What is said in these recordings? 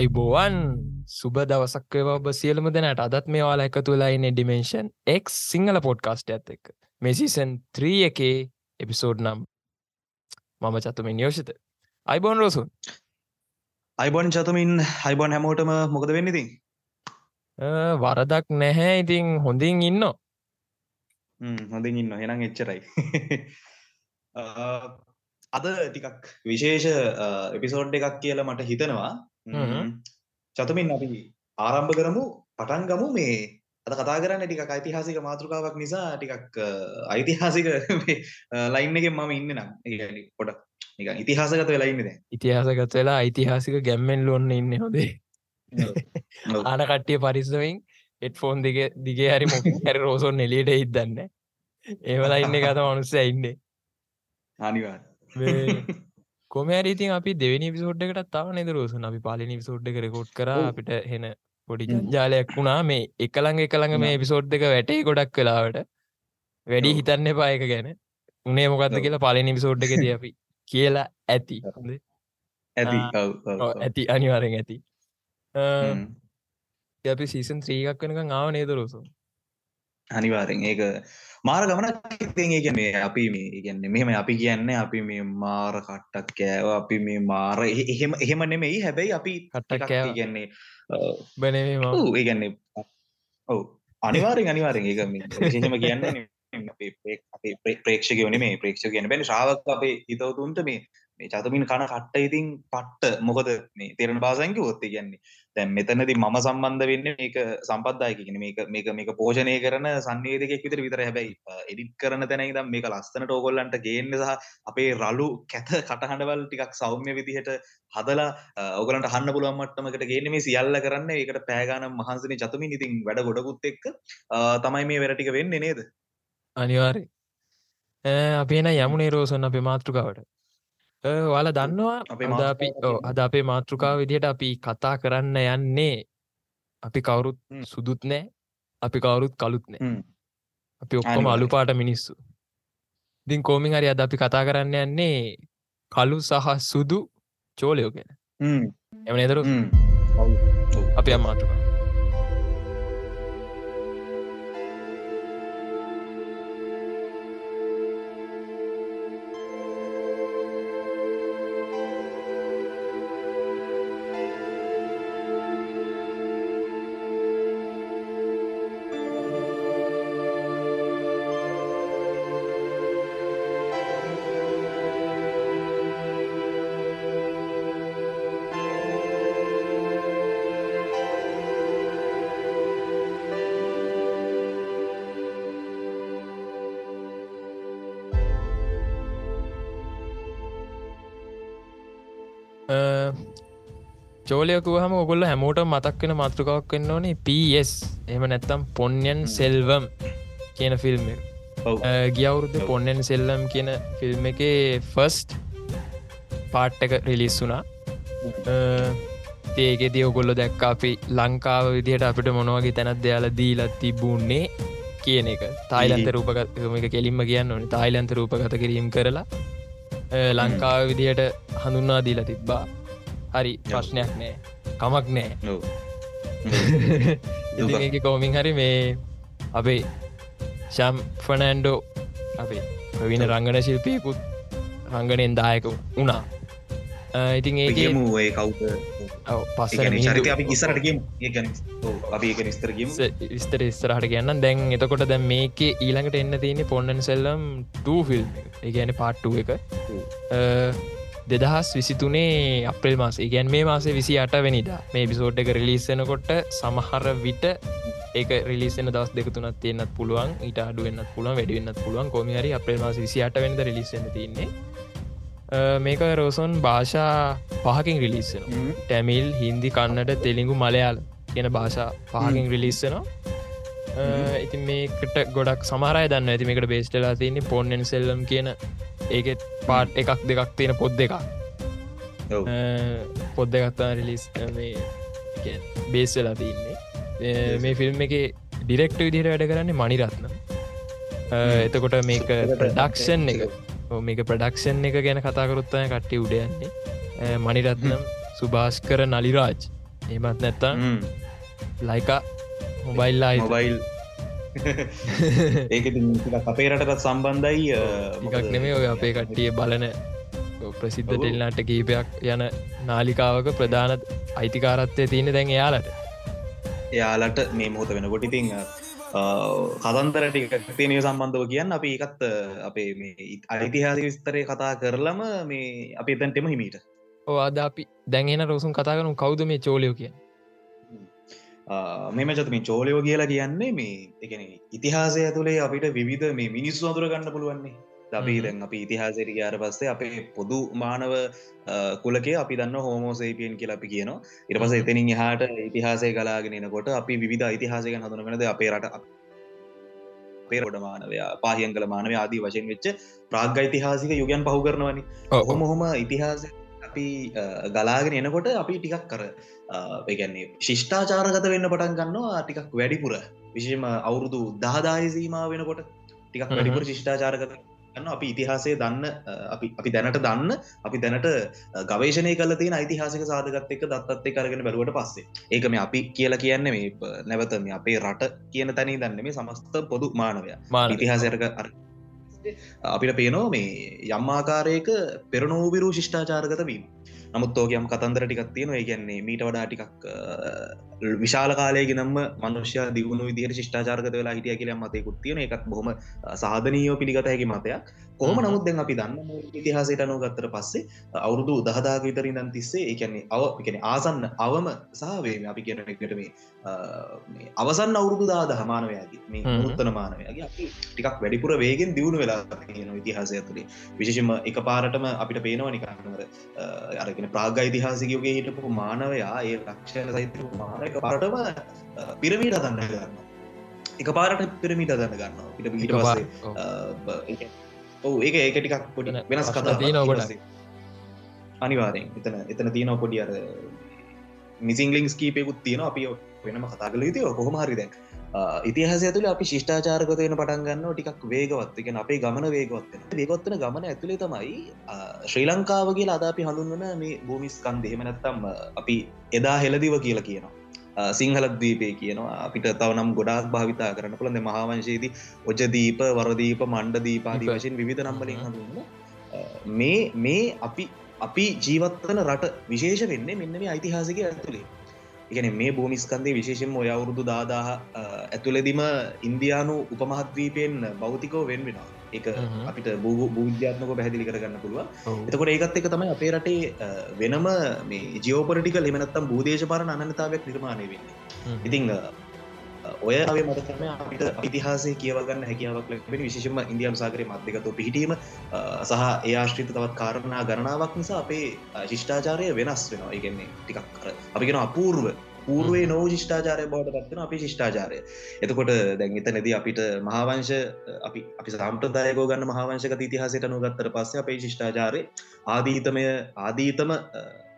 අයිබෝවන් සුබ දවසක්ව ඔබ සියලම දෙනට. අදත් මේ වාලා එකතු වෙලායින්න ඩිමේශන් එක් සිංහල පොඩ්කාස්ට ඇත් එක් මෙසිසන් 3 එකේ එපිසෝඩ් නම් මම චතුමින් යෝෂිත. අයිබෝන් රෝසුන්. අයිබොන් චතුමින් හයිබොන් හැමෝටම මොකද වෙන්න ඉතින්? වරදක් නැහැ. ඉතින් හොඳින් ඉන්න. හොඳින් ඉන්න. හෙනම් එච්චරයි. අද ටිකක් විශේෂ එපිසෝඩ් එකක් කියලා මට හිතනවා චතුමින් අපි ආරම්භ කරමු පටන් ගමු මේ අද කතා කරන්න ටිකක් ඓතිහාසික මාතෘකාවක් නිසා ටිකක් ඓතිහාසික ලයින් එකෙන් මම ඉන්න නම්. පොඩ ඉතිහාසගත වෙලා ඉන්නේ දැන්. ඉතිහාසගත වෙලා ඓතිහාසික ගැම්මෙන් ලොන්න ඉන්න හොදේ ආන කට්ටිය පරිස්සමින් එට් ෆෝන් දිග දිගේ හරි හැර රෝසොන් එලියට හිදන්න ඒවලා ඉන්න කත මනුස්ස ඉන්නේ. අනිවා කොමෑරීතින් අපි දෙවනි විසෝඩ් එකට තාව නෙද රෝසන? අපි පාලිනි විසෝඩ් එක රෙකෝඩ් කර අපිට හෙන පොඩි ජාලයක් වුණා. මේ එකළඟ එකළඟ මේ විසෝඩ් එක වැටේ ගොඩක් කලාවට වැඩි හිතන්න එපා එක ගැන. උනේ මොකක්ද කියලා පලිනි විසෝඩ් එක ද අපි කියලා ඇති. ඇති. ඇති. අනිවාරෙන් ඇති. අපි සීසන් ත්‍රීගක් වෙනක ආව නේද රෝසු අනිවාරෙන් ඒක මාර ගමනක් ඉතින් ඒ කියන්නේ අපි මේ කියන්නේ මෙහෙම අපි කියන්නේ අපි මේ මාර කට්ටක් කෑව අපි මේ මාර එහෙම එහෙම නෙමෙයි. හැබැයි අපි කට්ටක් කෑව. කියන්නේ බනේ ඔව් ඒ කියන්නේ ඔව් අනිවාර්යෙන් අනිවාර්යෙන්. ඒක මේ විශේෂම කියන්නේ අපේ ප්‍රේක්ෂකයෝ නෙමේ ප්‍රේක්ෂක කියන බැනි ශ්‍රාවක අපේ හිතවතුන්ට මේ මේ චතමින් කන කට්ට ඉතින් පට්ට මොකද මේ තේරෙන භාෂාවෙන් කිව්වොත් ඒ කියන්නේ දැන් මෙතනදී මම සම්බන්ධ වෙන්නේ මේක සම්පත්දායක කියන්නේ මේක මේක මේක පෝෂණය කරන සංවේදකයෙක් විතර විතරයි. හැබැයි එඩිට් කරන තැන ඉඳන් මේක ලස්සනට ඕගොල්ලන්ට ගේන්න සහ අපේ රළු කැත කටහඬවල් ටිකක් සෞම්‍ය විදිහට හදලා ඕගොල්ලන්ට අහන්න පුළුවන් මට්ටමකට ගේන්නේ මේ සියල්ල කරන්න. ඒකට පෑ ගානම් මහන්සිනේ චතුමින්. ඉතින් වැඩ ගොඩකුත් එක්ක තමයි මේ වැඩ ටික වෙන්නේ නේද? අනිවාර්ය අපි එන යමුණේ රෝසන් අපේ මාතෘකාවට. වල දන්නවා අපි අද අපේ මාතෘකාව විදිහට. අපි කතා කරන්න යන්නේ අපි කවුරුත් සුදුත් නෑ අපි කවුරුත් කළුත් නෑ. අපි ඔක්කොම අලුපාට මිනිස්සු. ඉතින් කෝමින් හරි අද අපි කතා කරන්න යන්නේ කලු සහ සුදු චෝලයෝ ගැන. එම නේදරු අපි අම්මාටුකා චෝලයකුව හම ඔගොල්ල හැමෝට මතක් වෙන මාතෘකාවක් වෙන්න ඕනේ පස් එම නැත්තම් පොන්යන් සෙල්වම් කියන ෆිල්ම් ගියවුරුද්ධ පොන්නෙන් සෙල්ලම් කියන ෆිල්ම් එක ෆස්ට් පාට් එක රිලිස් වුනා ඒකෙදී ඔගොල්ල දැක්ක අපි ලංකාව විදිහට අපිට මොනවගේ තැනත් දෙයාල දීලත් තිබුන්නේ කියන එක. තායිලන්ත රූපගත්ම එක කෙලින්ම කියන්න ඕන. තායිලන්ත රූපගත කිරීම් කරලා ලංකාව විදිහට හඳුන්වා දීලා තිබ්බා හරි ප්‍රශ්නයක් නෑ. කමක් නෑ. ඒක කෝමින් හරි මේ අපේ ශම් ෆනෑන්ඩෝ අපේ ප්‍රවින රංගන ශිල්පයකුත් රංගනයෙන් දායක වුණා. ඉතින් ඒකම ඒ කවුද පස්ස විස්තර ඉස්තරහට කියන්න දැන් එතකොට දැන් මේක ඊළඟට එන්න තියෙන පොන්නන් සෙල්ලම් ටෆිල් ඒගැන පාට්ටුව එක දෙදහස් විසිතුනේ අප්‍රල් මාස ඉගැන් මේ මාසේ විසි අට වැනිදා මේ බිසෝට් එක රිලිස්සනකොට සමහර විට ඒක රිලිසන දස් දෙකතුනත් තියන්නත් පුළුවන් ඊට අඩුවන්නත් පුළුවන් වැඩිවෙන්නත් පුළුවන්. කොමිහරි අප්‍රල් මාස විසි අට වෙද රිලිසන තින්නේ මේක රෝසොන් භාෂා පහකින් රිලිස්සන ටැමිල් හින්දි කන්නට තෙලිඟු මලයාල් කියන භාෂා පහකින් රිලිස්සනවා ඉතින් මේකට ගොඩක් සමරය දන්න ඇති මේකට බේස්ටලා තියන්නේ පොන්නෙන් සෙල්ලම් කියන ඒකෙත් පාට් එකක් දෙකක් තියෙන පොද් දෙක පොද් දෙගත්තා රිලිස් බේස් වෙලා තින්නේ මේ ෆිල්ම් එක ඩිරෙක්ට විදිහට වැඩ කරන්නේ මනිරත්න එතකොට මේක ප්‍රඩක්ෂන් එක. මේක ප්‍රඩක්ෂන් එක ගැන කතාකරුත්තය කට්ටි උඩයන්නේ මනිරත්නම් සුභාෂ් කර නලිරාජ්. එමත් නැත්තම් ලයිකා මොබයිල්ලා මොබයිල් ඒක අපේ රටත් සම්බන්ධයි එකක් නෙමේ ඔය අපේ කට්ටිය බලන ප්‍රසිද්ධ ටෙල්නාට කීපයක් යන නාලිකාවක ප්‍රධාන අයිතිකාරත්වය තියෙන දැන් එයාලට. එයාලට මේ මොහොත වෙන ගොටිතිං කතන්තරට තිනය සම්බන්ධව කියන්න. අපි එකත් අපේ අයිතිහාසි විස්තරය කතා කරලම මේ අපි එතැන්ටෙම හිමීට. ඕවාද අපි දැන්ගෙන රෝසුන් කතා කරනු කවුද මේ චෝලයෝ කිය මෙම චත මේ චෝලයෝ කියලා කියන්නේ මේ එකන ඉතිහාසය ඇතුළේ අපිට විවිධ මේ මිනිස්සු අතුර ගන්න පුළුවන්නේ අපි දැන් අපි ඉතිහාසයට ගයාර පස්සේ අපේ පොදු මානව කුලකේ අපි දන්න හෝමෝසේපියන් කියලා අපි කියනවා. ඉට පස එතනින් එහාට ඉතිහාසය කලාගෙනනකොට අපි විධ ඉතිහාසක හඳුනගෙනද අපේ රට පේරොඩ මානවයා පාහියන් කළ මානව ආදී වශයෙන් වෙච්ච ප්‍රාග්ග ඉතිහාසික යුගයන් පහු කරනවනි. හොම හොම ඉතිහාස අපි ගලාගෙන එනකොට අපි ටිකක් කර ඒගැන්නේ ශිෂ්ඨාචාරගත වෙන්න පටන් ගන්නවා ටිකක් වැඩිපුර. විශෂම අවුරුදු දහදාය සීමා වෙනකොට ටිකක් වැඩිපුර ශිෂ්ඨාචාරගත ගන්න අපි ඉතිහාසය දන්න අපි අපි දැනට දන්න අපි දැනට ගවේශනය කල තියෙන යිතිහාසික සාධගත් එක දත්තත් කරගෙන බැලුවට පස්සේ. ඒක මේ අපි කියලා කියන්න මේ නැවත මේ අපේ රට කියන තැනී දන්න මේ සමස්ත පොදු මානවය. ඉතිහාසයක අපිට පේනෝ මේ යම්මාකාරයක පෙරනෝවිරු ශිෂ්ඨාචාරගත වීම. නමුත් ෝකයම් කතන්දර ටිකක් තියෙන ඒ කියන්නේ මීට වඩා ටිකක් විශාල කාලයගෙනම මනුෂ්‍ය දියුණු විදිහට ශිෂ්ඨාචාර්ගත වෙලා හිටිය කියලම් මතයකුත් තියෙන එකත් බොහොම සාධනීයෝ පිළිගත හැකි මතයක්. කොහම නමුත් දැන් අපි දන්න ඉතිහාසයට අනු ගත්තර පස්සේ අවුරුදු දහදාග විතරින් දන් තිස්සේ ඒකන්නේ අව එකන ආසන්න අවම සහවේ අපි කියන එකට මේ අවසන් අවුරුදු දා දහමානවයාගේ මේ මුත්තන මානවයාගේ අපි ටිකක් වැඩිපුර වේගෙන් දියුණු වෙලා කියන ඉතිහාසය තුළේ විශෂම එක පාරටම අපිට පේනවා නිකන්නවර අරගෙන ප්‍රාග ඉතිහාසිකයෝගේ හිටපු මානවයා ඒ රක්ෂණ සහිත මානක පාරටම පිරමීට දන්න ගන්න එක පාරට පිරමිට දන්න ගන්නවා. පිට පිට පස්සේ ඔවු ඒක ඒක ටිකක් පොඩි වෙනස් කතා තියන ඔබට අනිවාරෙන් එතන එතන තියන පොඩි අර මිසිංලිංස් කීපයකුත් තියෙන අපි වෙනම කතා කළ යුතු කොහොම හරි දැන්. ඉතිහාස ඇතුළ අපි ශිෂ්ඨාචාරකතයන පටන් ගන්න ටිකක් වේගවත්. එක අපේ ගමන වේගවත්වෙන වේගොත්තන ගමන ඇතුළේ තමයි ශ්‍රී ලංකාව කියලා අද අපි හඳුන්වන මේ භූමිස්කන් දෙහෙමනැත්තම් අපි එදා හෙලදිව කියලා කියනවා සිංහලදීපේ කියනවා. අපිට තවනම් ගොඩාක් භාවිතා කරන්න පුළන්ද මහාවංශයේදී ඔජදීප වරදීප මණ්ඩ දීපාදී වශයෙන් විධ නම්බලින් හඳුන්න මේ මේ අපි අපි ජීවත්වන රට විශේෂ වෙන්නේ මෙන්න මේ ඓතිහාසික ඇතුළේ එකන මේ භූමිස්කන්දේ විශේෂෙන් ඔය අවුරුදු දාදාහ ඇතුළෙදිම ඉන්දයානු උපමහත්වීපයෙන් බෞතිකෝ වෙන් වෙනවා එක අපිට බූ භූජ්‍යාත්මක පැහදිලි කරගන්න පුළුව එතකොට ඒකත් එක තමයි අපේ රටේ වෙනම මේ ජියෝපරටිකල් එමනත්තම් භූදේශපාර අනතාවක් නිර්මාණය වෙන්නේ. ඉතිං ඔය අවේ මතකම අපිට ඉතිහාසේ කියවගන්න හැකියාවක් ලැබෙන විශේෂම ඉන්දියම් සාගරය මධ්‍යකතු පිහිටීම සහ ඒ ආශ්‍රිත තවත් කාරණා ගණනාවක් නිසා අපේ ශිෂ්ඨාචාරය වෙනස් වෙනවා. ඉගන්නේ ටිකක් අපිගෙන අපූර්ව පූර්ුවේ නෝ ශිෂ්ඨාචාරය බවට පත්වන අපි ශිෂ්ඨාචාරය එතකොට දැන් එතනද අපිට මහාවංශ අපි අපි සාම්ප්‍රදායකෝ ගන්න මහාවංශක ඉතිහාසයට නොගත්තර පස්ස අපේ ශිෂ්ඨාචාරය ආදීතමය ආදීතම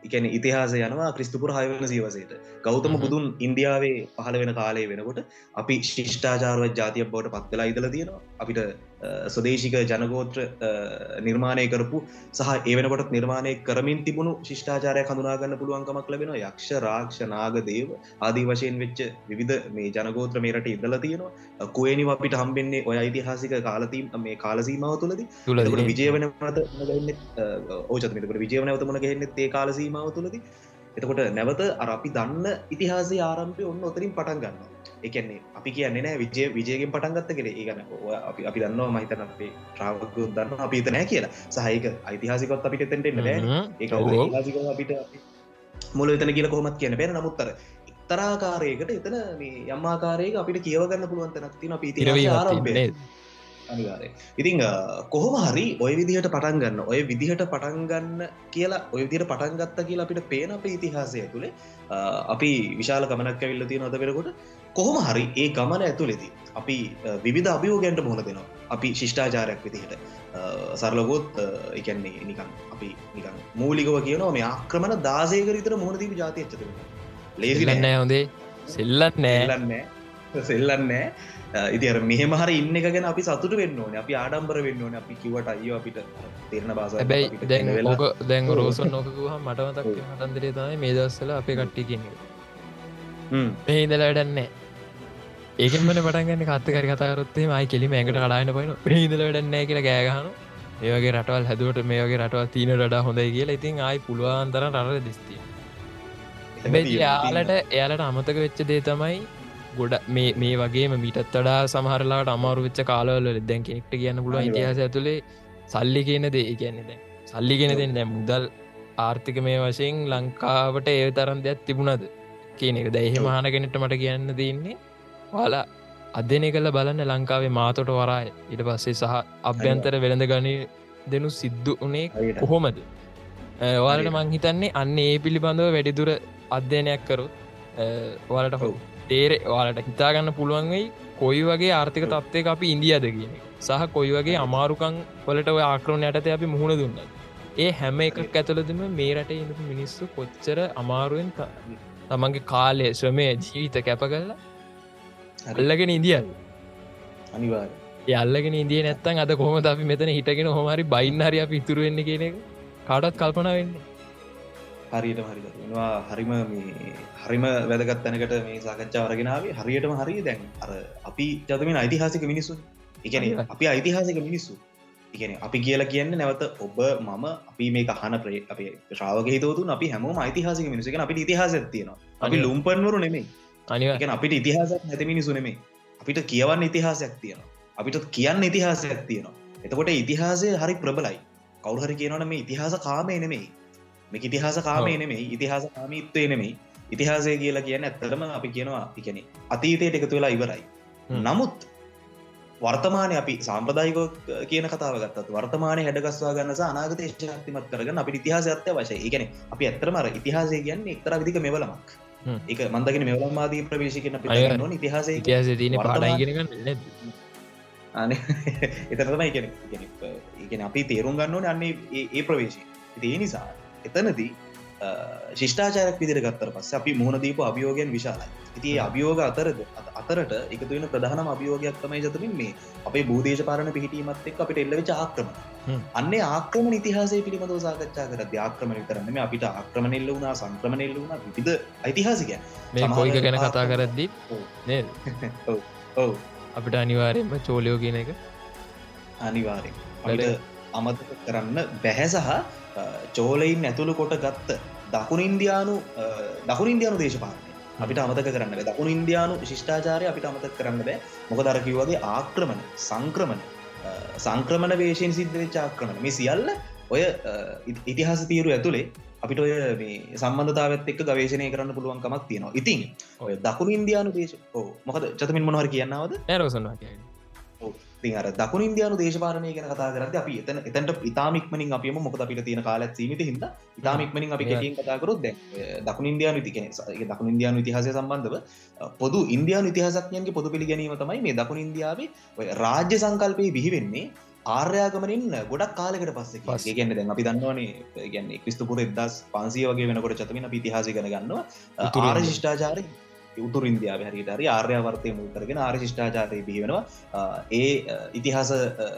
එකන ඉතිහාස යනවා ක්‍රිස්තුපුර හයවන සීවසයට ගෞතම බුදුන් ඉන්දියාවේ පහළ වෙන කාලය වෙනකොට අපි ශිෂ්ඨාචාරව ජාතියක් බවට පත්වෙලා ඉදල තියෙනවා. අපිට ස්වදේශික ජනගෝත්‍ර නිර්මාණය කරපු සහ ඒ වෙනකොට නිර්මාණය කරමින් තිබුණු ශිෂ්ඨාචාරය හඳුනාගන්න පුළුවන්කමක් ලබෙන යක්ෂ රාක්ෂ නාගදේව ආදී වශයෙන් වෙච්ච විවිධ මේ ජනගෝත්‍ර මේරට ඉදල තියෙනවා. කුවනි අපිට හම්බෙන්නේ ඔය යිතිහාසික කාලතීම් මේ කාලසීමාව තුළද. තුළ විජය වනට ඕචතමකට විජයවනවත මන ගහෙන්නෙත් ඒ කාලසීමාව තුළද? එතකොට නැවත අර අපි දන්න ඉතිහාසේ ආරම්පය ඔන්න ඔතරින් පටන් ගන්න එකන්නේ අපි කියන්නේ නෑ විජය විජයගෙන් පටන්ගත්ත කෙර ඒගන අපි අපි දන්නවා මහිතන අපේ ට්‍රාවක දන්න අපි තනෑ කියලා. සහහික යිතිහාසිකොත් අපිට තැන්ට නෑ ඒ අපිට මුල එතන කියල කොහොමත් කියන පෙන නමුත්තර තරාකාරයකට එතන මේ යම්මාකාරයක අපිට කියවගන්න පුළුවන්තනක් තින අපි ඉතිහාස ආරම්භය. අනිවාරය ඉතිං කොහොම හරි ඔය විදිහට පටන් ගන්න ඔය විදිහට පටන් ගන්න කියලා ඔය විදිර පටන් ගත්ත කියලා අපිට පේන අප ඉතිහාසය තුළේ අපි විශාල ගමනක් ඇවිල්ල තියෙන අද වෙනකොට කොහොම හරි ඒ ගමන ඇතුළෙති අපි විධ අභියෝගන්ට මුහුණ දෙනවා. අපි ශිෂ්ඨාචාරයක් විදිහට සරලගොත් එකන්නේ නිකන් අපි නිකන් මූලිකව කියනවා මේ ආක්‍රමණ දාසයකරිතර මුහුණදීප ජාතිය චත ලේසිලන්නෑ හොඳේ. සෙල්ලත් නෑලන්නෑ සෙල්ලන්නෑ ඉතිර මෙහම හර ඉන්න ගැන අපි සතුට වෙන්න ඕන. අපි ආඩම්බර වෙන්න ඕන. අපි කිවට අයෝ අපිට තේරණ බාස හැබැයි දැන් ඕක දැන් රෝසන් නොකකුහ මටමතක් හතන්දරේ තමයි මේ දස්සල අපේ කට්ටි කියන්නේ. මේඉදල වැඩන්නේ ඒකමට පටන්ගන්න කත්තකර කතාරොත්තේ මයි කෙලිම ඇකට කඩාන්න පයින ප්‍රහිදල වැඩන්නෑ කියලා ගෑගහන ඒවගේ රටවල් හැදුවට මේගේ රටවල් තිීන රඩා හොඳයි කියලා ඉතින් ආයි පුළුවන්තර රර දිස්තිය. යාලට එයාලට අමතක වෙච්ච දේ තමයි ගොඩ මේ වගේ මීටත් වඩා සමහරලාට අමාරු වෙච්ච කාලවල දැන් කෙනෙක්ට කියන්න පුළුව ඉතිහස ඇතුළේ සල්ලි කියන දේ කියන්නේ දැ සල්ලි ගෙන දෙන්න මුදල් ආර්ථික මේ වශයෙන් ලංකාවට ඒ තරම් දෙයක් තිබුණද කියන එක. දැහෙ මහනගෙනට මට කියන්න දෙන්නේ වාලා අධ්‍යනය කළ බලන්න ලංකාවේ මාතොට වරාය. ඉට පස්සේ සහ අභ්‍යන්තර වෙළඳ ගනී දෙනු සිද්ධ වනේ කොහොමද? වාලට මංහිතන්නේ අන්න ඒ පිළිබඳව වැඩිදුර අධ්‍යයනයක් කරුත් වාලට හෝ තේර වාලට හිතාගන්න පුළුවන්වෙයි කොයි වගේ ආර්ථික තත්වය අපි ඉන්දියද කියන සහ කොයි වගේ අමාරුකං වලට ඔය ආක්‍රෝණ යටත අපි මුහුණ දුන්න ඒ හැම එකක් ඇතුළදම මේ රට ඉඳපු මිනිස්සු කොච්චර අමාරුවෙන් තමන්ගේ කාලය ශ්‍රමය ජීවිත කැප කරලා අල්ලගෙන ඉදිියල් අනිවාර් යල්ලගෙන ඉදිය නැත්තන් අද කොහම අපි මෙතන හිටගෙන හොමරි බයින්න හරි අපි ඉතුරුවෙන්න කියන එක? කාඩත් කල්පන වෙන්න හරියට හරිවා හරිම හරිම වැදගත් තැනකට මේ සාකච්ඡා වරගෙනාවේ හරියටම හරි දැන් අර අපි ජතමෙන් යිතිහාසික මිනිස්සු. එකන අපි යිතිහාසික මිනිස්සු. ඉගෙන අපි කියලා කියන්න නැවත ඔබ මම අපි මේ කහන ප්‍රේ අපේ ශ්‍රාවක හිතවතුන් අපි හැමෝම යිතිහාසික මිනිසක අපි ඉතිහාස තියෙනවා. අපි ලුම්පන්වරු නෙමේ අනිවාගෙන අපිට ඉතිහාසක් නැති මිනිසු නෙමේ අපිට කියවන්න ඉතිහාසයක් තියෙනවා. අපිට කියන්න ඉතිහාසයක් තියෙනවා. එතකොට ඉතිහාසය හරි ප්‍රබලයි. කවුහරි කියනවන මේ ඉතිහාස කාමය නෙමෙයි. මේ ඉතිහාස කාමය නෙමෙයි. ඉතිහාස කාමීත්වය නෙමෙයි. ඉතිහාසය කියලා කියන්න ඇත්තරම අපි කියනවා ඉකනෙ අතීතයට එකතු වෙලා ඉවරයි. නමුත් වර්තමානය අපි සම්ප්‍රදායිකෝ කියන කතාව ගත්තත් වර්තමානය හැඩගස්වා ගන්න අනාගත ශක්තිමත් කරගන්න අපි ඉතිහාස ඇත්ත වශය ගැන අපි ඇත්තරමර ඉතිහාසය කියන්න එක්තර විදික මෙවලමක් එක මන්දගෙන මෙවලම්මාදී ප්‍රවේශකන ප ඉතිහාස ඉතිහාස තින පාඩගන්න අන එතරම ඉගෙන ඉගෙන අපි තේරුම් ගන්නවන අන්නේ ඒ ප්‍රවේශය. ඒ නිසා එතනදී ශිෂ්ඨාචාරක් විදිර ගත්තර පස්ස අපි මුහුණදීප අභියෝගයන් විශාලයි. ඉති අභියෝග අතරද අතරට එකතු වෙන ප්‍රධානම අභියෝගයක් තමයි ජතමින් මේ අපේ බූදේශ පාරණ පිහිටීමත් එක් අපිට එල්ලවෙච ආක්‍රම අන්න ආක්‍රම ඉතිහාසේ පිළිබඳව සාකච්ඡා කර ආක්‍රමණ කරන්නම අපිට ආක්‍රමණෙල්ල වුණා සංක්‍රමණෙල්ල වුණ විධ යිතිහාසික මේ කොයික ගැන කතා කරද්දී? නේ ඔව. අපිට අනිවාරයෙන්ම චෝලයෝ කියන එක. අනිවාරෙන් අමතක කරන්න බැහැ සහ චෝලයින් ඇතුළු කොට ගත්ත දකුණ ඉන්දයානු දකුණ ඉන්දයානු දේශපාලනය අපිට අමතක කරන්න දකුණ ඉන්දයානු ශිෂ්ඨාචාරය අපිට අමතක කරන්න බෑ මොකදරකිවගේ ආක්‍රමණ සංක්‍රමණ සංක්‍රමණ වේශයෙන් සිද්ධ වෙච්ච ආක්‍රමණ. මේ සියල්ල ඔය ඉතිහාස තීරු ඇතුළේ අපිට ඔය සම්බන්ධතාවත් එක් ගවේශනය කරන්න පුළුවන්කමක් තියෙනවා. ඉතින් ඔය දකුණු ඉන්දයානු දේශ මොකද චතමින් මොහර කියන්නවද ඇරසන්වා ති අර දකුණ ඉන්දයානු දේශපාලනය ගැන කතා කරද අපි එතන එතැට ඉතාමික්මනින් අපියම මොක අපිට තියෙන කාලත් සීමට හිද ඉතාමික්මනින් අපි කෙටින් කතාකරොත් ද දකුණ ඉන්දයානු තිකෙන දකුණ ඉන්දයානු ඉතිහාසය සම්බන්ධව පොදු ඉන්දයානු ඉතිහසක්යන්ගේ පොදු පිළිගැනීම තමයි මේ දකුණ ඉන්දියාවේ රාජ්‍ය සංකල්පය බිහිවෙන්නේ ආර්යාගමනින් ගොඩක් කාලකට පස්සේ පස්සේ. ගැන්න දැන් අපි දන්නවනේ ගැන්නේ ක්‍රිස්තුපුර එදස් පන්සිය වගේ වෙනකොට චතමන පිතිහාසි කන ගන්නවා උතුර ඉන්දියාව හරිට හරි ආර්යවර්තය මුල් කරගෙන ආර ශිෂ්ඨාචාරය බිහිවෙනවා ඒ ඉතිහාස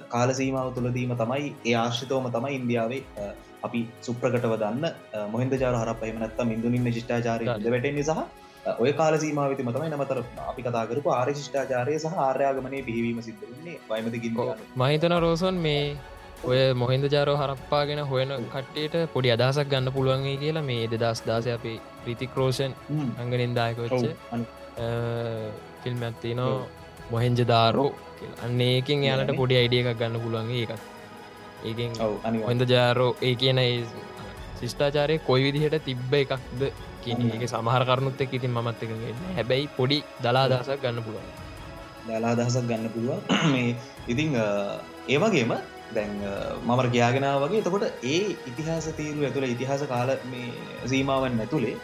කාලසීමාව තුළදීම තමයි ඒ ආශ්‍රිතවම තමයි ඉන්දියාවේ අපි සුප්‍රකටව දන්න මොහින්ද ජාර හර පහමනත්තම් ඉදුනින්න ශිෂ්ඨාචාරය ද වැටෙන සහ ඔය කාලසීමාවති මතමයි නමතර අපි කතාකරපු ආර ශිෂ්ඨාචාරය සහ ආර්යාගමනය පිහිවීම සිද්ධන්නේ වයිමතිකින් මහිතන රෝසන් මේ ඔය මොහින්ද ජාරෝ හරප්පාගෙන හොයන කට්ටේට පොඩි අදහසක් ගන්න පුළුවන්ගේ කියලා මේ දෙදස් දාසය අපේ ප්‍රිතික්‍රෝෂන් අංගනින් දායකවච්ච ෆිල්ම් ඇත්ති නෝ මොහෙන්ජ දාරෝ අන්න ඒකින් යාලට පොඩි අයිඩිය එකක් ගන්න පුළුවන්ගේ එකක් ඒකින් හොඳ ජාරෝ ඒ කියන ශිෂ්ඨාචාරය කොයි විදිහට තිබ්බ එකක්ද කියන එක සමහර කරුණුත් එක් ඉතින් මත් එක හැබැයි පොඩි දලා දහසක් ගන්න පුළුවන්. දලා දහසක් ගන්න පුළුවන්. මේ ඉතිං ඒවගේම දැන් මමර ගයාගෙන වගේ. එතකොට ඒ ඉතිහාස තීරු ඇතුළ ඉතිහාස කාල මේ සීමාවන් නැතුළේ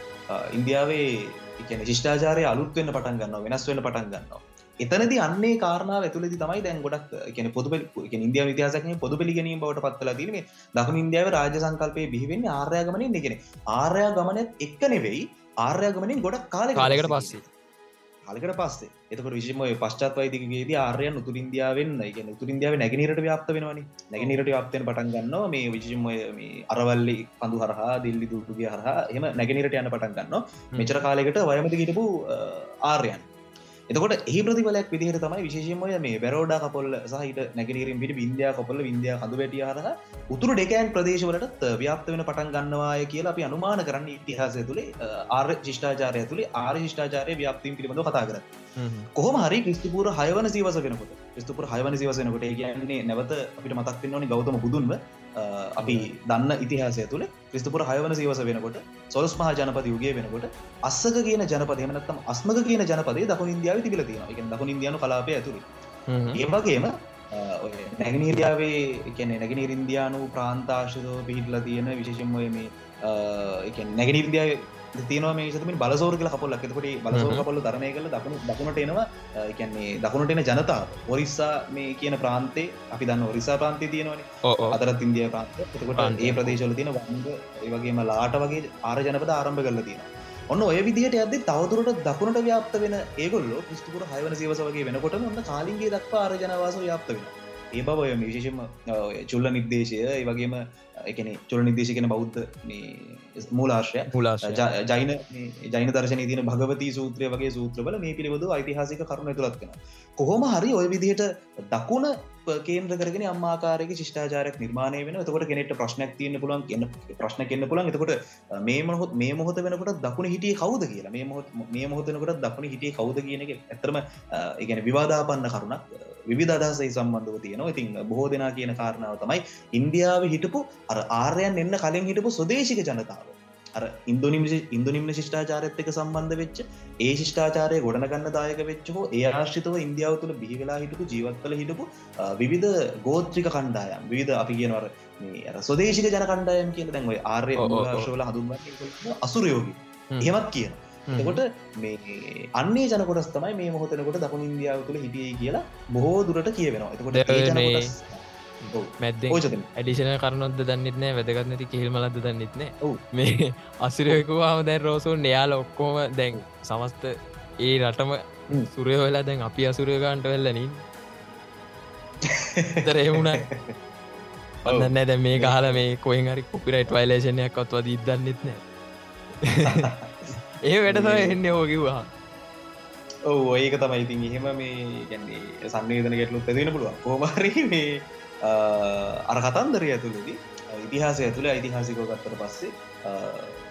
ඉන්දියාවේ එකන ශිෂ්ඨාචාරය අලුත් වෙන්න පටන් ගන්න වෙනස් වෙන පටන් ගන්නවා. එතනද අන්නේ කාරණාව ඇතුලදි තමයි දැන් ගොඩක් කියන පොදු ඉන්දිය විතිහසක පොදු පිළිගැනීම බවට පත්වලා තිීම දකුණ ඉන්දියාව රාජ සංකල්පය බිහිවෙන්න ආර්යගමනින් දෙගෙන ආර්යා ගමනත් එක්ක නෙවෙයි ආර්යගමනින් ගොඩක් කාල කාලකට පස්සේ කාලකට පස්සේ. එතකට විශෂම පශ්චාත්වයිතිකගේද ආරයන් උතුර ඉන්දියාවෙන් එක උතුර ඉන්දියාව නැගනීරට ව්‍යාප්ත වෙනවානි. නැගනීරට ව්‍යාප්තයෙන් පටන් ගන්නවා. මේ විශෂම අරවල්ලි පඳු හරහා දිල්ලි දුටුගේ හරහා එම නැගනීරට යන පටන් ගන්න මෙචර කාලෙකට වයමති ගිටපු ආර්යන් එතකොට ඒ ප්‍රතිඵලයක් විදිහට තමයි විශේෂමය මේ බැරෝඩා කපොල්ල සහිට නැගනීරින් පිට වින්දයා කොපොල්ල වින්දයා හඳු වැටිය හරහ උතුරු ඩෙකෑන් ප්‍රදේශවලට ව්‍යාප්ත වෙන පටන් ගන්නවාය කියලා අපි අනුමාන කරන්න ඉතිහාසය තුළේ ආර් ශිෂ්ඨාචාරය තුළේ ආර් ශිෂ්ඨාචාරය ව්‍යාප්තිීම පිළිබඳ කතා කර කොහොම හරි ක්‍රිස්තිපුර හයවන සීවස වෙනකොට ක්‍රිස්තුපුර හයවන සීවසනකොට ඒ කියන්නේ නැවත අපිට මතක් වෙන්නවනි ගෞතම බුදුන්ව. අපි දන්න ඉතිහාසය තුළ ක්‍රිස්තුපුර හයවන සීවස වෙනකොට සොලස් මහ ජනපද යුගේ වෙනකොට අස්සක කියන ජනපදයමනත්තම් අස්මක කියන ජනපදේ දකුණ ඉන්දියාව තිබිල තියෙන එක දකුණ ඉදියනු කලාපය ඇතුළි. ඒවගේම නැගනීරියාවේ එකන නැගෙන ඉන්දයානු ප්‍රාන්තාශතව පිහිටලා තියෙන විශේෂෙන්මය මේ නැගෙනීර්දියාව තියනවා මේ සතුමින් බලසෝර කියලා කපොල් එතකොට බලසෝර කපොල්ල තරණය කළ දකුණු දකුණට එනවා එකන්නේ දකුණට එන ජනතාව. ඔරිස්සා මේ කියන ප්‍රාන්තේ අපි දන්න ඔරිසා ප්‍රාන්තය තියෙනවන. අතරත් ඉන්දිය ප්‍රාන්ත. එතකොට ඒ ප්‍රදේශල තියෙන වංග ඒවගේම ලාට වගේ ආර ජනපද ආරම්භ කරල තියෙන ඔන්න ඔය විදිහට ඇද තවදුරට දකුණට ව්‍යාප්ත වෙන ඒගොල්ල පිස්තුපුර හයවන සේවස වගේ වෙනකොට ඔන්න කාලින්ගේ දක්වා ආර ජනවාස ව්‍යාප්ත වෙන ඒ බව ඔය විශේෂම චුල්ල නිර්දේශය ඒ වගේම එකන චොල නිදේශ කෙන බෞද්ධ මූලාශ්‍රය මුලාශ ජයින ජයින දර්ශන තින භගවති සූත්‍රය වගේ සූත්‍රවල මේ පිළිබඳ යිතිහාසික කරුණ තුළත්කෙන කොහොම හරි ඔය විදිහට දකුණ කේන්ද්‍ර කරගෙන අම්මාකාරක ශිෂ්ඨාචාරයක් නිර්මාණය වෙන තකොට කෙනෙට ප්‍රශ්නයක් තියන්න පුලන් කියන්න ප්‍රශ්න කන්න පුලන් එතකොට මේ මොහොත් මේ මොහොත වෙනකොට දකුණ හිටිය කවුද කියලා මේ මොහොත් මේ මොහොතනකොට දකුණ හිටිය කවුද කියන එක ඇතරම ඉගැන විවාදාපන්න කරුණක් විධ අදහසයි සම්බන්ධව තියෙනවා. ඉතින් බොහෝ දෙනා කියන කාරණාව තමයි ඉන්දියාව හිටපු අර ආර්යන් එන්න කලින් හිටපු සුදේශික ජනතාව. අර ඉන්දුනිම ඉන්දුනිම්න ශිෂ්ඨාචාරත් එක සම්බන්ධ වෙච්ච ඒ ශිෂ්ඨාචාරය ගොඩනගන්න දායක වෙච්ච හෝ ඒ ආශ්‍රිතව ඉන්දියාව තුළ බිහිවෙලා හිටපු ජීවත් කළ හිටපු විවිධ ගෝත්‍රික කණ්ඩායම් විවිධ අපි කියනවර සොදේශික ජන කණ්ඩායම් කියන දැන්වයි ආර්ය ශෝල හඳුන්ව අසුරයෝගී. එහෙමත් කියන එකොට මේ අන්නේ ජනකොටස් තමයි මේ මොහොතනකොට දකුණ ඉන්දියාව තුළ හිටිය කියලා බොහෝ දුරට කියවෙනවා. එතකොට මැද්ද ඇඩිෂන කරනොත්ද දන්නෙත්නෑ වැදගත් නැති කිහිල්මලද දන්නෙත්න මේ අසිරයකුවාම දැන් රෝසුන් එයාල ඔක්කෝම දැන් සමස්ත ඒ රටම සුරය වෙලා දැන් අපි අසුරයගන්ට වෙල්ලනින් තර එමුණ පන්න දැ මේ කාල මේ කොයින් හරි කොපිරයිට් වයිලේෂනයක් අත්ව දීදන්නෙත් නෑ ඒ වැඩතම එන්න හෝකිවා ඔව ඒක තමයි. ඉතින් එහෙම මේ ගැන්නේ සන්නේදන ගැටලු පැදෙන පුළුවන්. කෝමරි මේ අර කතන්දරය ඇතුළෙදි ඉතිහාසය ඇතුළ යිතිහාසිකෝ ගත්තර පස්සේ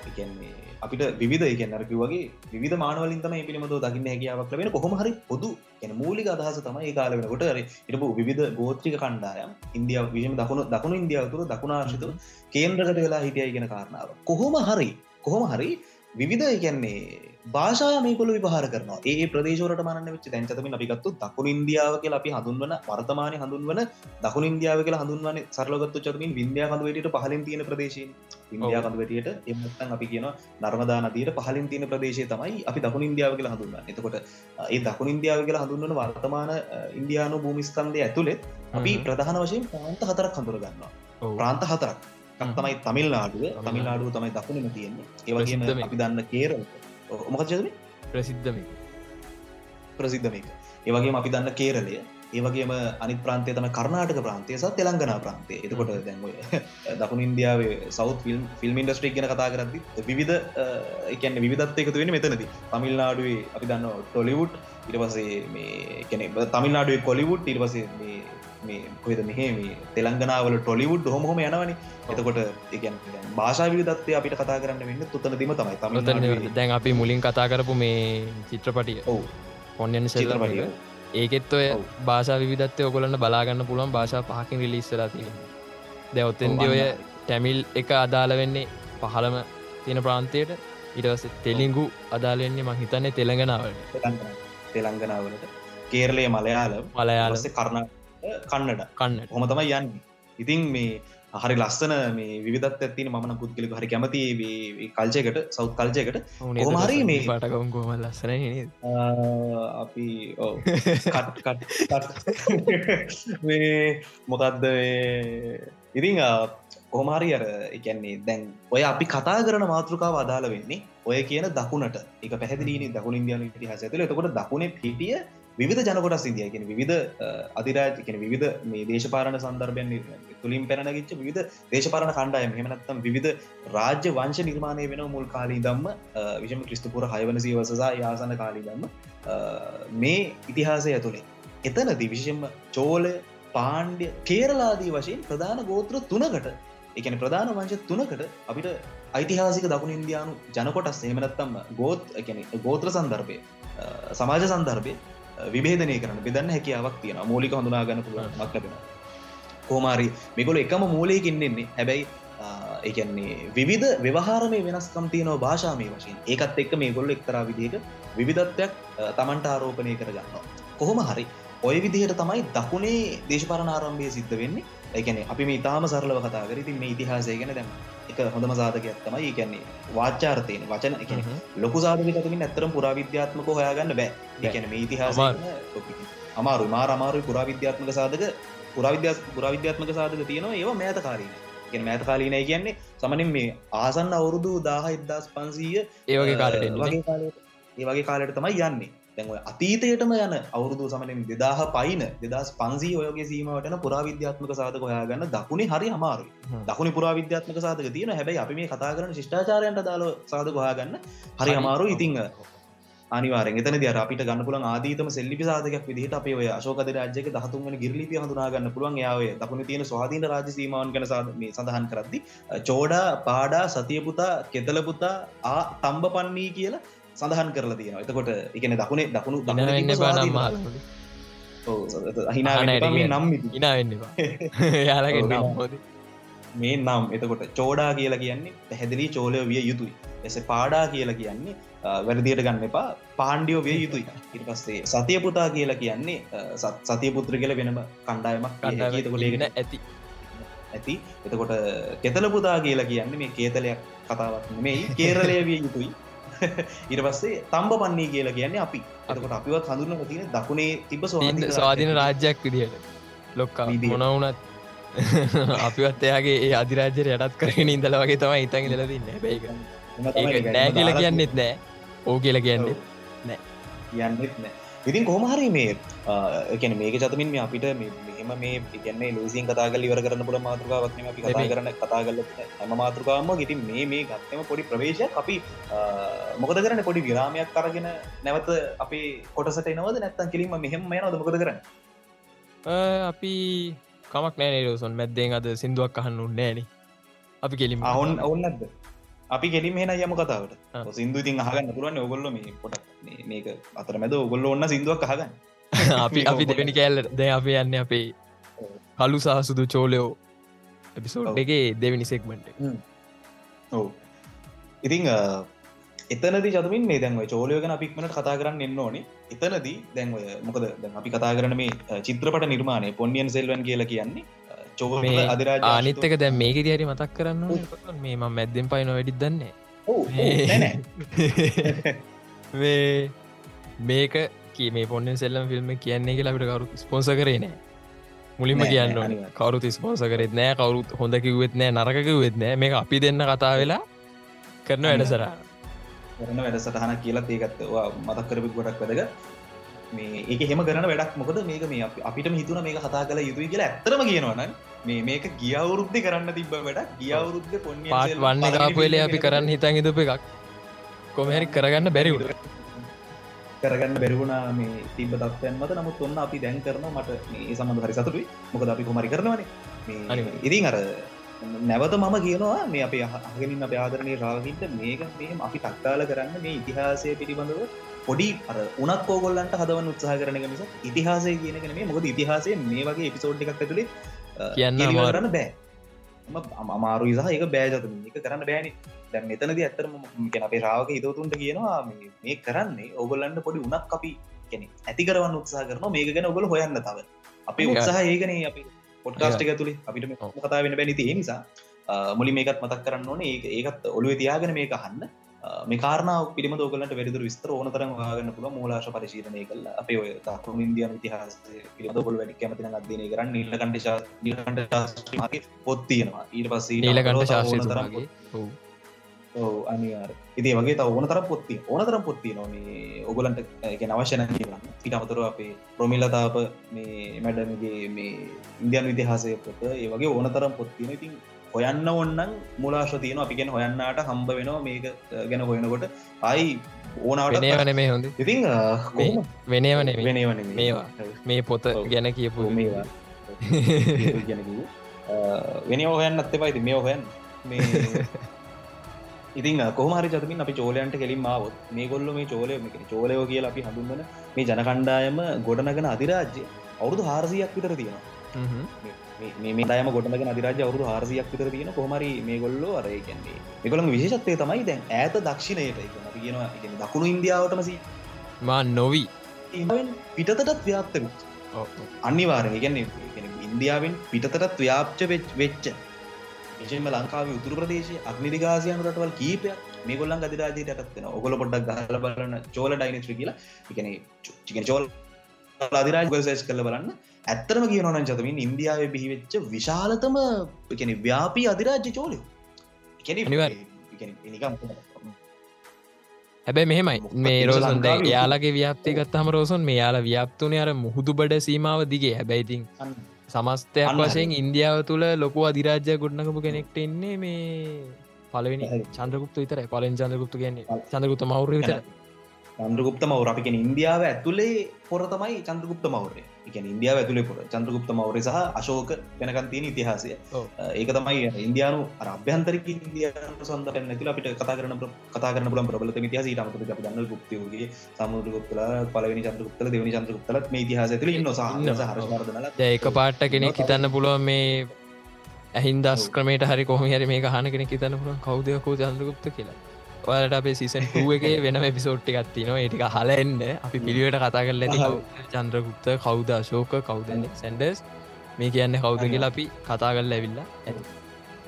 එකන්නේ අපිට විධ එකන්නරකි වගේ විධ මානවලින් තම පිළිමද දකින්න හැකියාවක් ලබෙන කොහොමහරි පොදු එන මූලික අදහස තමයි කාලවෙන කොට ර ඉටපු විධ ගෝත්‍රික කණ්ඩායම් ඉන්දියාව විශම දකුණු දකුණු ඉන්දියාව තුළ දකුණාශිතු කේන්ද්‍රකට වෙලා හිටියයි ගෙන කාරණාව. කොහොම හරි කොහොම හරි විවිධ කියන්නේ භාෂා මේකොල විහාර කරන ඒ ප්‍රදේශවරට මන්න වෙච් දැන්චතම අපිගත්තු දකුණ ඉන්දියාව කියල අපි හඳුන්වන වර්තමානය හඳුන්වන දකුණ ඉන්දියාව කියලා හඳුන්වන සරලගත්තු චරමින් වින්දයා කඳුවටට පහලින් තියෙන ප්‍රදේශයෙන් ඉන්දයා කඳුවටට එමත්තන් අපි කියන නර්මදා නදීට පහලින් තියෙන ප්‍රදේශය තමයි අපි දකුණ ඉන්දියාව කියලා හඳුන්න්න එතකොට ඒ දකුණ ඉන්දියාව කියලා හඳුන්වන වර්තමාන ඉන්දයානු භූමිස්කන්දය ඇතුළෙත් අපි ප්‍රධාන වශයෙන් ප්‍රාන්ත හතරක් හඳුරගන්නවා ප්‍රාන්ත හතරක් තමයි තමිල් නාඩුව තමිල් නාඩුව තමයි දකුණම තියෙන්නේ. ඒවගේම අපි දන්න කේරල්. මොකක්ද ප්‍රසිද්ධම ප්‍රසිද්ධමක ඒවගේ අපි දන්න කේරලය. ඒවගේම අනි ප්‍රන්තය තම කරනාටක ප්‍රන්තය සත් තෙළංගනා ප්‍රන්තය. එතකොට දැන්ව දකුණ ඉන්දියාවේ සෞත් ෆිල්ම් ෆිල්ම් ඉන්ඩස්ට්‍රික් ගැන කතා කරදදි විධ එකන්න විධත් එකතු වෙන මෙතනද. තමිල්නාඩුවේ අපි දන්න ටොලිවුඩ් ඉරපසේ මේ කැනෙ තමිල්නාඩුවේ කොලිවුඩ් ඉරිපසේ මේ කොද මෙහ මේ තෙළංගනාවල ටොලිවුඩ් හොමහොම යනවනි. එතකොට එකන් භාෂා විදත්ය අපිට කතා කරන්න වෙන්න තුත්තන දීම තමයි. තම දැන් අපි මුලින් කතා කරපු මේ චිත්‍රපටිය. ඔවු. පොන්යන් සෙල්ලපටිය ඒකෙත් ඔය භාෂා විදත්ය ඔකොලන්න බලාගන්න පුළුවන් භාෂා පහකින් රිලිස්සලා තියෙන දැවත්තෙන්දි ඔය ටැමිල් එක අදාළ වෙන්නේ පහළම තියෙන ප්‍රාන්තයට. ඉටවස තෙලිංගු අදාලෙන්නේ මං හිතන්නේ තෙළඟනාවට තෙළංගනාවලට කේරලය මලයාල මලයාලස කරණ කන්නඩ කන්න හොම තමයි යන්න. ඉතින් මේ හරි ලස්සන මේ විදත් ඇතින මන පුද්ගලි හරි කැමති කල්චයකට සෞත් කල්චයකට හොමහරි මේ පටකම් කෝම ලස්සන අපි මේ මොකක්ද ඉතිං කොහමාරි අර එකන්නේ දැන් ඔය අපි කතා කරන මාතෘකාව අදාළ වෙන්නේ ඔය කියන දකුණට. එක පැහදිලීන දකුණ ඉන්දියන ඉතිහාස ඇතුළ. එතකොට දකුණේ පිටිය විධ ජනකොට සිදිය කියෙන විධ අධිරාජ කියෙන විධ මේ දේශපාරණ සන්දර්භයන් තුළින් පැනගච්ච විධ දේශපාරණ කණ්ඩායම. හෙමනත්තම් විධ රාජ්‍ය වංශ නිර්මාණය වෙන මුල් කාලී දම්ම විෂම ක්‍රිස්තුපුර හයවන සීවසසා යාසන කාලී දම්ම මේ ඉතිහාසය ඇතුළේ එතන දිවිශෂම චෝල පාණ්ඩය කේරලාදී වශයෙන් ප්‍රධාන ගෝත්‍ර තුනකට එකන ප්‍රධාන වංශ තුනකට අපිට යිතිහාසික දකුණ ඉන්දයානු ජනකොටස් එමනත්තම්ම ගෝත් එකන ගෝත්‍ර සන්දර්භය සමාජ සන්දර්භය විබේධනය කරන බෙදන්න හැකියාවක් තියෙන මූලික හඳුනාගන්න පුළුවන් මක් ලබෙන කෝමාරි මෙගොල එකම මූලයකින්නෙන්නේ හැබැයි එකන්නේ විවිධ ව්‍යවහාරමය වෙනස්කම් තියනව භාෂාමය වශයෙන්. ඒකත් එක්ක මේ ගොල්ල එක්තරා විදිහක විවිධත්වයක් තමන්ට ආරෝපනය කරගන්නවා. කොහොම හරි ඔය විදිහට තමයි දකුණේ දේශපරණ ආරම්භය සිද්ධ වෙන්නේ. එකන අපි මේ තාම සරලව කතා කර ඉතින් මේ ඉතිහාසය ගැන දැම එක හොඳම සාධකයක් තමයි. කියන්නේ වාචාර්තයන වචන. එක ලොකු සාධක තමින් ඇතරම් පුරාවිද්‍යාත්මක හොයාගන්න බෑ. එකන මේ ඉතිහාස අමාරු මාර අමාරු පුරාවිද්‍යාත්මක සාධක පුරාවිද්‍යා පුරාවිද්‍යාත්මක සාධක තියෙනවා ඒවා මෑත කාරීන ගෙන මෑත කාලීනය කියන්නේ සමනින් මේ ආසන්න අවුරුදු දාහ එදදාස් පන්සීය ඒවගේ කාලට වගේ කාලට තමයි යන්නේ දැන්ව අතීතයටම යන අවුරුදු සමනින් දෙදාහ පයින දෙදස් පන්සී ඔයගේ සීමටන පුරාවිද්‍යාත්මක සාධක හොයාගන්න දකුණේ හරි අමාරු දකුණ පුරාවිද්‍යාත්මක සාධක තියෙන හැබැයි අපි මේ කතා කරන ශිෂ්ඨාචාරයන්ට දාල සාධක හොයාගන්න හරි අමාරු ඉතිං අනිවාරෙන් එතන දර අපිට ගන්න පුළන් ආදීතම සෙල්ලිපි සාධකයක් විදිහට අපේ ඔය අශෝකද රාජ්‍යක දහතුන්වන ගිරලිපි හඳුනාගන්න පුළුවන්. යාව දකුණ තියෙන ස්වාධීන රාජ සීමාවන් කන මේ සඳහන් කරද්දි චෝඩා පාඩා සතියපුතා කෙතලපුතා ආ තම්බ පන්නී කියලා සඳහන් කරලා තියෙනවා. එතකොට එකන දකුණේ දකුණු නම්හෝද මේ නම් එතකොට චෝඩා කියලා කියන්නේ පැහැදිලි චෝලය විය යුතුයි. එස පාඩා කියලා කියන්නේ වැරදියට ගන්න එපා පාණ්ඩියෝ විය යුතුයි. ඉට පස්සේ සතිය පුතා කියලා කියන්නේ සතිය පුත්‍ර කියල වෙනම කණ්ඩායමක් කණ්ඩාවතකොටගෙන ඇති. ඇති. එතකොට කෙතල පුතා කියලා කියන්න මේ කේතලයක් කතාවක් මේ කේරලය විය යුතුයි ඉට පස්සේ තම්බ පන්නේ කියලා කියන්නේ අපි. අතකට අපිවත් හඳුරන තින දකුණේ තිබ ස්වාධීන රාජ්‍යයක් විදියට. ලොක්කා මොනවුනත් අපිවත් එයාගේ ඒ අධිරාජ්‍යර යටත් කරගෙන ඉඳල වගේ තමයි ඉතන් දලදන්න බැයික නෑ කියල කියන්නෙත් නෑ. ඕ කියල කියන්නේ නෑ. යන්නෙත් නෑ ඉතින් කොහමහරි මේ එකන මේක චතමින් මේ අපිට මෙහෙම මේ කියන්නේ ලසින් කතා කල ඉවර කරන්න පුළ මාතෘකාවක්න අපි කතා කරන කතා කල හැම මාතෘකාම ගිති මේ මේ ගත්තම පොඩි ප්‍රවේශයක්. අපි මොකද කරන පොඩි විරාමයක් කරගෙන නැවත අපි කොටසට නවද නැත්තන් කිරීම මෙහෙම යනද මොකද කරන්න? අපි කමක් නෑ රෝසන්. මැද්දෙන් අද සිින්දුවක් අහන්න උන්නෑන අපි කෙලිම ඔවුන් ඔවුන්නද අපි කෙලිම හෙන යම කතාවට. සිින්දු තින් අහගන්න පුරුවන් ඔගොල්ල මේ පොට මේක අතර මැද ඔගොල්ල ඔන්න සිින්දුවක් අහගන්න. අපි අපි දෙපෙනි කෑල්ලට ද අප යන්න අපේ හලු සහසුදු චෝලයෝ එපිසෝඩ් එකේ දෙවැනි සෙක්මට ඔව. ඉතිං එතනදි චතමින් මේ දැන්ව චෝලයෝගන අපික්මට කතා කරන්න එන්න ඕනේ. එතනදී දැන්වය මොකද අපි කතා කරන මේ චිත්‍රපට නිර්මාණය පොන්ියන් සෙල්වන් කියලා කියන්නේ ආනිත්තක දැ මේක දිහරි මතක් කරන්න මේ ම මැද්දෙන් පයින වැඩිත් දන්නේ. මේක මේ පොන්න සෙල්ලම් ෆිල්ම් කියන්නේ කියලා අපිට කරු ස්පොන්ස කරේ නෑ. මුලින්ම කියන්න කවරුත් ස්පෝස කරෙත් නෑ කවරුත් හොඳ කිව්වෙත් නෑ නරකකිවෙත් නෑ. මේ අපි දෙන්න කතා වෙලා කරන වැඩසරා කරන වැඩසටහන කියලා ඒකත්වා මතක් කරපි ගොඩක් වැදග මේ ඒක හෙම කරන වැඩක් මොකද? මේක මේ අපිට හිතුන මේක කතා කළ යුතුයි කියලා ඇත්තරම කියනවන මේ මේක ගියවුරුද්ධ කරන්න තිබ වැඩ ගියවුරුද්ධ පාට වන්න කාපුවෙලේ අපි කරන්න හිතන් හිතුප එකක්. කොමහරි කරගන්න බැරිවුට කරගන්න බැරිවුණා මේ තිබ තත්වයන් මත. නමුත් ඔන්න අපි දැන් කරන මට මේ සමඳ හරි සතුරයි මොකද අපි කොමරි කරනවනේ. ඉතින් අර නැවත මම කියනවා මේ අප අහගෙනින් අප ආදරණය රාගින්ට මේක මේ අපි තක්කාල කරන්න මේ ඉතිහාසය පිළිබඳව පොඩි අර උනක් කෝගොල්ලන්ට හදවන උත්සාහ කරන මිස ඉතිහාසය කියනගෙන මේ මොකද ඉතිහාසය මේ වගේ එපිසෝඩ් එකක් ඇතුළේ කියන්න කරන්න බෑ. අමාරු ඉසාහ එක බෑජත එක කරන්න බෑනි. දැන් මෙතනද ඇත්තරම අපේ රාවක හිතවතුන්ට කියනවා මේ කරන්නේ ඔගොල්ලන්ට පොඩි උනක් අපි කෙනෙ ඇති කරවන්න උත්සා කරන මේක ගැන ඔගොල හොයන්න තව. අපේ උත්සාහ ඒගන අපි පොට්කාස්ටික තුළි අපිට කතා වෙන බැනි තිය නිසා මුලි මේකත් මතක් කරන්න ඕන. ඒකත් ඔළුව තියාගෙන මේක හන්න මේ කාරණාව පිළිම දෝගලට වැඩිදුර විස්තර ඕන තරම් වාගන්න පුළ මූලාශ පරිශීලනය කල අපේ ඔය තකුරු ඉන්දියන් ඉතිහාස පිළිබඳ වැඩි කැමතින අධ්‍යනය කරන්න. නිල්ලකණ්ඩ නිල්කණ්ඩ පොත්තියෙනවා ඊට පස්සේ නීලකණ්ඩ ශාස්ත්‍රතුමාගේ ඔව. අනිවාර ඉති වගේ ඕන තරම් පොත්ති ඕන තරම් පොත්ති නොනේ ඔගලන්ට නවශ්‍යන කියන්න පිට අමතුර අපේ ප්‍රමිල්ලතාප මේ මැඩමගේ මේ ඉන්දියන් විතිහාසය පොත ඒ වගේ ඕන තරම් පොත්තින ඉතින් හොයන්න ඔන්නන් මුලාශ තියන අපිගෙන හොයන්නට හම්බ වෙනවා මේක ගැන හොයනකොට. අයි ඕනවට වන මේ හොඳ. ඉතින් වෙනවන වෙනවන මේවා. මේ පොත ගැන කියපු මේවා. වෙන හොයන්න අත්තේ පයිති මේ හොයන් මේ ඉතින් කොහමරි චතමින් අපි චෝලයන්ට කෙලින් මාවත් මේ ගොල්ල මේ චෝලය චෝලයෝ කියලා අපි හඳුන්වන මේ ජනකණ්ඩායම ගොඩනගෙන අධිරාජ්‍ය අවුරුදු හාරසියක් විතර තියෙනවා මේ දයම ගොඩනගෙන අධිරාජ අවුරුදු හාරසියක් විතර තියෙන කොහමරි මේ ගොල්ලෝ අරය කියන්නේ. මෙකොළම විශේෂත්වය තමයි දැන් ඇත දක්ෂිණයට අපි කියනවා දකුණු ඉන්දියාවටම සී මා නොවී. පිටතටත් ව්‍යාප්ත අනිවාරය ගැන්නේ ඉන්දියාවෙන් පිටතටත් ව්‍යාප්ච වෙච්ච. විශේම ලංකාව උතුර ප්‍රදේශ අගනිදිගාසියන් රටවල් කීපයක් මේ ගොල්ලන් අධිරාජයට ඇත්වෙන ඔගොල පොඩ්ඩක් ගහල බලන්න චෝල ඩයිනට්‍රි කියලා. එකන චිකන චෝල් අධිරාජ ගල්සස් කල බලන්න ඇත්තරම කියනවන චතමින් ඉන්දියාව බිහිවෙච්ච විශාලතම එකන ව්‍යාපී අධිරාජ්‍ය චෝලය. හැබැ මෙහෙමයි. මේ රෝසන් දැ යාලගේ ව්‍යාප්ති ගත්තහම රෝසන් මේ යාලා ව්‍යාප්තුන අර මුහුදු බඩ සීමාව දිගේ. හැබැයිතින් සමස්තයක් වශයෙන් ඉන්දියාව තුළ ලොකු අධිරාජ්‍ය ගොඩනකපු කෙනෙක්ට එන්නේ මේ පලවෙනි චන්ද්‍රගුප්ත විතර පලෙන් චන්ද්‍රගුප්තු කියන්නේ චන්ද්‍රගුත මවර විතර චන්ද්‍රගුප්ත මවර. අපිගෙන ඉන්දියාව ඇතුළේ පොර තමයි චන්ද්‍රගුප්ත මවරේ. එක ඉන්දියාව ඇතුළේ පොර. චන්ද්‍රගුප්ත මවරේ සහ අශෝක වෙනකන් තියෙන ඉතිහාසය. ඒක තමයි ඉන්දයානු අභ්‍යන්තරික ඉන්දියානු සොන්ද නැතිල අපිට කතා කරන කතා කරන පුලන් ප්‍රබල ඉතිහාස. ඊටමක අප ගන්න ගුප්තියගේ සමුදුගුප්තල පලවෙනි චන්ද්‍රගුප්තල දෙවනි චන්ද්‍රගුප්තල මේ ඉතිහාස තුළ ඉන්න සහ ඒක පාට්ට කෙනෙක් හිතන්න පුළුවන් මේ ඇහින් දස් ක්‍රමට හරි කොහම හරි මේ හන කෙනෙ හිතන්න පුළුවන් කවදයකෝ චන්ද්‍රගුප්ත කියලා ඔයාලට අපේ සිසන් එක වෙනම පිසෝට්ටි ගත්තිනවා ඒටික හලෙන්න අපි පිළිවට කතා කරල ඇති. චන්ද්‍රගුප්ත කෞද අශෝක කෞද සැන්ඩස් මේ කියන්න කෞද කියලා අපි කතා කරල ඇවිල්ලා ඇති.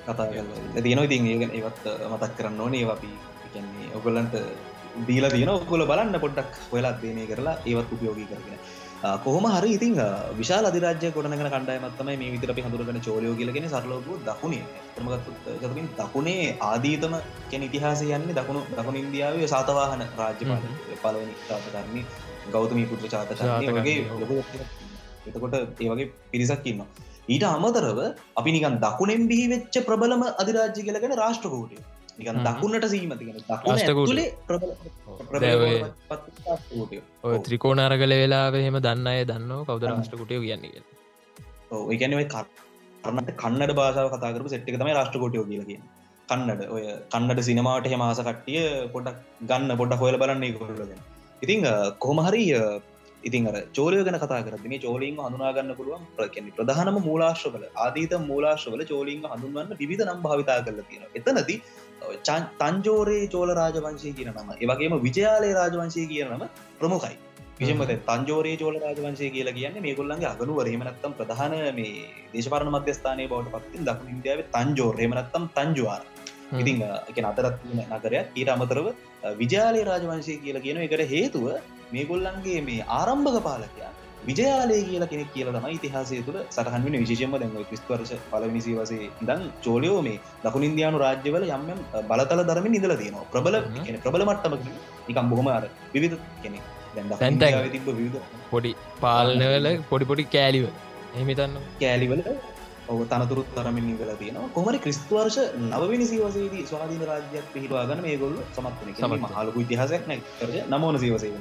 කතා තියන ඉතින් ඒගෙන ඒවත් මතක් කරන්න ඕනේ. අපි කියන්නේ ඔගොල්ලන්ට දීල තියන ඔකොල බලන්න පොඩ්ඩක් හොලා දේනය කරලා ඒවත් උපයෝගී කරගෙන කොහොම හරි ඉතින් විශාල අධිරාජ්‍ය ගොඩනගෙන කණ්ඩායමත්තම මේ විතර හඳුරගෙන චෝලයෝ කියලගෙන සරලෝපු දකුණේ. තරමගත්තුමින් දකුණේ ආදීතම කෙන ඉතිහාස යන්නේ දකුණු දකුණ ඉන්දියාවේ සාතවාහන රාජ්‍ය පලවනි තාතකරන්නේ ගෞතමී පුත්‍ර චාතකරන්නේ වගේ එතකොට ඒ වගේ පිරිසක් ඉන්නවා. ඊට අමතරව අපි නිකන් දකුණෙන් බිහි වෙච්ච ප්‍රබලම අධිරාජ්‍ය කියලගෙන රාෂ්ට්‍රකූටිය නිකන් දකුණට සීමතිගෙන දකුණේ ඔය ත්‍රිකෝනාරගල වෙලා එහෙම දන්න අය දන්න කවද රාෂ්ටකොටය කියන්නේ ඒගැනවයි කරන්නට කන්නට බාසාව කතාකරපු සෙට්ි තම රාෂ්ටකොටයෝ කියලකින් කන්නඩ. ඔය කන්නට සිනමාට හෙ මාස කට්ටිය පොඩක් ගන්න පොඩ හොල බලන්නේ කොරලගෙන ඉතිං කොහමහරි ඉතින් චෝලය ගැන කතා කරද මේ චෝලින්ම හඳුනාගන්න පුළුවන් ප්‍රකැන ප්‍රධානම මූලාශ්‍රවල ආදීත මූලාශ්‍රවල චෝලින්ම හඳුන්වන්න විධ නම් භාවිතා කරල තියෙන එතනති තංජෝරේ චෝල රාජවංශය කියන නම. ඒවගේම විජයාලය රාජවංශය කියන නම ප්‍රමුඛයි. විෂමත තංජෝරේ චෝල රාජවංශය කියලා කියන්නේ මේ ගොල්ලන්ගේ අගනු වරීමනත්තම් ප්‍රධාන මේ දේශපාරණ මධ්‍යස්ථානය බවට පත්තින් දක්ු ඉන්දියාව තංජෝර. හෙමනත්තම් තංජවාර. ඉතිං එක අතරත් නගරයක්. ඊට අමතරව විජයාලය රාජවංශය කියලා කියන එකට හේතුව මේ ගොල්ලන්ගේ මේ ආරම්භක පාලකයා විජයාලය කියලා කෙනෙක් කියලා තම ඉතිහාසය තුළ සටහන් වෙන විශේෂම දැන්ව ක්‍රිස්වර්ෂ පලවිනිසි වසේ දන් චෝලයෝ මේ දකුණ ඉන්දයානු රාජ්‍යවල යම්යම් බලතල දරමින් ඉදල තියෙනවා. ප්‍රබල ප්‍රබල මට්ටමක නිකම් බොහොම අර විවිධ කෙනෙක්. දැන් පොඩි පාලනවල පොඩි පොඩි කෑලිව. එහිමිතන්න කෑලිවල තනතුරුත් තරමින් ඉදල තියෙන කොමරි ක්‍රිස්තුවර්ෂ නවනි සිවසේදී ස්වාධීන රාජ්‍යයක් පිහිටවාගන මේ ගොල්ල සමත්වන සම හලකු ඉතිහසයක් නැ. නමෝන සිවසේ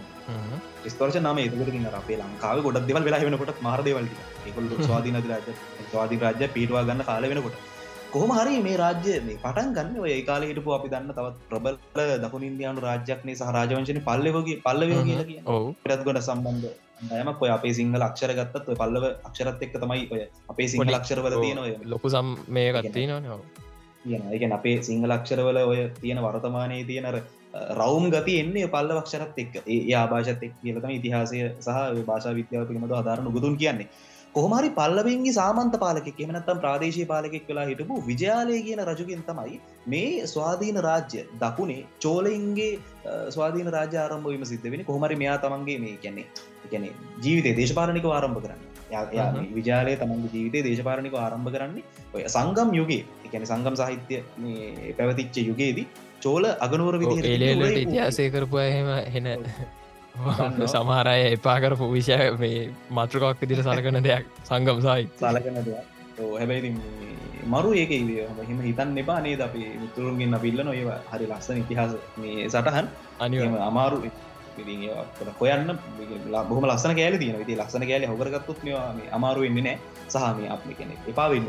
ස්තර්ශ නම ඒතුකට අපේ ලංකාව ගොඩ දෙවල් වෙලා වෙනකොට මාරදවලට ඒකොල් ස්වාධීන රාජ ස්වාධී රාජ්‍ය පිටවා ගන්න කාල වෙනකොට. කොහොම හරි මේ රාජ්‍ය මේ පටන් ගන්න. ඔය කාලහිටපු අපි දන්න තවත් ප්‍රබල දකුණ ඉන්දයානු රාජ්‍යක්නේ සහ රාජවංශන පල්ලවගේ පල්ලවෝ කියලා කිය පටත් ගොඩ සම්බන්ධ යමක් ඔය අපේ සිංහල අක්ෂර ගත්තත් ඔය පල්ලව අක්ෂරත් එක්ක තමයි ඔය අපේ සිංහල අක්ෂරවල තියෙන ඔය. ලොකු සම් මේ ගත්තිී නවා කියන අපේ සිංහල අක්ෂරවල ඔය තියෙන වර්තමානයේ තියෙනර රවුම් ගති එන්නේ පල්ල වක්ෂරත් එක් ඒ ආභාෂත් එක් කියලතම ඉතිහාසය සහ භාෂා විද්‍යාව පිළිබඳ අධාරණ ගුදුන් කියන්නේ. කොහමරි පල්ලවින්ගේ සාමන්ත පාලක එමනත්තම් ප්‍රාදේශය පාලකෙක් වෙලා හිටපු විජයාලය කියන රජුගෙන් තමයි මේ ස්වාධීන රාජ්‍ය දකුණේ චෝලයින්ගේ ස්වාධීන රාජ ආරම්භවීම සිද්ධ වෙන කොහමරි මෙයා තමන්ගේ මේ කැනෙ ගැන ජීවිතය දේශපාලනික ආරම්භ කරන්න. විජාලය තමන්ගේ ජීවිතය දේශපාලනික ආරම්භ කරන්නේ ඔය සංගම් යුගේ එකැන සංගම් සාහිත්‍ය පැවතිච්ච යුගේදී චෝල අගනුවර විදි ඒලට ඉතිහාසය කරපු එහෙම හෙන සමහරය එපා කරපු විෂය මේ මත්‍රකක් දිර සලකන දෙයක් සංගම් සාහි සලකන දෙයක්. හැබැයි මරු ඒක හිම හිතන් එපා නේද? අපි මිතුරුන්ගෙන් අපිල්ල නොය හරි ලස්සන ඉතිහාස මේ සටහන්. අනිවම අමාරු හොයන්න. බොහම ලස්සන කෑල තියන විති ලස්සන කෑල හොකරගත්තුත් අමාරු වෙන්න නෑ. සහම අප කෙනෙ එපා වෙන්න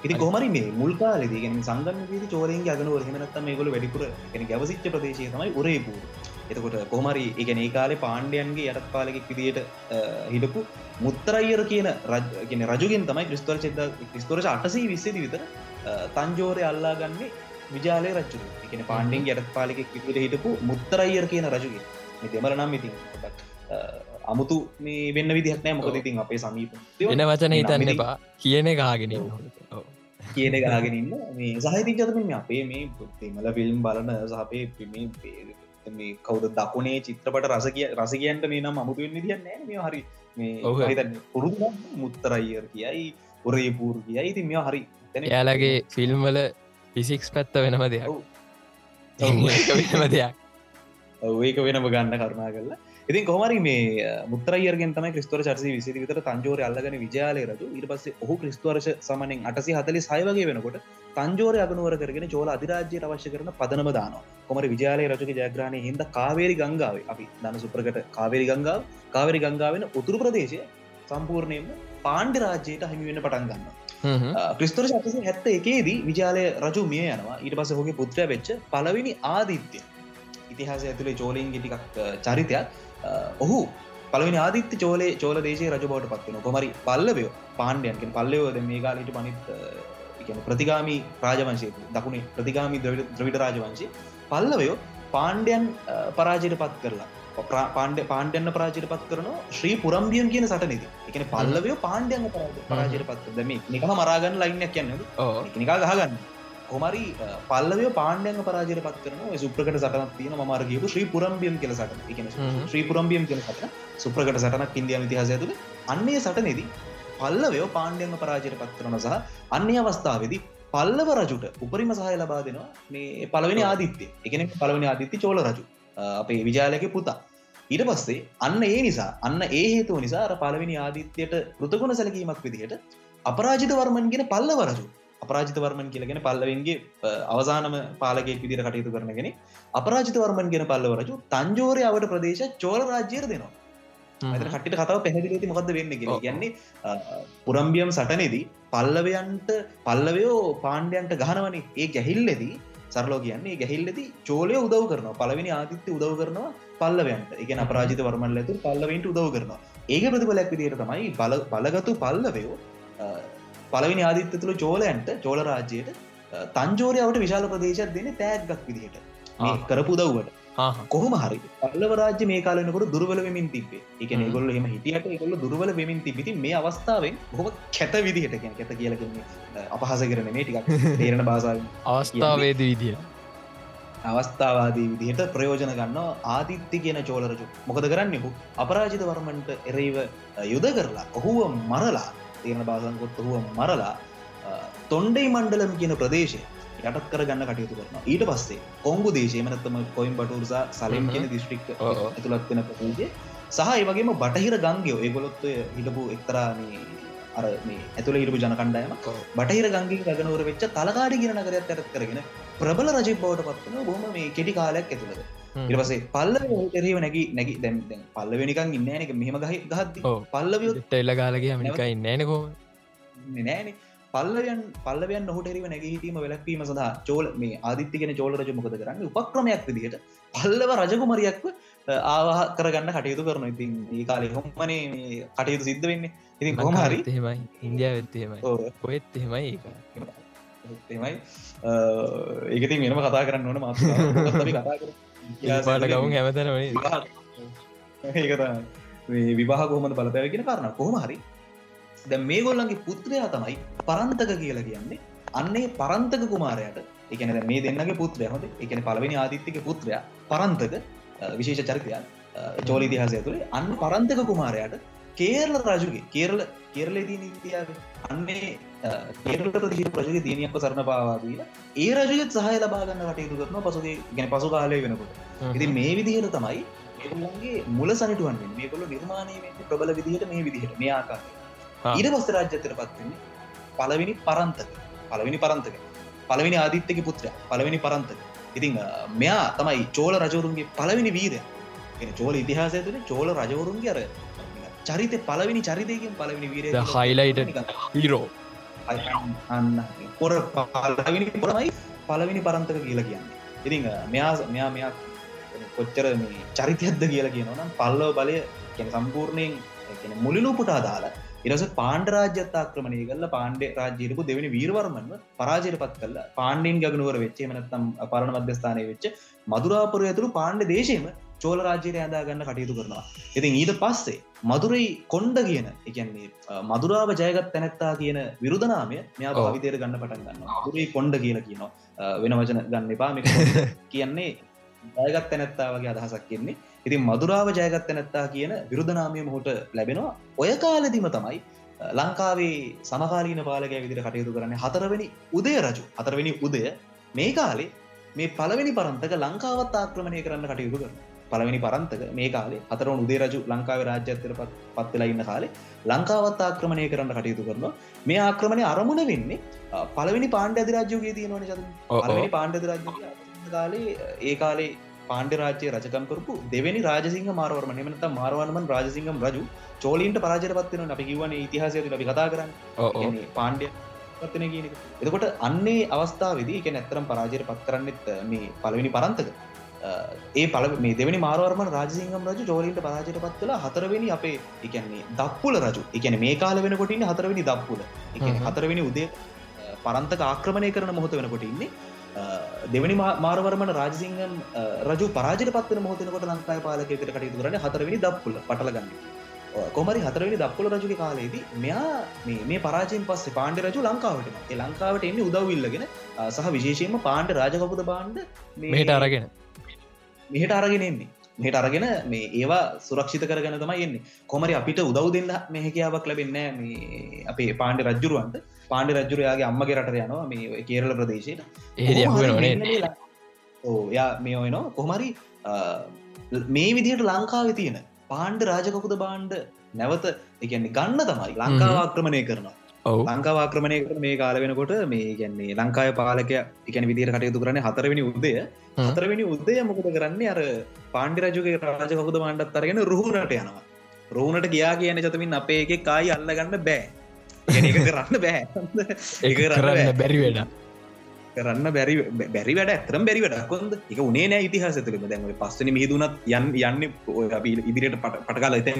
ඉති කොමරි මේ මුල්කාලෙදීගෙන සංගම දී චෝරෙන් අගනුව හෙමනත්තම ගොල වැඩිපුර ගැන ගැවසිච්ච ප්‍රදේශය තමයි උරේපූර එතකොට කොහමරි එකන ඒ කාලේ පාණ්ඩයන්ගේ යටත් පාලකෙක් විදියට හිටපු මුත්තරයිර කියන රජගෙන රජුගෙන් තමයි ක්‍රිස්තවර චෙද ක්‍රිස්තෝරච අටසී විස්සේදි විතර තංජෝරය අල්ලා ගන්නේ විජාලය රච්චු එකන පාණ්ඩෙන් යටත් පාලකෙක් විදිට හිටපු මුත්තරයිර් කියන රජුගේ දෙමල නම් ඉතින් අමුතු මේ වෙන්න විදිහක්නෑ මොකද ඉතින් අපේ සමීප. වෙන වචන හිතන්න එපා. කියන ගාගෙන කියන ගාගෙනන්න මේ සහිතිජතමින් අපේ මේ දෙමල ෆිල්ම් බලන සහපේ පිමේ මේ කවුද දකුණේ චිත්‍රපට රසකිය රසකයන්ට මේ නම් අමුතු වෙන්න දියන්න මේ හරි මේ පුරු මුත්තරයිර් කියයි ඔරේ පූර් කියයි. ඉති මෙ හරි යාලගේ ෆිල්ම්වල ෆිසික්ස් පැත්ත වෙනම දෙයක්. වෙනම දෙයක් ඒක වෙනම ගන්න කරුණා කරලා. ඉතින් කොමරි මේ මුත්‍රයර්ගෙන් තම ක්‍රිස්තුවර චර්සි විසි විතර තංජෝර අල්ලගෙන විජාලය රජු. ඉට පස්සේ ඔහු ක්‍රිස්තුවර්ශ සමනෙන් අටසි හතලි සයවගේ වෙනකොට තංජෝර අගනුවර කරගෙන චෝල අධිරාජ්‍යයට අවශ්‍ය කරන පදනම දාන කොමර විජාලය රජක ජයග්‍රාණය හිද කාවේරි ගංගාව අපි දන සුප්‍රකට කාවේරි ගංගාව කාවරි ගංගාවෙන උතුරු ප්‍රදේශය සම්පූර්ණයෙන්ම පාණ්ඩ රාජ්‍යයට හිමිවෙන පටන් ගන්න ක්‍රිස්තර ශතසි හැත්ත එකේදී විජාලය රජු මිය යනවා. ඊට පස හොගේ පුත්‍රය වෙච්ච පලවිනි ආදිත්‍ය ඉතිහාස ඇතුළේ චෝලයෙන් ගෙටිකක් චරිතයක්. ඔහු පලවෙනි ආදිත්‍ය චෝලේ චෝල දේශය රජ බවට පත්වෙන කොමරි පල්ලවයෝ පාණ්ඩයන්කින් පල්ලයෝද මේ කාලට පනිත් ප්‍රතිගාමි රාජවංශය දකුණේ ප්‍රතිගාමි ද්‍රවිට රාජවංශය. පල්ලවයෝ පාණ්ඩයන් පරාජයට පත් කරලා පාණ්ඩ පාණ්ඩයන්න පරාජයට පත් කරන ශ්‍රී පුරම්බියන් කියන සටනෙද. එකන පල්ලවය පාණ්ඩයන් පරාජයට පත් දම නිකම මරාගන්න ලයින්නක් කියන්න නිකා ගහගන්න කොමරි පල්ලව පාණ්ඩයන් පරාජයට පත් කරන සුප්‍රකට සටනක් තියෙන මර කියපු ශ්‍රී පුරම්බියම් කියල සටන. එක ශ්‍රී පුරම්බියම් කියල සටන. සුප්‍රකට සටනක් ඉන්දියන් ඉතිහාසය තුළ අන්නේ සටනෙදී පල්ලවය පාණ්ඩයන් පරාජයට පත් කරන සහ අන්‍ය අවස්ථාවදී පල්ලව රජුට උපරිම සහය ලබා දෙනවා මේ පළවෙනි ආදිත්‍ය. එකන පළවෙනි ආදිත්‍ය චෝල රජු. අපේ විජාලක පුතා. ඊට පස්සේ අන්න ඒ නිසා අන්න ඒ හේතුව නිසා පළවෙනි ආදිත්‍යයට පෘතගුණ සැලකීමක් විදිහට අපරාජිත වර්මන්ගෙන පල්ලව රජු අපරාජිත වර්මන් කියලගෙන පල්ලවෙන්ගේ අවසානම පාලගේ විදිර කටයුතු කරනගෙන අපරාජිත වර්මන් ගෙන පල්ලවරජු තංජෝරය අවට ප්‍රදේශ චෝල රාජ්‍යර දෙනවා. කටිට කතාව පැහදිලති මොකද වෙන්න කියන්නේ පුරම්බියම් සටනෙදී පල්ලවයන්ට පල්ලවයෝ පාණ්ඩයන්ට ගහනවනේ. ඒ ගැහිල්ලෙදී සරලෝ කියන්නේ ගැහිල්ලති චෝලය උදව් කරනවා. පලවෙනි ආතිත්‍ය උදව් කරනවා පල්ලවයන්ට. එක අපරාජිත වර්මල් ඇතු පල්ලවෙන්ට උදව් කරනවා. ඒක ප්‍රතිබලයක් විදියට තමයි බල බලගතු පල්ලවයෝ පලවිනි ආදිත්‍ය තුළ චෝලයන්ට චෝල රාජ්‍යයට තංජෝරයාවට විශාල ප්‍රදේශයක් දෙන තෑග්ගක් විදිහට. කරපු දව්වට කොහම හරි. පල්ලව රාජ්‍ය මේ කාලනකට දුර්වල වෙමින් තිබේ එක ගොල්ල එම හිටියට ගොල්ල දුර්වල වෙමින් තිබිති මේ අවස්ථාවෙන් බොහම කැත විදිහට කැන කැත කියලකන්නේ අපහස කරන මේ ටිකක් තේරණ බාසාාව අවස්ථාවේද විදිිය අවස්ථාවාදී විදිහට ප්‍රයෝජන ගන්න ආදිත්‍ය කියන චෝලරජු මොකද කරන්නෙහු අපරාජිත වර්මන්ට එරෙයිව යුද කරලා ඔහුව මරලා තියෙන බාසන්කොත් හුව මරලා තොන්ඩේ මණ්ඩලම් කියන ප්‍රදේශය යටත් කර ගන්න කටයුතු කරන ඊට පස්සේ කොංගු දේශයමනත්තම කොයිම් බටුර්සා සලම් කියන දිස්ට්‍රික් ඇතුළත් වෙන ප්‍රදේශය. සහ ඒ වගේම බටහිර ගංගයෝ ඒගොලොත්වය හිටපු එක්තරාමී අර මේ ඇතුළ හිටපු ජනකණ්ඩයම බටහිර ගංගින් ගනවර වෙච්ච තලකාඩි ගෙන නගරයක් ඇරත් කරගෙන ප්‍රබල රජි බවට පත්වන බොහම මේ කෙටි කාලයක් ඇතුළද ඉරපසේ පල්ල එරව නැකි නැකි දැම් පල්ලවෙනිකන් ඉන්නනක මෙහම ගහ ගහත් පල්ලවිය එල්ල කාලගේ මිනිකයි නෑනකෝ නෑන පල්ලයන් පල්ලවයන් නොහට එරිව නැගහිටීම වෙලක්වීම සඳහා චෝල මේ ආදිත්‍යගෙන චෝල රජ මොකද කරන්න? උපක්‍රමයක් විදිහට පල්ලව රජකුමරියක්ව ආවා කරගන්න කටයුතු කරන ඉතින් ඒ කාලෙ හොමනේ කටයුතු සිද්ධ වෙන්නේ? ඉතින් කොම හරි එහෙමයි. ඉන්දියාව වෙත්තේමයි ඔයත් එහෙමයි ඒ එමයි ඒකති මෙනම කතා කරන්න ඕන මාස කතා කර පාට ගවුන් හැමතන ඒක විවාහ කොහමද බලපැවගෙන කරන්න කොහොම හරි. ද මේ ගොල්ලන්ගේ පුත්‍රයා තමයි පරන්තක කියලා කියන්නේ. අන්නේ පරන්තක කුමාරයට. එකන මේ දෙන්නගේ පුත්‍රය හොට එකන පලවෙනි ආදිත්‍යක පුත්‍රයා පරන්තක විශේෂ චරිතයන් චෝල ඉතිහාසය තුළේ අන්න පරන්තක කුමාරයට කේරල රජුගේ කේරල කෙරලේ දී ඉතියාව අන්නේ කේරලට දී ප්‍රජගේ තියනියක්ක සරණ පාවාදීල ඒ රජගත් සහය ලබාගන්න කටයුතු කරන පසුගේ ගැන පසු කාලය වෙනකොට. ඉති මේ විදිහයට තමයි ඒගොල්ලන්ගේ මුල සනිටුවන් මේ කොල්ල නිර්මාණය ප්‍රබල විදිහට මේ විදිහට මේ ආකාරය ඊට පස්ස රාජ්‍යතර පත්වන්නේ පලවෙනි පරන්තක. පලවෙනි පරන්තක. පලවෙනි ආදිත්‍යක පුත්‍රය. පලවෙනි පරන්තක. ඉතිං මෙයා තමයි චෝල රජවරුන්ගේ පලවෙනි වීරය. චෝල ඉතිහාසය තුළ චෝල රජවරුන්ගේ අර චරිත පලවෙනි චරිතයකින් පලවෙනි වීරය හයිලයිට හිරෝ අන්න පොර පලවෙනි පොරමයි පලවෙනි පරන්තක කියලා කියන්න ඉතිං මෙයා මෙයා මෙයා කොච්චර මේ චරිතයක්ද කියලා කියනවනම් පල්ලව බලය කියන සම්පූර්ණයෙන් මුලිලූපුට අදාලා ඉරස පාණ්ඩ රාජ්‍යත් ආක්‍රමණය කල්ල පාණ්ඩ රාජ්‍යයකු දෙවනි වීරවර්මන්ව පරාජයට පත් කල්ල පාණ්ඩින් ගගනුවර වෙච්චේ මනත්තම් පරණ මධ්‍යස්ථානය වෙච්ච මදුරාපුර ඇතුළු පාණ්ඩ දේශයම චෝල රාජ්‍යයට ඇඳා ගන්න කටයුතු කරනවා. ඉතින් ඊට පස්සේ මදුරයි කොන්්ඩ කියන එකන්නේ මදුරාව ජයගත් තැනැත්තා කියන විරුධනාමය මෙයා භවිතයට ගන්න පටන් ගන්න මදුරයි කොන්්ඩ කියලා කියනවා. වෙන වචන ගන්න එපා. කියන්නේ ජයගත් තැනැත්තා වගේ අදහසක් කියන්නේ ඉතින් මදුරාව ජයගත්ත නැත්තා කියන විරුධනාමය මොහොට ලැබෙනවා. ඔය කාලදිම තමයි ලංකාවේ සමකාලීන පාලක විදිර කටයුතු කරන්න හතරවෙනි උදය රජු. හතරවෙනි උදය මේ කාලේ මේ පළවෙනි පරන්තක ලංකාවත් ආක්‍රමණය කරන්න කටයුතු කරන පළවෙනි පරන්තක මේ කාලේ. හතරවන උදේ රජු ලංකාව රාජ්‍යත්තර පත්වෙලා ඉන්න කාලේ ලංකාවත් ආක්‍රමණය කරන්න කටයුතු කරනවා. මේ ආක්‍රමණය අරමුණ වෙන්නේ පළවෙනි පාණ්ඩ අධිරාජ්‍යගේ තියෙනවන ච පාණ්ඩ රාජ්‍ය කාලේ ඒ කාලේ පාණ්ඩ රාජ්‍ය රජකම් කරපු දෙවැනි රාජසිංහ මාරවර්ම නමනත මාරවනමන් රාජසිංහම් රජු චෝලින්ට පරාජර පත්වන අපි කිවන ඉතිහාසය අපි කතා කරන්න. පාණ්ඩය පත්වන කියන එතකොට අන්නේ අවස්ථාවද එක නැත්තරම් පරාජයට පත් කරන්නෙත් මේ පලවෙනි පරන්තක ඒ පල මේ දෙවනි මාරවර්ම රාජසිංහම් රජු චෝලින්ට පරාජයට පත් කලා හතරවෙනි අපේ එකන්නේ දක්පුල රජු. එකන මේ කාල වෙනකොටින්න හතරවෙනි දක්පුල. එක හතරවෙනි උදේ පරන්තක ආක්‍රමණය කරන මොහොත වෙනකොට ඉන්නේ. දෙවනි මාරවරමන රාජසිංහම් රජු පරාජට පත්වන මොහතනකොට ලංකායි පාලකකට කටයුතු කරන හතරවෙනි දක්පුල පටලගන්න කොමරි හතරවෙනි දක්පුල රජුගේ කාලේදී මෙයා මේ පරාජයෙන් පස්සේ පාණ්ඩ රජු ලංකාවට ලංකාවට එන්නේ උදවවිල්ලගෙන සහ විශේෂයෙන්ම පාණ්ඩ රාජකපුද බාණ්ඩ මෙහට අරගෙන මෙහට අරගෙන එන්නේ. මෙහට අරගෙන මේ ඒවා සුරක්ෂිත කරගන තමයි එන්නේ. කොමරි අපිට උදව් දෙන්න මෙහැකියාවක් ලැබෙන්න මේ අපේ පාණ්ඩ රජ්ජුරුවන්ට. පාණ්ඩ රජ්ජුරයාගේ අම්මගේ රට යනවා මේ කේරල ප්‍රදේශයට. ඒ ඕ යා මේ ඔයනවා කොහමරි මේ විදිහට ලංකාව තියෙන පාණ්ඩ රාජකකුද බාණ්ඩ නැවත එකන්නේ ගන්න තමයි. ලංකාව ආක්‍රමණය කරනවා ලංකාව ආක්‍රමණය කර මේ කාල වෙනකොට මේ ගැන්නේ ලංකාය පාලක එකන විදිර කටයුතු කරන හතරවෙනි උදය. හතරවෙනි උදය මොකද කරන්නේ? අර පාණ්ඩි රජුගේ රාජකකුද මණ්ඩත් අරගෙන රුහුණට යනවා. රෝනට ගියා කියන චතමින් අපේ එක කායි අල්ලගන්න බෑ. ඒක කරන්න බෑ. ඒ කරන්න බැරි වෙන කරන්න බැරි බැරි වැඩ ඇතරම් බැරි වැඩ කොද එක උනේ නෑ ඉතිහාස තුළ දැම පස්සන මිහිදුනත් යන් යන්න අපි ඉදිරියට පට පටකාල එත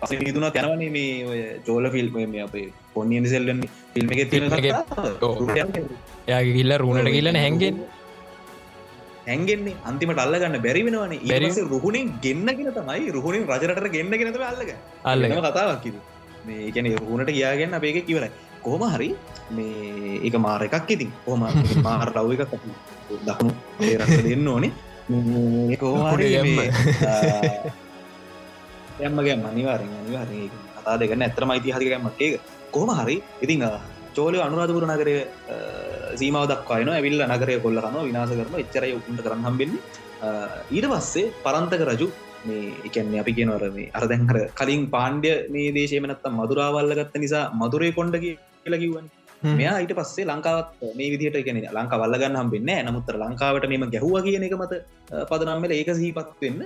පස මිදුනත් යනවනේ මේ චෝල ෆිල්ම් මේ අපේ පොන්නියන් සෙල්ලන් ෆිල්ම් එක තියෙන යාගේ කිල්ල රුණට කියලන හැන්ගෙන් හැන්ගෙන්නේ අන්තිමට අල්ලගන්න බැරි වෙනවන. බැරිස රුහුණින් ගෙන්න්නගෙන තමයි රුහුණින් රජරට ගෙන්න්නගෙනත අල්ලග අල්ලම කතාවක් මේ ගැන රුණට කියාගන්න අපේ එක කිවරයි කොහොම හරි මේ එක මාර එකක් ඉතින්. කොහම මාර රව් එකක් දකුණු රස දෙන්න ඕනේ. කෝහරි යම්මගේ මනිවාරෙන් අනිවාර කතා දෙගන්න ඇතරම ඉතිහාතිකමක් ඒක කොහොම හරි. ඉතිං චෝලය අනුරාධපුර නගරය සීමාව දක්වායන ඇවිල්ල නගරය කොල්ල කන විනාස කරන එච්චරය උන්ට කරන්න හම්බෙන්නේ. ඊට පස්සේ පරන්තක රජු මේ එකන්නේ අපි කියනවර මේ අරදැන්හර කලින් පාණ්ඩය මේ දේශයමනත්තම් මදුරාවල්ල ගත්ත නිසා මදුරේ කොන්ඩගේ කියලකිවන් මෙයා ඊට පස්සේ ලංකාවත් මේ විදිට ගෙන ලංකා වල්ලගන්න හම්බෙන්න නමුත්තර ලංකාවට මෙම ගැහුව කියන එක මත පදනම්මල ඒක සහිපත් වෙන්න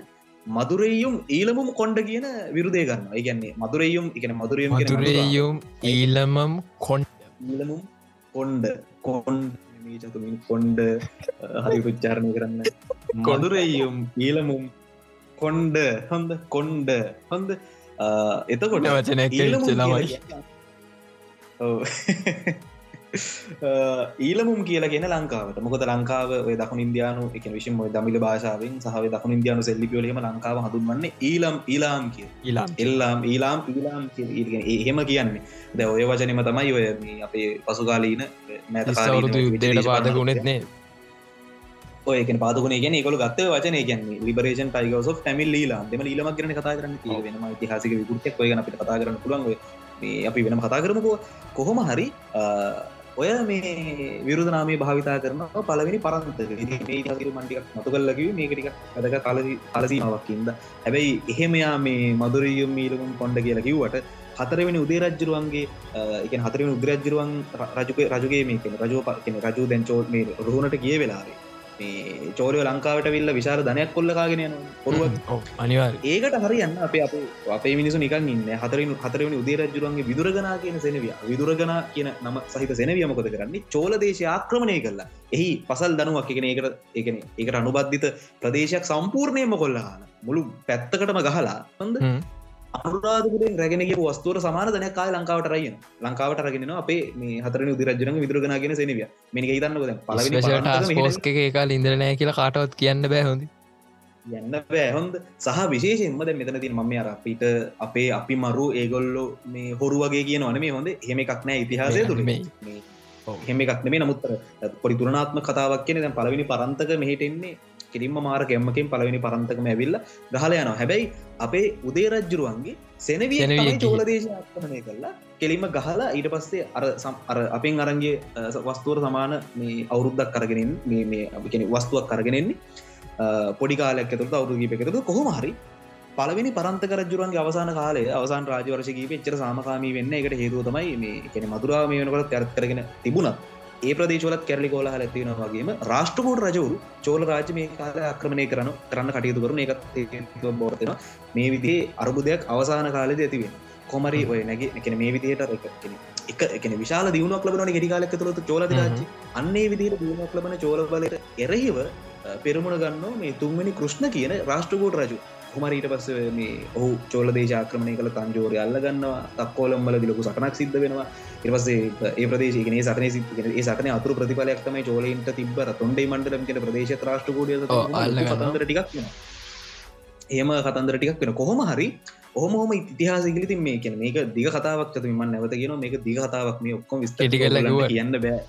මදුරෙයුම් ඊලමුම් කොන්ඩ කියන විරුදය ගන්න ඒගන්නේ මදුරෙයුම් එකන මදුරයම් මදුරෙයුම් ඊලමම් කොන්ඩ ඊලමුම් කොන්්ඩ කොන්් චතුමින් කොන්්ඩ හරි පුච්චාරණය කරන්න. මදුරෙයුම් ඊලමුම් කොන්්ඩ හොඳ කොන්්ඩ හොඳ. එතකොට වචනය ළමයි ඊලමුම් කියලා කියෙන ලංකාවට. මොකද ලංකාව දකු ඉන්දයානු එක විශම දමිල භාෂාවෙන් සහ දකු ඉන්දයානු සෙල්ලිපියලීම ලංකාව හඳුන්වන්නේ ඊලම් ඊලාම් කිය ඊලාම් එල්ලාම් ඊලාම් ඊලාම් එහෙම කියන්නේ. ද ඔය වචනම තමයි ඔය අපේ පසුකාලීන මැත යුද්ධයට පාදකුණෙත්නේ ඔයක පාදකුණ ගෙන කොල ගත්ත වචන කියන්නේ ලිබරේෂන් ටයිගස ෆැමිල් ලීලා දෙම ලීලමක් කරන කතා කරන්න වෙනම ඉතිහාසික විකුටක් ඔයගන අපිට කතා කරන්න පුළන්ග අපි වෙනම කතා කරමකෝ. කොහොම හරි ඔය මේ විරුදනාමේ භාවිතා කරන පලවෙනි පරන්තක මටික් මතු කල්ලකිව මේකටික ඇදක කල කලසීමාවක්කින්ද හැබැයි එහෙමයා මේ මදුරියුම් මීලකුම් කොන්ඩ කියලා කිව්වට හතරවෙනි උදේරජ්ජරුවන්ගේ එක හතරෙන උදරජ්ජරුවන් රජුක රජුගේ මේක රජෝ පක්න රජු දැන්චෝ මේ රුහුණට කිය වෙලාවේ මේ චෝරය ලංකාවට විල්ල විශාර ධනයක් කොල්ලකාගෙන යන පොරුව අනිවා ඒකට හරියන්න අප අප අපේ මිනිසු නිකන් ඉන්න. හතරින් හතරවනි උදේරජුරන්ගේ විදුරගනා කියන සෙනවිය. විදුරගන කියන නම සහිත සෙනවියමකොද කරන්නේ? චෝල දේශය ආක්‍රමණය කරලා එහි පසල් දනුවක් එකන ඒකට එකන ඒකට අනුබද්ධිත ප්‍රදේශයක් සම්පූර්ණයම කොල්ලහන. මුළු පැත්තකටම ගහලා හොඳ අනුරාධපුරෙන් රැගෙනගේ වස්තුවර සමාන දනයක් කාය ලංකාවට රයින ලංකාවට රගෙන අපේ මේ හතර උදිරජන විදුරගෙනගෙන සෙනවිය. මේක හිතන්නක පල කාල ඉදරනෑ කියලා කාටවත් කියන්න බෑහොඳ යන්න බෑහොන්ද සහ විශේෂෙන්මද මෙතන තින් මම අර අපිට අපේ අපි මරු ඒගොල්ලෝ මේ හොරු වගේ කියන වන මේ හොඳ. හෙම එකක් නෑ ඉතිහාසය තුළ මේ හෙම එකක් නෙමේ නමුත්තර පොඩි තුරනාත්ම කතාවක් කියන දැන් පලවිනි පරන්තක මෙහිට එන්නේ කිරින්ම මාර කෙම්මකින් පලවෙනි පරන්තකම ඇවිල්ල ගහල යනවා. හැබැයි අපේ උදේරජ්ජුරුවන්ගේ සෙනවිය චෝලදේශ ආක්‍රමණය කරලා කෙලිම ගහලා ඊට පස්සේ අර අර අපෙන් අරන්ගේ වස්තුවර සමාන මේ අවුරුද්දක් කරගෙනින් මේ අපිෙන වස්තුවක් කරගෙනෙන්නේ පොඩි කාලයක් ඇතුළට අවුරුගී එකතුතු කොහොම හරි පලවෙනි පරන්තක රජුරන්ගේ අවසාන කාලේ අවසාන රාජවර්ශකී එච්චර සාමකාමී වෙන්න එකට හේතුවතමයි මේ කෙන මදුරාව මේ වෙනකට තැරත් කරගෙන තිබුණත් ඒ ප්‍රදේශවලත් කැරලි කෝල ඇතිවෙන වගේම රාෂ්ටකෝට රජවරු චෝල රාජ මේ කාල ආක්‍රමණය කරන කරන්න කටයුතු කරන එකත් බෝර්තෙන මේ විදිේ අරබුදයක් අවසාන කාලෙද ඇතිවෙන කොමරි ඔය නැගේ එකන මේ විදිහට එක එකන විශාල දියුණක් ලබන ගෙඩි කාලක් තුරතු චෝල රාජ අන්නේ විදිහට දියුණක් ලබන චෝල බලට එරහිව පෙරමුණ ගන්න මේ තුන්වැනි කෘෂ්ණ කියන රාෂ්ටකෝට රජු කුමරීට පස්ස මේ ඔහු චෝල දේශාක්‍රමණය කළ තංජෝරය අල්ල ගන්නවා තක්කෝලම්බල දිලකු සටනක් සිද්ධ වෙනවා. ඉරවසේ ඒ ප්‍රදේශකන සටන ඒ සටන අතුර ප්‍රතිඵලයක්තම චෝලයින්ට තිබර තොන්ඩේ මණ්ඩලම් කියෙන ප්‍රදේශ ත්‍රාෂ්ටකෝඩිය කතන්දර ටිකක් ඒම කතන්දර ටිකක් වෙන කොහොම හරි ඔහොම ඉතිහාසගලි තින් මේ කියන මේක දිග කතාවක් මන් නැවත කියන මේක දිග කතාවක් මේ ඔක්කොම විස්ත කියන්න බෑ.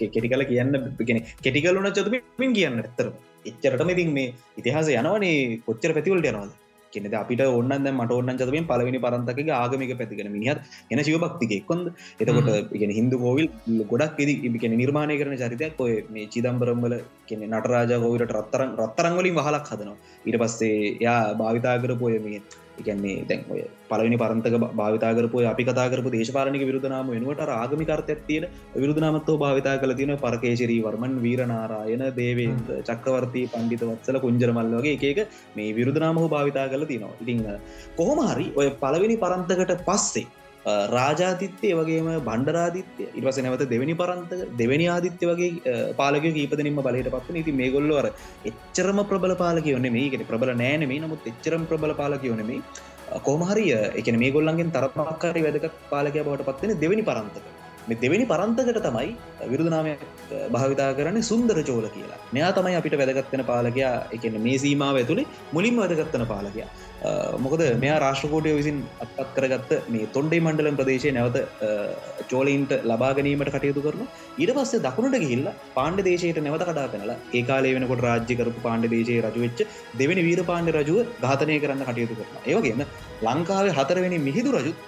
කෙටි කල කියන්න ගෙන කෙටිකලුන චතුමින් කියන්න ඇත්තර එච්චරටම ඉතින් මේ ඉතිහාස යනවනේ. කොච්චර පැතිවලට යනවාද? කෙනෙද අපිට ඔන්න මට ඔන්න චතමින් පලවෙනි පරන්තක ආගමික පැතිගෙන මිනිහත් එන ශිව භක්තික කොන්ද එතකොට ඉගෙන හිදු කෝවිල් ගොඩක් ඉදි ඉගෙන නිර්මාණය කරන චරිතයක් ඔය මේ චිදම්බරම්බල කෙනෙ නටරාජ ගෝවිට රත්තරන් රත්තරංවලින් වහලක් හදනවා. ඉට පස්සේ යා භාවිතා කරපොය මේ එකන්නේ දැන් ඔය පලවෙනි පරන්තක භාවිතාකරපු අපි කතාකරපු දේශපාලනික විරුදනාම වෙනුවට ආගමිකර්තයක් තියෙන විරුදනාමත්ව භාවිතා කළ තියෙන පරකේශරී වර්මන් වීරනාරායන දේවේන්ද චක්කවර්තී පණ්ඩිත වත්සල කුංජරමල් වගේ එක මේ විරුදනාමහු භාවිතා කළ තියෙනවා. ඉතිං කොහොම හරි ඔය පලවෙනි පරන්තකට පස්සේ රාජාතිත්‍යය වගේම බණ්ඩරාදිත්‍ය ඉවස නැවත දෙවැනි පරන්ත දෙවැනි ආදිත්‍ය වගේ පාලක කීපදනින්ම බලයට පත්වන ඉති මේ ගොල්ලවර එච්චරම ප්‍රබල පාලක යොන්න මේකට ප්‍රබල නෑනෙමේ නමුත් එච්චරම් ප්‍රබල පාලක යොනෙමේ කෝමහරිය එක මේ ගොල්ලන්ගෙන් තරපක්කාරි වැදක පාලකය බවට පත්වෙන දෙවැනි පරන්තක. මේ දෙවැනි පරන්තකට තමයි විරුදනාමය භාවිතා කරන්නේ සුන්දර චෝල කියලා. මෙයා තමයි අපිට වැදගත්වෙන පාලකයා. එකන මේ සීමාව ඇතුළේ මුලින්ම වැදගත්තන පාලකයා. මොකද මෙයා රාශ්ටකෝටය විසින් අත්පත් කරගත්ත මේ තොන්ඩේ මණ්ඩලම් ප්‍රදේශය නැවත චෝලයින්ට ලබා ගැනීමට කටයුතු කරන ඊට පස්සේ දකුණට ගිහිල්ල පාණ්ඩ දේශයට නැවත කඩා පෙනලා ඒකාලේ වෙනකොට රාජ්‍ය කරපු පාණ්ඩ දේශයේ රජුවෙච්ච දෙවැනි වීර පාණ්ඩ රජුව ඝාතනය කරන්න කටයුතු කරන ඒවගේම ලංකාවේ හතරවෙනි මිහිදු රජුත්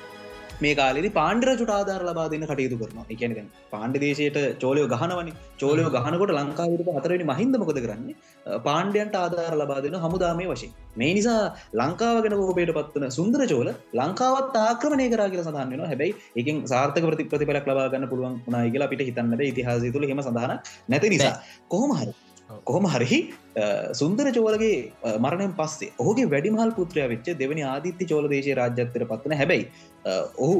මේ කාලෙදි පාණ්ඩරජුට ආධාර ලබා දෙන්න කටයුතු කරනවා. එකන පාණ්ඩ දේශයට චෝලයෝ ගහනවනි. චෝලයෝ ගහනකොට ලංකාවට හතරනි මහින්දමකොද කරන්නේ? පාණ්ඩයන්ට ආධාර ලබා දෙන හමුදාමය වශයෙන්. මේ නිසා ලංකාවගෙන කෝපයට පත්වන සුන්දර චෝල ලංකාවත් ආක්‍රමණය කර කියල සඳහන් වෙන හැබැයි එකින් සාර්ථක ප්‍රති ප්‍රතිපලක් ලබාගන්න පුළුවන් කියලා අපිට හිතන්නට ඉතිහාසය තුළ හෙම සඳහන නැති නිසා. කොහොම හරි කොහොම හරි සුන්දර චෝලගේ මරණයෙන් පස්සේ ඔහුගේ වැඩිමහල් පුත්‍රය වෙච්ච දෙවනි ආදිත්‍ය චෝල දේශය රාජ්‍යත්තර පත්වන හැබැයි ඔහු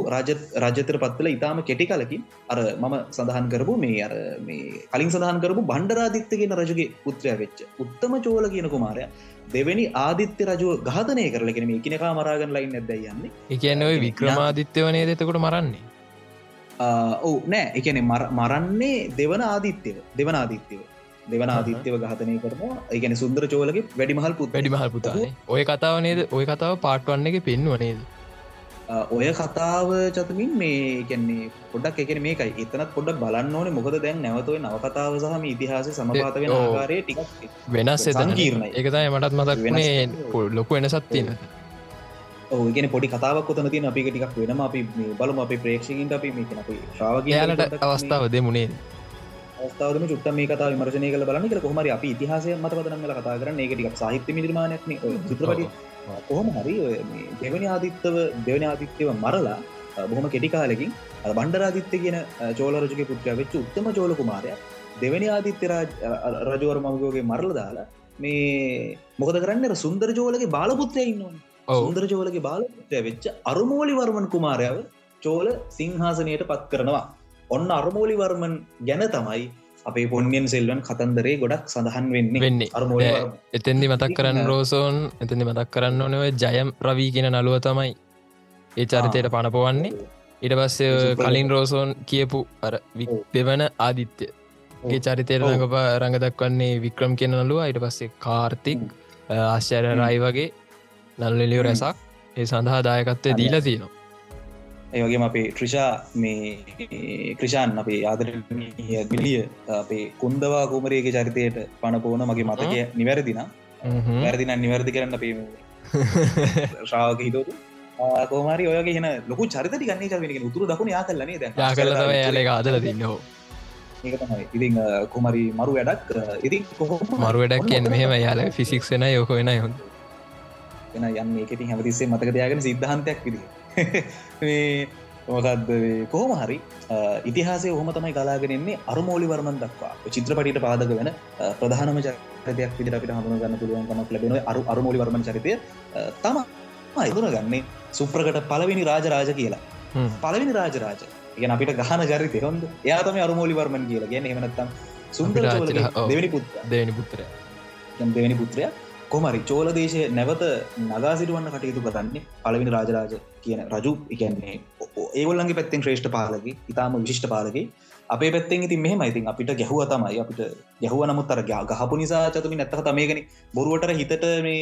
රාජ්‍යතර පත්වල ඉතාම කෙටි කලකින් අර මම සඳහන් කරපු මේ අර මේ කලින් සඳහන් කරපු බණ්ඩරාදිත්‍ය කියන රජුගේ පුත්‍රය වෙච්ච උත්තම චෝල කියන කුමාරය දෙවැනි ආදිත්‍ය රජුව ගාතනය කරලගෙන මේ එකනකා මරාගන ලයින් ඇදයි යන්නේ? එකන්න ඔය වික්‍රමාදිත්‍ය වනේ දෙතකොට මරන්නේ? ඔවු නෑ. එකන මරන්නේ දෙවන ආදිත්‍යව දෙවන ආදිත්‍යව දෙවන ආදිත්‍යව ගහතනය කරනවා. ඒගැන සුන්දර චෝලගේ වැඩිමහල් පුත් වැඩිමහල් පුතානේ ඔය කතාව නේද? ඔය කතාව පාට්වන්න එක පෙන්වා නේද? ඔය කතාව චතමින් මේ ගැන්නේ පොඩක් එකන මේකයි. එතනත් පොඩක් බලන්න ඕනේ. මොකද දැන් නැවතව නවකතාව සහම ඉතිහාස සමපාත වෙන ආකාරය ටික වෙනස් එතන. කීරණ එකතයි මටත් මතක් වෙනේ ලොකු වෙනසත් තියෙන. ඕගෙන පොඩි කතාවක් කොතන තින අපි ටිකක් වෙනම අපි බලම. අපි ප්‍රේක්ෂකින්ට අපි මේක අපි ශ්‍රාවගයාලට අවස්ථාව දෙමුණේ ස්ථාවම චුට්ට මේ කතා විමර්ශනය කල බලන්න කර කොමරි අපි ඉතිහාසය මත පදනම්ල කතා කරන ඒ ටික් සාහිත්‍ය නිර්මාණයක්න චිත්‍රපටි කොහොම හරි දෙවනි ආදිත්තව දෙවනි ආදිත්‍යව මරලා බොහොම කෙටිකාලකින් බණ්ඩරාදිත්‍ය කියන චෝලරජගේ පුත්‍රය වෙච්ච උත්තම චෝල කුමාරය දෙවැනි ආදිත්‍ය රජවර මගෝගේ මරල දාලා මේ මොකද කරන්න? සුන්දර චෝලගේ බාලපුත්‍රය ඉන්නවා සුන්දර චෝලගේ බාලපුත්‍රය වෙච්ච අරුමෝලි වර්මන් කුමාරයාව චෝල සිංහාසනයට පත් කරනවා ඔන්න අරුමෝලි වර්මන් ගැන තමයි අපේ පොන්ියන් සෙල්වන් කතන්දරේ ගොඩක් සඳහන් වෙන්නේ. වෙන්නේ. අරමෝ එතෙන්දි මතක් කරන්න රෝසෝන් එතැදි මතක් කරන්න ඕනව ජයම් රවී කියෙන නළුව තමයි ඒ චරිතයට පණපවන්නේ. ඉට පස්සේ කලින් රෝසෝන් කියපු අර දෙවන ආදිත්‍ය. ගේ චරිතයට රඟප රඟ දක්වන්නේ වික්‍රම් කියන නළුව. ඉට පස්සේ කාර්තික් ආශ්චර රයි වගේ නල්ලලියෝ රැසක්. ඒ සඳහා දායකත්වය දීලා තියෙනවා ඒවගේ අපේ ට්‍රිෂා මේ ක්‍රෂාන් අපේ ආදර ගිලිය අපේ කුන්දවා කුමරයගේ චරිතයට පණපෝන මගේ මතකය නිවැරදින වැරදින නිවැරදි කරන්න පේ ශ්‍රාවක හිතෝතු කෝමරි ඔයගේ හෙන ලොකු චරිතටි ගන්නේ චරෙන උතුර දකුණ යා කල්ලනේ ද කල යාලක ආදල තින්නහෝ ඉතින් කුමරි මරු වැඩක් ඉතින් මරු වැඩක් කියෙන් මෙහෙම යාල ෆිසික්ෂන යොක වෙන යොන් එන යන්න එකති හැමතිස්සේ මතක දයාගෙන සිද්ධහන්තයක් විදිී මොකක්ද කොහොම හරි ඉතිහාසය හොම තමයි කලාගෙනෙන්නේ අරුමෝලි වර්මන් දක්වා. චිත්‍රපටිට පාදක වෙන ප්‍රධානම චරිතයක් විදිර අපිට හඳුන ගන්න පුළුවන් කමක් ලැබෙන අරු අරුමෝලි වර්මන් චරිතය. තම ඉදුන ගන්නේ සුප්‍රකට පලවෙනි රාජරාජ කියලා. පලවෙනි රාජරාජ. ගෙන අපිට ගහන ජරිතය හොඳ. එයාතම අරුමෝලි වර්මන් කියලා ගැන එමනත්තම් සුන්දර දෙවැනි පුත් දෙවැනි පුත්‍ර දෙවැනි පුත්‍රය කොමරි චෝල දේශය නැවත නගා සිටුවන්න කටයුතු කරන්නේ පලවිනි රාජරාජ කියන රජු. එකන්නේ ඒගොල්ලන්ගේ පැත්තෙන් ශ්‍රේෂ්ඨ පාලගේ ඉතාම විශිෂ්ට පාලගේ අපේ පැත්තෙන් ඉතින් මෙහම ඉතින් අපිට ගැහුව තමයි. අපිට ගැහුව නමුත් අර ගහපු නිසා චතුමි නැත්තක තමයගෙන බොරුවට හිතට මේ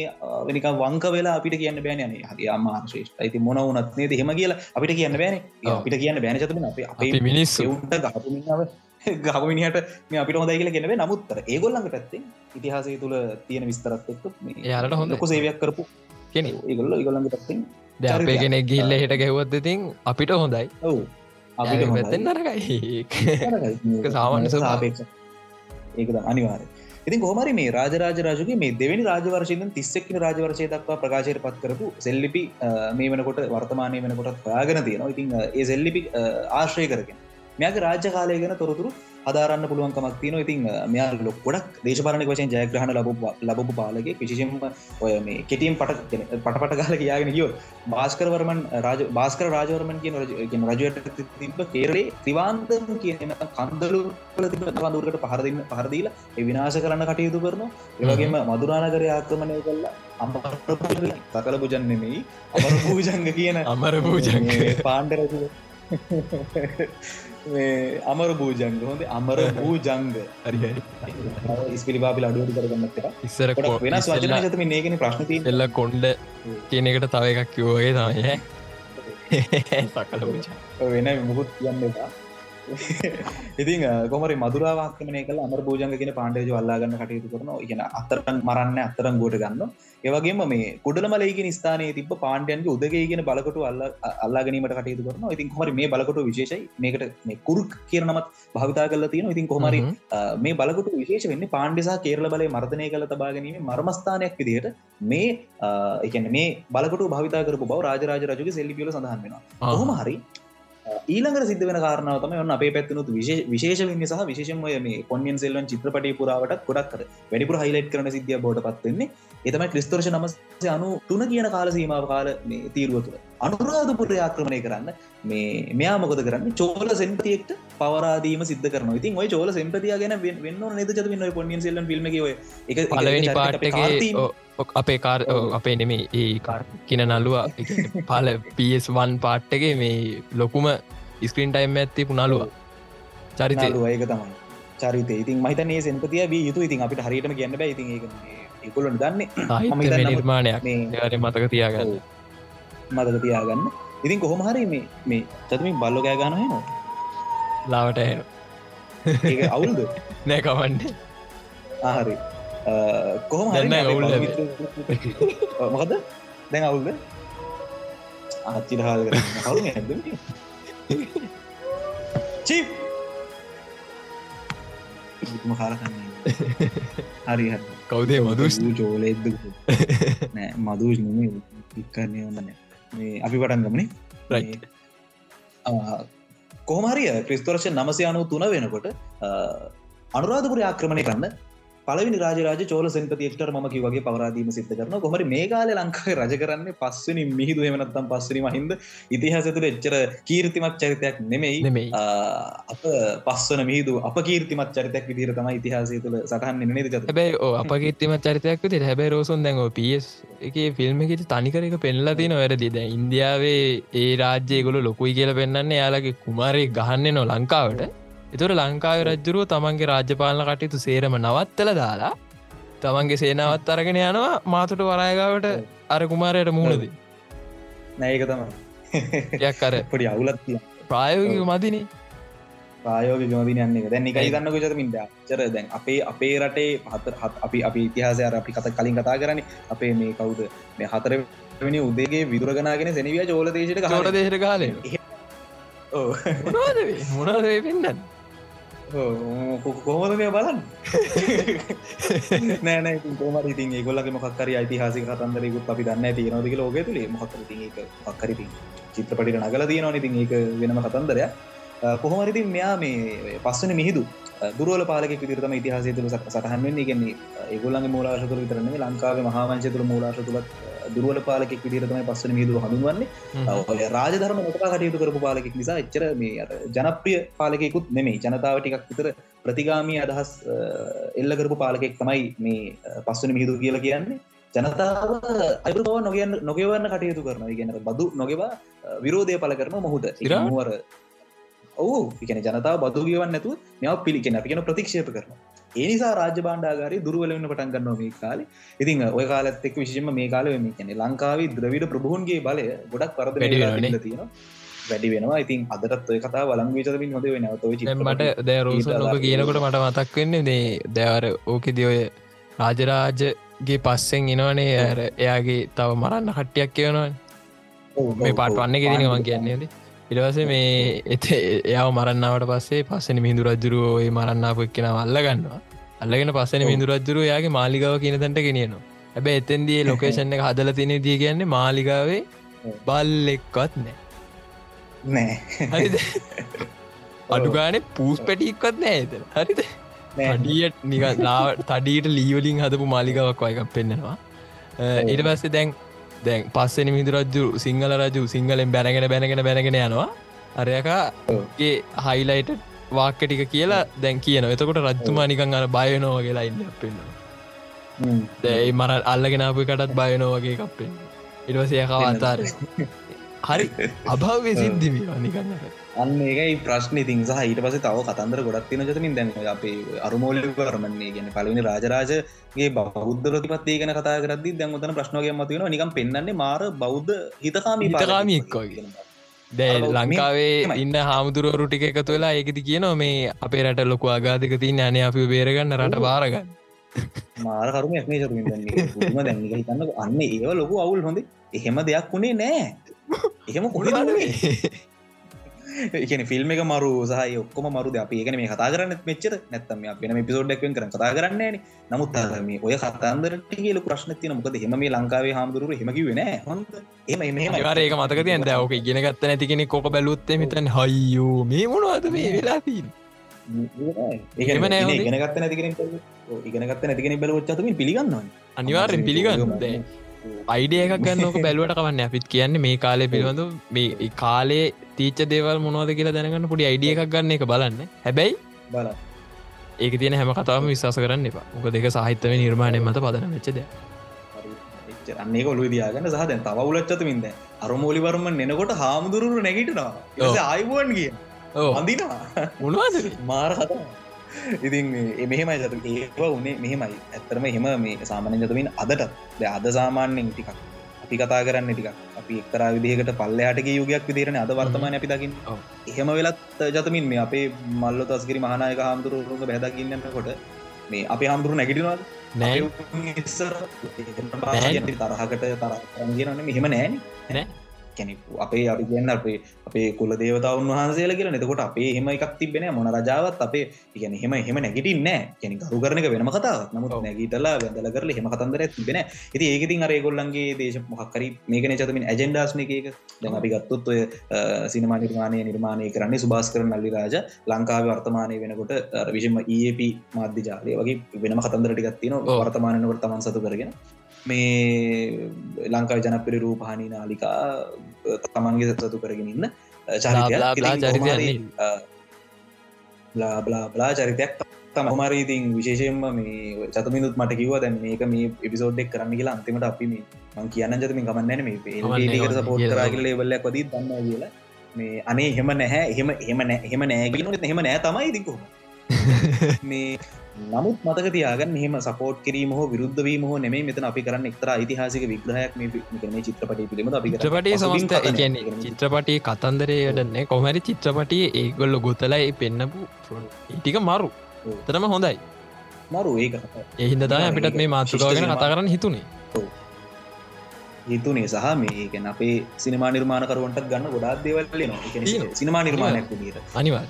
වෙනික වංක වෙලා අපිට කියන්න බෑන නේ. හරි අම්මා ශ්‍රේෂ්ඨ ඇති මොන වනත්නේ දෙහෙම කියලා අපිට කියන්න බෑන අපිට කියන්න බෑන චතුම අපේ මිනිස් උන්ට ගහපුමිනාව ගහ මිනිහට මේ අපිට හොඳයි කියල ගෙනවේ නමුත්තර ඒගොල්ලඟ පැත්තෙන් ඉතිහාසය තුළ තියෙන විස්තරත් එක්ක යාලට හොඳ සේවයක් කරපු කෙන ඒගොල්ල ඉගොල්ලඟ පැත්තෙන් කෙනෙක් ගිල්ල හිට ගැහුවත් ඉතින් අපිට හොඳයි. ඔවු. අපිට පැත්තෙන් නරකයි. සාමාන්‍ය සාපේක්ෂ. ඒකද අනිවාරය ඉතින් කොහමරි මේ රාජරාජ රජුගේ මේ දෙවැනි රාජවර්ශයෙන් තිස්සෙක්න රාජවර්ශය දක්වා ප්‍රකාශයට පත් කරපු සෙල්ලිපි මේ වනකොට වර්තමානය වෙනකොටත් ප්‍රාගන තියෙනවා. ඉතින් ඒ සෙල්ලිපි ආශ්‍රය කරගෙන මෙයාගේ රාජ්‍ය කාලය ගැන තොරතුරු අදාරන්න පුළුවන්කමක් තියන ඉතින් මෙයා ලොක් ගොඩක් දේශපාලනක වශයෙන් ජයග්‍රහණ ලබ ලබපු පාලගේ කිසිම ඔය මේ කෙටියම් පට පටපට කාල කියයාගෙන කියෝ භාස්කරවර්මන් රාජ භාස්කර රාජවර්මන් කියන රජ රජයට තිබ කේරේ ත්‍රිවාන්තම කියන කන්දලු දුරට පහරදින්න පහරදීල විනාශ කරන්න කටයුතු කරන ඒවගේම මදුරානකර ආක්‍රමණය කල්ලා අම සකල පුජන් නෙමෙයි අමර පූජංග කියන අමර පූජංග පාණ්ඩරජ අමර භූජංග හොඳ අමර භූජංග ස්පිරිපාපිල අඩුවට කරගන්නත් ඉස්සර වෙනස් වචන තම ඒගෙන ප්‍රශ්න එල්ල කොන්්ඩ කියන එකට තව එකක් කිවෝගේ තමයි සකල වෙන මුකුත් කියන්න එපා ඉතින් කොමරි මදුරවාක්මනය කල අමර භෝජංග කියෙන පාණ්ඩජ අල්ලාගන්න කටයුතු කරන ඉගෙන අතරන් මරන්න අතරන් ගෝට ගන්න ඒවගේම මේ කුඩලමලයිගෙන ස්ථානය තිබ පාණ්ඩයන්ගේ උදගේගෙන බලකට අල්ල අල්ලාගනීමට කටයුතු කරන ඉතින් කොමරි මේ බලකොට විශේෂයි. මේකට මේ කුරුක් කියනමත් භාවිතා කල තියෙන ඉතින් කොමරි මේ බලකොට විශේෂ වෙන්න පාණ්ඩිසා කේරල බලය මර්ධනය කළ තබාගැනීම මර්මස්ථානයක් විදිහට මේ එකන මේ බලකට භාවිතාකර බව රාජරාජ රජගේ සෙල්ලිපියල සඳහන් වෙනවා. හොම හරි ඊළඟට සිද්ධ වෙන කාරණාවතම ඔන්න අපේ පැත්තිනුත් විශේෂ වෙන්න සහ විශේෂම මේ පොන්ියන් සෙල්වන් චිත්‍රපටි පුරාවට ගොඩක් කර වැඩිපුර හයිලයිට් කරන සිද්ධිය බෝට පත්වෙන්නේ එතම ක්‍රිස්තර්ශ නමස අනු තුන කියන කාල සීමාව කාල තීරුව තුළ. අනුරාධපුර ආක්‍රමණය කරන්න මේ මෙයා මොකද කරන්න? චෝල සෙන්පතියෙක්ට පවරාදීම සිද්ධ කරන ඉතින් ඔය චෝල සෙන්පතිය ගැන වෙන්න නද? ච පොන්ියන් සෙල්ලන් ිල්ම එක පලවෙනි පාට්ගේ අපේ කාර් අපේ නෙමේ ඒ කාර් කියන නල්ලුව පල පස්1 පාට්ටගේ මේ ලොකුම ස්ක්‍රීන් ටයිම් ඇත්ති පුනාලුව චරිතය ඒක තමයි. චරිතය ඉතින් මහිතනේ සෙන්පතිය වී යුතු ඉතින් අපිට හරියටම කියන්න බෑ. ඉතින් ඒක ඒකුලට දන්නේ නිර්මාණයක්. මතක තියාගන්න. මතක තියාගන්න. ඉතින් කොහොම හරි මේ මේ චතමින් බල්ලො ගෑ ගන හෙනවා ලාවට ඒ අවුල්ද? නෑ කවන්නේ ආහරි කොහොම හරි මොකද දැන් අවුල්ද? ආච්චිට හාල් කර හැද චිප්! කාලකන්නේ හරි කවුදේ මදුස්? චෝලෙද්ද? නෑ මදුස් නම ඉක්කරණය වන්න මේ අපි පටන් ගමනේ කොහමරිය ක්‍රිස්තෝර්ෂ නමසය අනු තුන වෙනකොට අනුරාධපුර ආක්‍රමණය කරන්න පලවි රාජරාජ චෝල සෙන්පතිෙක්ට ම කිවගේ පවරාදීම සිත කරන කොමට මේ කාල ලංකාව රජ කරන්න පස්සනි මිහිදු හමනත්තම් පස්සනි මහින්ද. ඉතිහාසතුළ එච්චර කීර්තිමත් චරිතයක් නෙමෙයි. අප පස්සන මිහිදු අප කීර්තිමත් චරිතයක් විදිර තමයි ඉතිහාසය තුළ සටහන් නද හැබයි අප කීර්තිමත් චරිතයක් ති හැබයි රෝසුන් දැන්ව පියස් එක ෆිල්ම් එකට තනිකර එක පෙන්ලා තින වැරදිද ඉන්දියාවේ ඒ රාජ්‍යයගොල ලොකුයි කියල පෙන්න්න යාලගේ කුමාරය ගහන්නේ නො ලංකාවට එතුර ලංකාව රජ්ජුරුව තමන්ගේ රාජ්‍යපාලන කටයුතු සේරම නවත්තල දාලා තමන්ගේ සේනාවත් අරගෙන යනවා මාතුට වරයගාවට අර කුමාරයට මුහුණද නෑක තම යක් අර පොඩි අවුලත් ප්‍රායෝගික මදිනේ. ප්‍රායෝග ගමදිනන්නේ දැන් එකයි දන්න ගොචතමින්ද චර දැන් අපේ අපේ රටේ හත හත් අපි අපි ඉතිහාසය අපි කත කලින් කතා කරන අපේ මේ කවුද? මේ හතර වෙනි උදේගේ විදුරගනාගෙන සැනිවිය චෝල දේශයට කවර දේශට කාලේ මොනද පෙන්න්න කොහොමද මේ බලන්න? නෑන කොම ඉතින් ගොල්ලගේ මොක්කර යිතිහාසික කතන්දරකුත් අපි දන්න තියනවදක ලෝක තුළේ මොහක්කර පක්කරති චිත්‍රපටිට නගල තියෙනවා ඉතින් ඒක වෙනම කතන්දරයක්. කොහොමරිතින් මෙයා මේ පස්සන මිහිදු දුරුවල පාලක විතරම ඉතිහාසය තුළ සටහන් වෙන්නේ. ගෙන්නේ ඒගොල්ලගේ මූලාශ තුළ විතරන්නේ ලංකාවේ මහාවංශ තුළ දුරුවල පාලකෙක් විදිරතමයි පස්සන මිදුව හඳුන්වන්නේ. ඔය රාජධර්ම නොටකා කටයුතු කරපු පාලකෙක් නිසා එච්චර මේ ජනප්‍රිය පාලකෙකුත් නෙමේ ජනතාව ටිකක් විතර ප්‍රතිගාමී අදහස් එල්ල කරපු පාලකෙක් තමයි මේ පස්සන මිහිදු කියලා කියන්නේ. ජනතාව අයුරු බව නොගන්න නොගවන්න කටයුතු කරන ගැන බදු නොගෙවා විරෝධය පල කරන මොහුද ඉරමුවර ඔවු එකන ජනතාව බදු ගවන්න නැතු මෙයාව පිළිකෙන අපි කියන ප්‍රතික්ෂේප කරන ඒනිසා රාජ බාණ්ඩාගරි දුරුවලන්න පටන් ගන්න මේ කාලේ. ඉතින් ඔය කාලත් එක් විශෂම මේ කාල මේ කියන ලංකාවේ ද්‍රවිඩ ප්‍රභූන්ගේ බලය ගොඩක් පරද තියෙන වැඩි වෙනවා. ඉතින් අදරත් ඔය කතා වලං විචරමින් හොද වෙන මට දැ රෝස ලොක කියනකොට මට මතක් වෙන්නේ දේ දැවර ඕකෙද ඔය රාජරාජගේ පස්සෙන් එනවනේ. ඇර එයාගේ තව මරන්න කට්ටියක් කියවනවා මේ පාට වන්න ගෙදෙනවන් කියන්නේද ඉටවස මේ එත එයාව මරන්නාවට පස්සේ පස්සෙන මිහිදු රජ්ජුරුව මරන්නාපු එක්කෙන අල්ල ගන්නවා අල්ලගෙන පස්සන මිදු රජ්ජුරුව යාගේ මාලිගාව කියන තැට ගෙනියනවා. හැබැ එතන්දිය ලොකේෂන් එක හදල තින දී කියන්නේ මාලිගාවේ බල්ලෙක්වත් නෑ. නෑ. අඩුගාන පූස් පැටික්වත් නෑ එත හරිද? ඩියට නික තඩීට ලීවලින් හදපු මාලිගාවක් වයකක් පෙන්නවා ඊට පස්සේ දැන් දැන් පස්සෙන මිදු රජ්ජු සිංහල රජු සිංහලෙන් බැනගෙන බැනගෙන බැනගෙන යනවා. අරයකගේ හයිලයිට වාක්ක ටික කියලා දැන් කියන එතකොට රජතුමා නිකං අර බයනෝ කියලා ඉන්න පෙන්න්න දැයි මර අල්ලගෙනපු කටත් බයනෝවගේ කප්පෙන් ඉටවසයකව අතාර හරි අභාවය සිද්ධිවී නිකන්නට අන්න ඒකයි ප්‍රශ්න. ඉතින් සහ ඊට පස තව කතන්දර ගොඩක් තින ජතමින් දැන් අපේ අරුමෝලි කරමන්නේ ගැන පලවෙනි රාජරාජගේ බෞද්ධ ප්‍රතිපත්තිය ගැන කතා කරදදි දැන් ොතන ප්‍රශ්නෝගය මතිවෙන නිකම් පෙන්න්නේ මාර බෞද්ධ හිතකාමී හිතකාමික්කෝගෙන දැ ලංකාවේ ඉන්න හාමුදුරුවරු ටික එකතු වෙලා ඒකති කියනවා මේ අපේ රට ලොකු අගාධක තින් අන අපි බේරගන්න රට බාරගන්න. මාර කරුම එක්නේ චතුම දැන්නික හිතන්න අන්න ඒව ලොකු අවුල් හොඳ. එහෙම දෙයක් වුණේ නෑ. එහෙම කොහි එකන ෆිල්ම් එක මරු සහ ඔක්කොම මරුද අප. ඒකන මේ කතා කරන්න මෙච්චර නැත්තම වෙන පිසෝඩ්ඩක්ෙන් කර කතා කරන්නේ නමුත් මේ ඔය කතන්දරට කියල ප්‍රශ්න තින මොකද හෙම මේ ලංකාවේ හාමුදුරු හෙමකි වෙන එම ඒක මතක තියන්ද ඕක ගෙන ගත්ත නැතිකෙනෙ කොක බැලුත්තේ මෙතන් හයියෝ මේ මොනවාද මේ වෙලාතිීන් ඒම නෑ ඉගෙනගත්ත නැතිකෙන ඉගෙනගත්ත නැතිකෙන බලුවච්චතම පිළිගන්නවා අනිවාරෙන් පිළිගන්න අයිඩිය එකක් ගන්නක බැලුවට කවන්න අපිත් කියන්න මේ කාලය පිළිබඳු මේ කාලේ තීච්ච දේවල් මොනවද කියලා දැනගන්න පුඩි අයිඩිය එකක් ගන්න එක බලන්න. හැබැයි බල ඒක තියෙන හැම කතාවම විශවාස කරන්න එපා. මොක දෙක සාහිත්‍යව නිර්මාණය මත පදන වෙච්චද අන්නේ කොළු දයාගන්න සහ දැන් තව උලච්චතමින්ද අරමෝලිවරම නෙනකොට හාමුදුරුරු නැගිටනවා. ආයිබුවන් කිය අඳිනවා උනවාද මාර කතා ඉතින් මෙහෙමයි ජත ඒවා උනේ මෙහෙමයි. ඇත්තරම එහෙම මේ සාමාන්‍ය ජතමින් අදට ද අද සාමාන්‍යෙන් ටිකක්. අපි කතා කරන්න ටික අපි එක්තර විදිහකට පල්ලයාටක යුගයක් විදිරන අද වර්තමාන අපි දකිින් එහෙම වෙලත් ජතමින් මේ අපේ මල්ල තස්ගරි මහනායක හාමුදුරුරුග බැදකින්නන්න කොට මේ අපි හාමුදුරු නැගිටිනවාද? නෑ. තරහකට තරගරන්න මෙහෙම නෑන නෑ කැනෙ අපේ අපි කියන්න අපේ අපේ කුල දේවතාවන් වහන්සේල කියලා නතකොට අපේ හෙම එකක් තිබෙන මොන රජාවත් අපේ ඉගැන හෙම හෙම නැගිටින් නෑ. කැනෙ කරු කරනක වෙනම කතාව නමුත් නැගීටලා වැදල කරල හෙම කතන්දර තිබෙන ඉති ඒකතින් අරේ ගොල්ලන්ගේ දේශ මොහක්කරි මේකන චතමින් ඇජෙන්ඩාස්න එකක දැන් අපි ගත්තුත් ඔය සිනමා නිර්මාණය නිර්මාණය කරන්නේ සුභාස් කරන නල්ලි රාජ ලංකාව වර්තමානය වෙනකොට විශම ඒප මාධ්‍ය ජාලය වගේ වෙනම කතන්දරටිගත්තින වර්තමානයකට තමන් සතු කරගෙන මේ ලංකාව ජනපිරි රූපහනි නාලිකා තමන්ගේ සතු කරගෙන ඉන්න චරිතයක්. බ්ලා චරිතයක් තම හමරීතින් විශේෂයෙන්ම මේ චතමිනුත් මට කිව දැන් මේක මේ එපිසෝඩ්ඩෙක් කරන්න කියලා අන්තිමට අපි මං කියන්න ජතමින් කමන්නන මේ සපෝට් කරගල බල්ලක් වදී දන්න කියලා මේ අනේ හෙම නැහැ එහෙම එහෙම එහෙම නෑගෙන හෙම නෑ තමයි දිකු මේ නමුත් මතක තියාගන්න මෙහම සපෝට් කිරීම හෝ විරුද්ධවීම හෝ නෙමේ මෙතන අපි කරන්න එක්තර යිතිහාසික විග්‍රහයක් මේ චිත්‍රපටි පිළිම අපි චිත්‍රපටි සමස්ත කියන්නේ චිත්‍රපටි කතන්දරයටන්නේ කොමරි චිත්‍රපටිය ඒගොල්ල ගොතලයි පෙන්න්නපු ටික මරු. තරම හොඳයි. මරු ඒක. එහින්දදා අපිටත් මේ මාතෘකාගෙන කතා කරන්න හිතුනේ. හිතුනේ සහ මේකැන අපේ සිනමා නිර්මාණකරුවන්ට ගන්න ගොඩාක් දේවල්ල නවා සිනමා නිර්මාණයක් විදිට අනිවා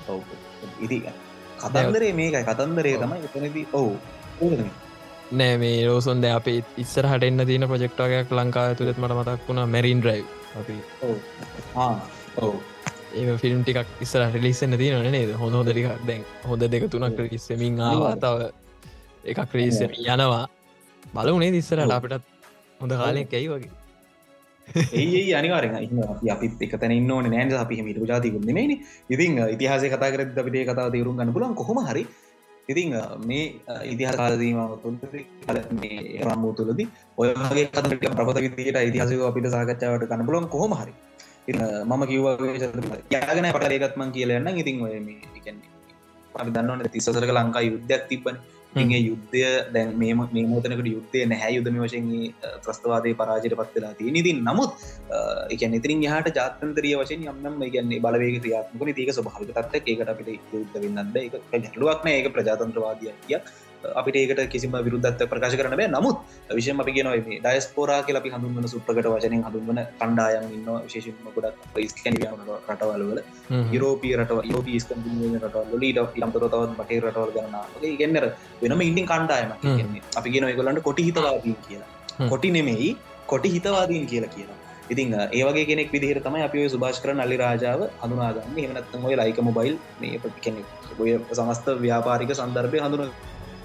ඉති කතන්දරේ මේකයි. කතන්දරේ තමයි එතනදී ඔවු නෑ මේ රෝසොන්ද අපේ ඉස්සරහට එන්න තින ප්‍රජෙක්්ටාගයක් ලංකා තුළෙත් මට මතක් වුණා මැරින් රයි් අපි ඔව. ඒ ෆිල්ම් ටිකක් ඉස්සර රිලිස්සන්න තියන නේද? හොඳ හොදටික් දැන් හොඳ දෙක තුනක් කිස්සමින් ආවාතාව එකක් ක්‍රීස්සම යනවා. බලවනේ දිස්සරට අපිටත් හොඳ කාලයක් ඇයි වගේ ඒ අනිවාරෙන් අපිත් එක තැන ඉන්න ඕන නෑන්ද අපි මිට ජාතිකුන්නේන ඉතින් ඉතිහාස කතා කර අපිට කතා තේරුම් ගන්න පුලන් කොහොම හරි. ඉතිං මේ ඉතිහාකාදීම රම්මූ තුලදී ඔයගේ කතට ප්‍රපත විදිට ඉතිහාසක අපිට සාකච්ඡාවට කන්න පුලන් කොහොම හරි. මම කිව්ව යාගෙන පටලේගත්මන් කියලන්න ඉතින් ඔය මේ අපි දන්නවන තිස්සසරක ලංකා යුද්ධයක් තිබන ඉගේ යුද්ධය දැන් මේ මේ මෝතනකට යුත්තේ නැහැ. යුදම වශයෙන් ත්‍රස්තවාදය පරාජයට පත්වෙලා තිය නිතින් නමුත් එක ඉතිරින් හට ජාතන්තරිය වශයෙන් යම්නම් ගැන්නේ බලවේග ක්‍රියාත්මක ඒක ස්භාවික තත්ත ඒකට අපිට යුද්ධ වෙන්නද එක ගැටලුවක්න ඒක ප්‍රජාතන්ත්‍රවාදයක් අපිට ඒකට කිසිම විරුද්ධත්ව ප්‍රකාශ කරන බෑ. නමුත් විශෂම අපි ගෙන මේ ඩයිස්පෝරා කියල අපි හඳුන්වන සුප්‍රකට වචනය හඳුන්වන කණ්ඩායම් ඉන්න විශේෂම ගොඩක් ප්‍රයිස්කැන රටවල්වල යුරෝපී රට යෝපීස් රටවල ඊට යම්තරතවත් බටේ රටවල් ගන්න ගන්නර වෙනම ඉන්ඩින් කණ්ඩායම අපි ගෙන ගොලන්ට කොටි හිතවාදී කියලා. කොටි නෙමෙයි කොටි හිතවාදීන් කියලා කියලා ඉතින් ඒවගේ කෙනෙක් විදිහර තමයි අපි සුභාෂ කරන අල්ලි රාජාව හඳුනාගන්න. එමනත්තම ඔය ලයික මොබයිල් මේ කෙනෙක් ඔය සමස්ත ව්‍යාපාරික සන්දර්භය හඳුන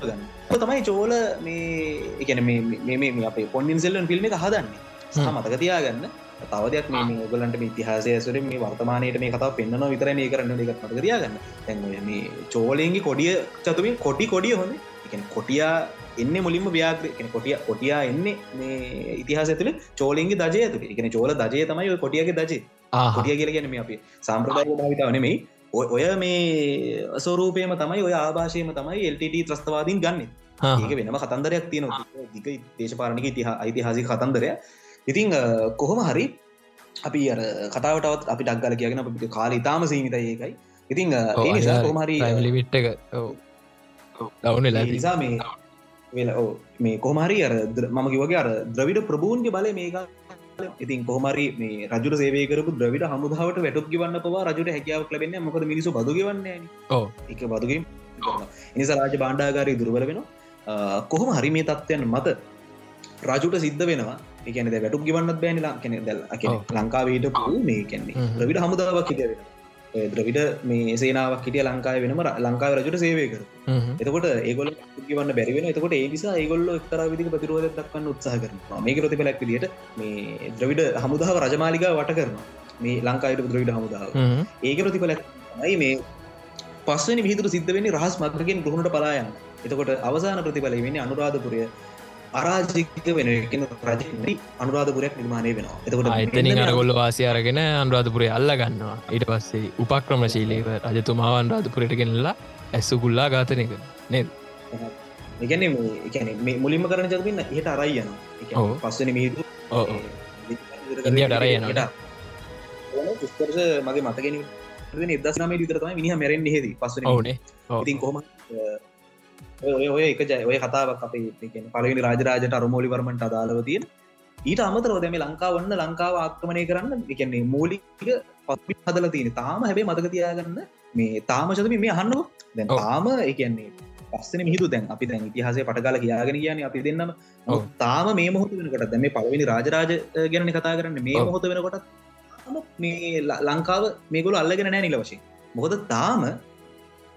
ගන්න තමයි චෝල මේ එකන මේ අපේ පොන්ින් සෙල්ලන් ෆිල්ම් එක හදන්නේ. සහ මතක තියාගන්න තවදයක් මේ ඔගලන්ට ඉතිහාසය සුර මේ වර්තමානයට මේ කතා පෙන්න්න විතර මේ කරන්න එකත් මට තියාගන්න. තැන් මේ චෝලෙන්ගේ කොඩිය චතුමින් කොටි කොඩිය හොඳ එක කොටියා එන්න මුලින්ම ව්‍යාග්‍ර කොටිය කොටියා එන්නේ මේ ඉතිහාස තුළ චෝලින්ගේ දජය තුළ එකන චෝල දජය තමයි කොටියගේ දජේ කොටිය කියල ගැනීම අපි සම්ප්‍රදාය භාවිතාව නෙමෙයි ඔය මේ ස්වරූපයම තමයි ඔය ආභාෂයම තමයි එල්ට ත්‍රස්තවාදීන් ගන්න. ඒක වෙනම කතන්දරයක් තියෙනවා. දික දේශපාරණක ඉතිහ යිතිහාසි කතන්දරය ඉතිං කොහොම හරි අපි අර කතාවටත් අපි ඩක්ගල කියගෙන අපිට කාල ඉතාම සීමිත ඒකයි. ඉතිං ඒ නිසා කොහමරි ලිවිට් එක දවන නිසා මේ වෙල මේ කොහමරි අර මම කිවගේ අර ද්‍රවිඩ ප්‍රභූන්ගේ බල මේක ඉතින් කොහමරි මේ රජුට සේවකරපු ද්‍රවිට හමුදාවට වැටක් ගවන්න පවා රජුට හැකියාවක් ලබෙන්න මොකද මිනිසු බදු ගවන්නේ එක බදුගම් නිසා රාජ බාණ්ඩාගාරය දුර්වල වෙන කොහොම හරි මේ තත්ත්වයන් මත රජුට සිද්ධ වෙනවා. එකන වැටුක් ගවන්නත් බෑන කෙන දැල් ලංකාවීට පු මේ කැන්නේ රවිට හමුදාවක් හිද වෙන ද්‍රවිට මේ සේනාවක් හිටිය ලංකාය වෙනම ලංකාව රජුට සේවය කර එතකොට ඒගොල ගවන්න බැරිවෙන එතකොට ඒ නිසා ඒගොල්ල එක්තර විදි ප්‍රතිරෝධ දක්වන්න උත්සාහ කරන මේ ප්‍රතිපලක් විදිට මේ ද්‍රවිඩ හමුදාව රජමාලිකා වට කරන මේ ලංකායට ද්‍රවිඩ හමුදාව. ඒක ප්‍රතිපලක් යි මේ පස්සනි විහිදුර සිද්ධ වෙන්නේ රහස් මත්‍රකින් ගුණට පලායන්න එතකොට අවසාන ප්‍රතිඵල වෙන්නේ අනුරාධපුරය අරාජික වෙන රජ අනුරාධපුරයක් නිර්මාණය වෙනවා. එතකොට එතනින් අරගොල්ල වාසය අරගෙන අනුරාධපුරේ අල්ල ගන්නවා ඊට පස්සේ උපක්‍රමශීලීව රජතුමාව අන්රාධපුරයට ගෙනල්ලා ඇස්සුකුල්ලා ඝාතනය කර නේද? එකන එකන මේ මුලින්ම කරන ජතින්න හට අරයියන පස්සන මිහිතු අරයනට ස්කර්ස මගේ මතගෙන නිදස් නම විතරතම මිනි මැරෙන් හෙද. පස ඕනේ ඉතින් කොහම ඔය එක ජය ඔය කතාවක් අපේ පලවෙනි රාජරාජට අරමෝලි වර්මට අදාලව තියෙන. ඊට අමතරව දෙම ලංකාවන්න ලංකාව ආක්‍රමණය කරන්න එකන්නේ මූලික පත්පි හදල තියෙන තාම හැබේ මතක තියාගන්න මේ තාමශතම මේ අහන්නව දැන් තාම එකන්නේ පස්සන මිහිදු දැන් අපි දැන් ඉතිහාසේ පටකාල කියාගෙන කියන අපි දෙන්නම. තාම මේ මොහොත වෙනකොට දැම පලවෙනි රාජරාජ ගැන කතා කරන්න. මේ මොහොත වෙනකොට මේ ලංකාව මේගොල අල්ලගෙන නෑ නිල වශයෙන්. මොකද තාම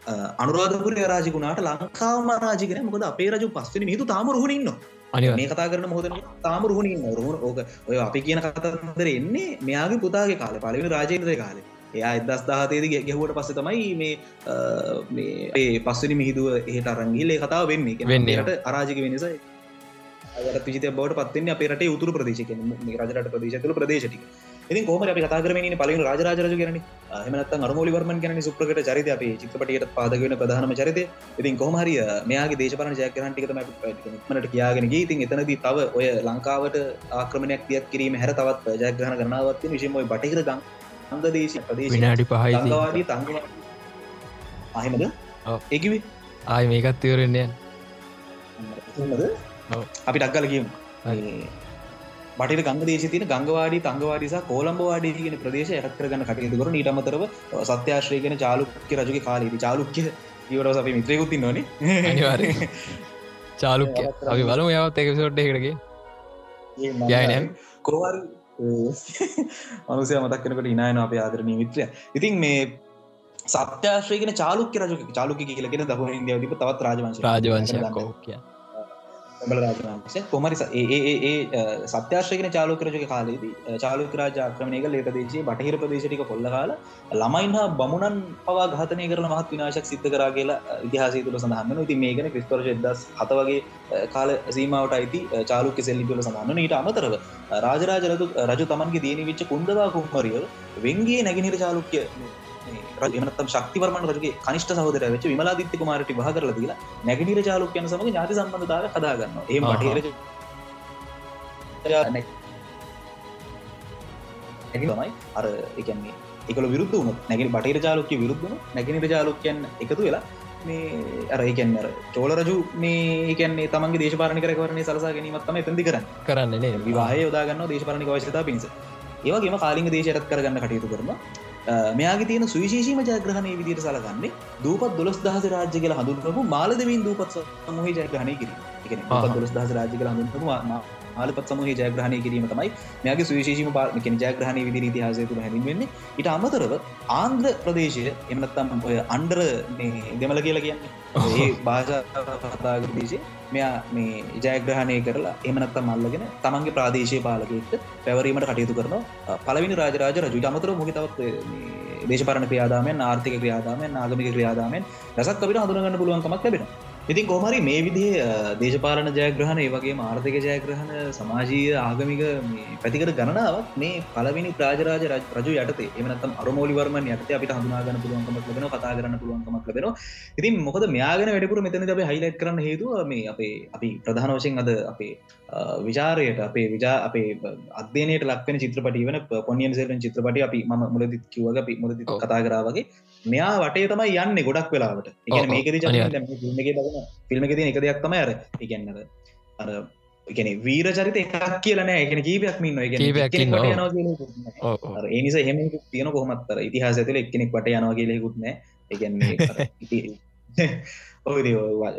අනුරාධපුර රාජිකුණට ලංකාව රාජිකන මොකද අපේ රජු පස්සන මිතු තාම රුහුණඉන්න මේ කතා කරන මොහද තාම රුහුණින් රුහුණ ඕක ඔය අපි කියන කතන්දර එන්නේ මෙයාගේ පුතාගේ කාල. පලවෙන රාජේන්ද්‍රය කාලේ. එයා එදස් දාහතේද ගැහුවට පස්ස තමයි මේ මේ පස්සනි මිහිදුව එහට අරංගිලේ කතාව වෙන්නේ. වෙන්නට අරාජික වෙනස පිචිත බවට පත්වන්නේ අපේ රට උතුර ප්‍රදේශක රජරට ප්‍රදේශ තුළ ඉතින් කොහම අපි කතා කරමින් පලින් රාජරාජරජ ගැන හමනත් අරමෝලි වර්මන් ගැන සුප්‍රකට චරිත අප චිත්‍රපටියට පාදගෙන ප්‍රධානම චරිතය. ඉතින් කොහමරිය මෙයාගේ දේශපන ජයකරන්ටිකතම මට කියාගෙන ඉතින් එතනදී තව ඔය ලංකාවට ආක්‍රමණයක් තියත් කිරීම හැර තවත් ජයග්‍රහණ කරනාවත් විශමයි බටහිර ගං අංග දේශ ප්‍රදේශ විනාඩි පහයි වාදී තංග අහෙමද ඒකිවි ආය මේකත් තවරෙන්නේ අපි ටක්ගල කියමු බට ගංග දේශ තින ගංගවාඩි තංගවාඩිසා කෝලම්බවාඩි කියන ප්‍රදේශ ඇත් කරගන්න කටයුතු කර නීටමතරව සත්‍යශ්‍රයගෙන චාලුක්්‍ය රජුගේ කාලීති චාලුක්්‍ය ඉවරස අපි මිත්‍රයකුත් නොන අනිවාර චාලුක්්‍ය. අපි බලම යවත් එකසොට්ට එකරගේ යනම් කෝවර් මනුසය මතක්කනකට ඉනායන අප ආදරණී මිත්‍රය. ඉතින් මේ සත්‍යාශ්‍රයගෙන චාලුක්‍ය රජ චාලුක කියලගෙන දහු ඉදිය තිබ තවත් රාජවංශ රාජවංශ කෝකය රාජවංශ කොමරි ඒ සත්‍යාශ්‍රයකන චාලෝකරජක කාලේදී චාලුක රාජාක්‍රමණයක ලේට දේශේ බටහිර ප්‍රදේශටික කොල්ලකාල ළමයින් හා බමුණන් පවා ඝාතනය කරන මහත් විනාශක් සිද්ධ කරා කියලා ඉතිහාසය තුළ සඳහන්න ති මේකන ක්‍රිස්තර්ශ දස් හත වගේ කාල සීමාවට අයිති චාලුක සෙල්ලි තුළ සඳහන්න ඊට අමතරව රාජරාජරතු රජු තමන්ගේ දයන විච්ච කුන්දවා කුම්මරිය වෙන්ගේ නැගෙනහිර චාලුක්‍ය එනත්තම් ශක්තිවර්මන් රජගේ කනිෂ්ට සහෝදර වෙච විමලාදිත්‍ය කුමාරට විවාහ කරලා දීලා නැගිටිර චාලුක්‍යයන සමග ඥාති සම්බන්ධතාව හදාගන්න ඒ බටහිර තමයි අර එකන්නේ එකල විරුද්ධ වුණු නැගෙන බටහිර චාලුක්‍ය විරුද්ධන නැගෙනට චාලුක්‍යයන් එකතු වෙලා මේ අර එකන්නර චෝල රජු මේ ඒකන්නේ තමන්ගේ දේශපාරණි කරකරන්නේ සලසා ගැනීමත්තම එතැදි කරන්න. කරන්න විවාහය යොදාගන්න දේශපාරණි වශ්‍යතා පිණිස. ඒවගේම කාලිංග දේශයටත් කරගන්න කටයුතු කරනවා මෙයාගේ තියෙන සුවිශේෂීම ජයග්‍රහණය විදිට සලගන්නේ දූපත් දොස් දහස රාජ්‍ය කියල හඳුන්කපු මාලදවින් දූපත් සමහහි ජයග්‍රහණය කිරීම. එක දොස් දහස රාජ්‍ය කල හඳුන්කපු ආලපත් සමහහි ජයග්‍රහණය කිරීම තමයි මෙයාගේ සුවිශේෂීම පාර්මිකෙන ජයග්‍රහණය විදිර ඉතිහාසය තුළ හැඳින්වෙන්නේ. ඉට අමතරව ආන්ද්‍ර ප්‍රදේශය එමනත්තම් ඔය අන්ඩර දෙමල කියලා කියන්නේ ඒ භාෂාතාග දේශය මෙයා මේ ජයග්‍රහණය කරලා එමනත්තම් මල්ලගෙන තමන්ගේ ප්‍රාදේශය පාලකෙක්ට පැවරීමට කටයුතු කරනවා. පලවිනි රාජරාජ රජු අමතර මොහිතවත් දේශපරණ ක්‍රියාදාමෙන් ආර්ථික ක්‍රියාදාමෙන් ආගමික ක්‍රියාදාමෙන් රසත් අපිට හඳුනගන්න පුළුවන්කමක් ලැබෙන ඉතින් කොමරි මේ විදිහ දේශපාලන ජයග්‍රහණ ඒවගේ ආර්ථික ජයග්‍රහණ සමාජීය ආගමික පැතිකට ගණනාවක් මේ පලවිනි ප්‍රාජරාජ රජු යට එමනත්තම් අරමෝලිවර්මන් යට අපිට හඳුනාගන්න පුළුවන්කමක් ලබෙන කතා කරන්න පුළුවන්කමක් ලබෙන ඉතින් මොකද මෙයාගෙන වැඩපුර මෙතන අප හයිලයිට් කරන්න හේතුව මේ අපේ අපි ප්‍රධාන වශයෙන් අද අපේ විචාරයට අපේ විජා අපේ අධ්‍යනයට ලක්වෙන චිත්‍රපටි වන පොනියන් සෙල්ෙන් චිත්‍රපටි අපි ම මුලදිත් කිව්වග අපි මුලදි කතා කරාවගේ මෙයා වටේ තමයි යන්න ගොඩක් වෙලාවට. එක මේකද ෆිල්ම් ෆිල්ම් එක දෙයක් තමයි අර ඉගන්නද අර එකන වීර චරිත එකක් කියලන එකන කීපයක් මින්න ඒනිස හෙම තියෙන කොහමත්තර ඉතිහාස ඇතුල එක්කෙනෙක් වට යනවා කියලෙකුත්න එකන්නේ ඔය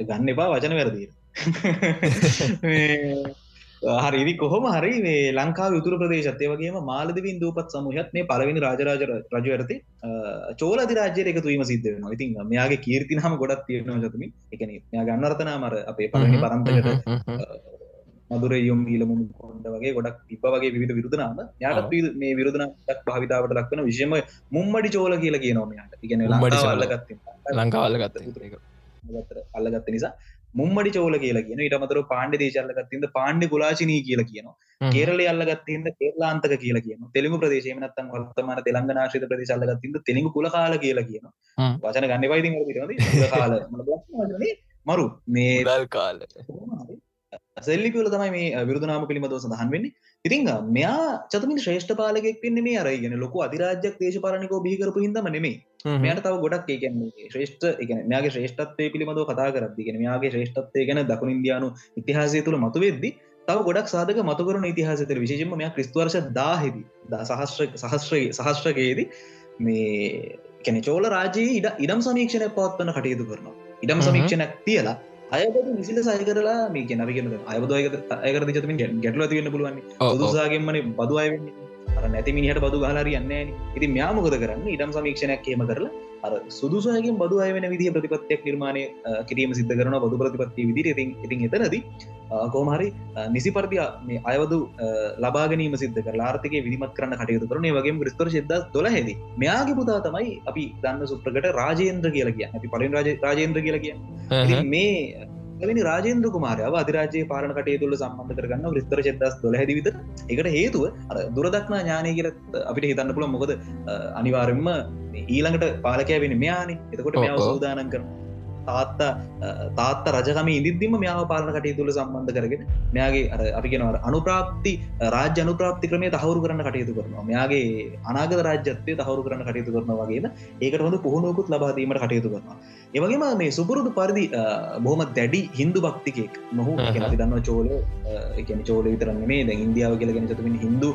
ගන්න එපා වචන වැරදිී හරිදි කොහොම හරි මේ ලංකා යුතුර ප්‍රදේශත්තය වගේම මාලදවින් දූපත් සමහත් මේ පලවෙනි රාජරාජ රජු ඇරති චෝලදි රාජ්‍යය එකතුවීම සිද්ධ වෙන ඉතින් මෙයාගේ කීර්තිනහම ගොඩක් තියෙනවා ජතම එකන මෙයා ගන්නර්තනා මර අපේ පලනි පරම්පරට මදුර යොම් ඊලමුණ කොන්ඩ වගේ ගොඩක් තිබ වගේ විධ විරුදනාම යාට මේ විරුදනක් භාවිතාවට ලක්වන විශෂම මුම්මඩි චෝල කියලා කියනොම යාට ඉගෙන ලංකාවල්ලගත් ලංකාවල්ල ගත්ත අල්ලගත්ත නිසා මුම්මඩි චෝල කියලා කියන ඊට අමතරව පාණ්ඩ දේශල්ලගත්තින්ද පාණ්ඩි ගුලාචිනී කියලා කියනවා. කේරළේ අල්ලගත්තින්ද කේරලාන්තක කියලා කියනවා. තෙලුගු ප්‍රදේශයේ නැත්තම් වර්තමාන තෙලංගනා ආශ්‍රිත ප්‍රදේශ අල්ලගත්තින්ද තෙලුගු කුලකාල කියලා කියනවා. වචන ගන්න එපා ඉතින් වල කුලකාල. මරු. මේ දල් කාල සෙල්ලිපි වල තමයි මේ විරුද්ධ නාම පිළිබඳව සඳහන් වෙන්නේ. ඉතින් මෙයා චතුමින් ශ්‍රේෂ්ඨ පාලකෙක් වෙන්නේ මේ අර කියන්නේ ලොකු අධිරාජ්‍යයක් දේශපාලනිකව බිහි කරපු හින්දාම නෙමෙයි. මෙයට තව ගොඩක් ඒකන්නේ ශ්‍රේෂ්ඨ එක මෙයාගේ ශ්‍රේෂ්ඨත්වය පිළිබඳව කතා කරදදි ගෙන මෙයාගේ ශ්‍රේෂ්ඨත්වය ගැන දකුණ ඉන්දයානු ඉතිහාසය තුළ මතුවෙද්දි තව ගොඩක් සාධක මතුකරන ඉතිහාසතර විශේෂම මෙයා ක්‍රිස්තුවර්ෂ දාහෙදී සහස්්‍ර සහස්්‍රය සහස්්‍රකයේදී මේ කැන චෝල රාජයේ ඉඩ ඉඩම් සමීක්ෂණය පවත්වන කටයුතු කරනවා. ඉඩම් සමීක්ෂණයක් තියලා අයබද විසිල සය කරලා මේ ගෙන ගෙන අයබද අයකර චතමින් ගැටල තිවන්න පුළුවන් දුසාගෙන්මන බදු අයවෙන්නේ අර නැති මිනිහට බදු ගහලාරි යන්න ඉති ම්‍යාමකද කරන්න? ඉඩම් සමීක්ෂණයක් කියම කරලා අර සුදුසයගෙන් බදු අයවෙන විදි ප්‍රතිපත්තියක් නිර්මාණය කිරීම සිද්ධ කරන බදු ප්‍රතිපත්ති විදිර ඉතින් ඉතින් එතනද කෝමහරි නිසි පරදි මේ අයවදු ලබාගනීම සිද්ධ කර ආර්ථක විදිමත් කරන්න කටයුතු කරන වගේ ක්‍රිස්තර ශෙද දොල හෙද මෙයාගේ පුතා තමයි අපි දන්න සුප්‍රකට රාජේන්ද්‍ර කියලා කිය අපි පලින් රාජේන්ද්‍ර කියලා කිය මේ එවැනි රාජේන්ද්‍ර කුමාරයාව අධිරාජයේ පාලන කටයුතුල සම්බන්ධ කරගන්න විස්තර චෙදස් දොල හැදිවිත එකට හේතුව අර දුරදක්නා ඥානය කියල අපිට හිතන්න පුළ මොකද අනිවාරෙන්ම ඊළඟට පාලකය වෙන මෙයානි. එතකොට මෙයාව සූදානන් කරන තාත්තා තාත්ත රජකම ඉදිදිම මෙයාව පාලන කටයු තුළ සම්බන්ධ කරගෙන මෙයාගේ අර අපි කෙනවර අනුප්‍රාප්ති රාජ්‍ය අනුප්‍රාප්ති ක්‍රමය තහවුරු කරන්න කටයුතු කරනවා. මෙයාගේ අනාගත රාජ්‍යත්වය තහවුරු කරන්න කටයුතු කරන වගේම ඒකට හොඳ පුහුණුවකුත් ලබාදීමට කටයුතු කරනවා. ඒවගේම මේ සුපුරුදු පරිදි බොහම දැඩි හින්දු භක්තිකෙක් නොහු අපි දන්න චෝල එකන චෝල විතරන්න දැ ඉන්දියාව කියලගෙන චතුමින් හින්දු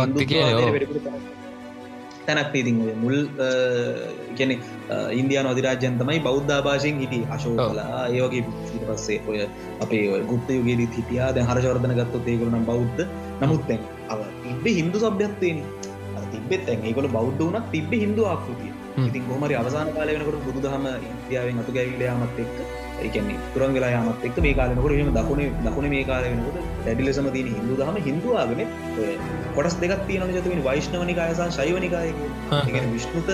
භක්තිකය තැනක් ඉතින් මුල් ගැන ඉන්දයා නොදිරාජ්‍යන් තමයි බෞද්ධ භාෂයෙන් හිටි අශෝකලා ඒවගේ පස්සේ ඔය අපේ ගුප්ත යුගේදී හිටියා. දැ හරශවර්ධන ගත්තු ඒකරුනම් බෞද්ධ. නමුත් තැන් අව තිබ්බ හින්දු සභ්‍යත්වයන තිබෙත් තැන් ඒකොල බෞද්ධ වනක් තිබ හින්දු ආකෘතිය ඉතින් කොමරි අවසාන කාල වෙනකට බුදුදහම ඉන්දියාවෙන් අතු ගැවිලයාමත් එක්ක ඒකන්නේ තුරන් වෙලා යාමත් එක් මේ කාලනකොට හෙම දකුණ දකුණ මේ කාල වෙනකොට දැඩිලෙසම තින හිදු දහම හිදුවාගෙන කොටස් දෙකක් තියන ජතුමින් වෛශ්නවනිකායසා ශයවනිකාය විශ්නුත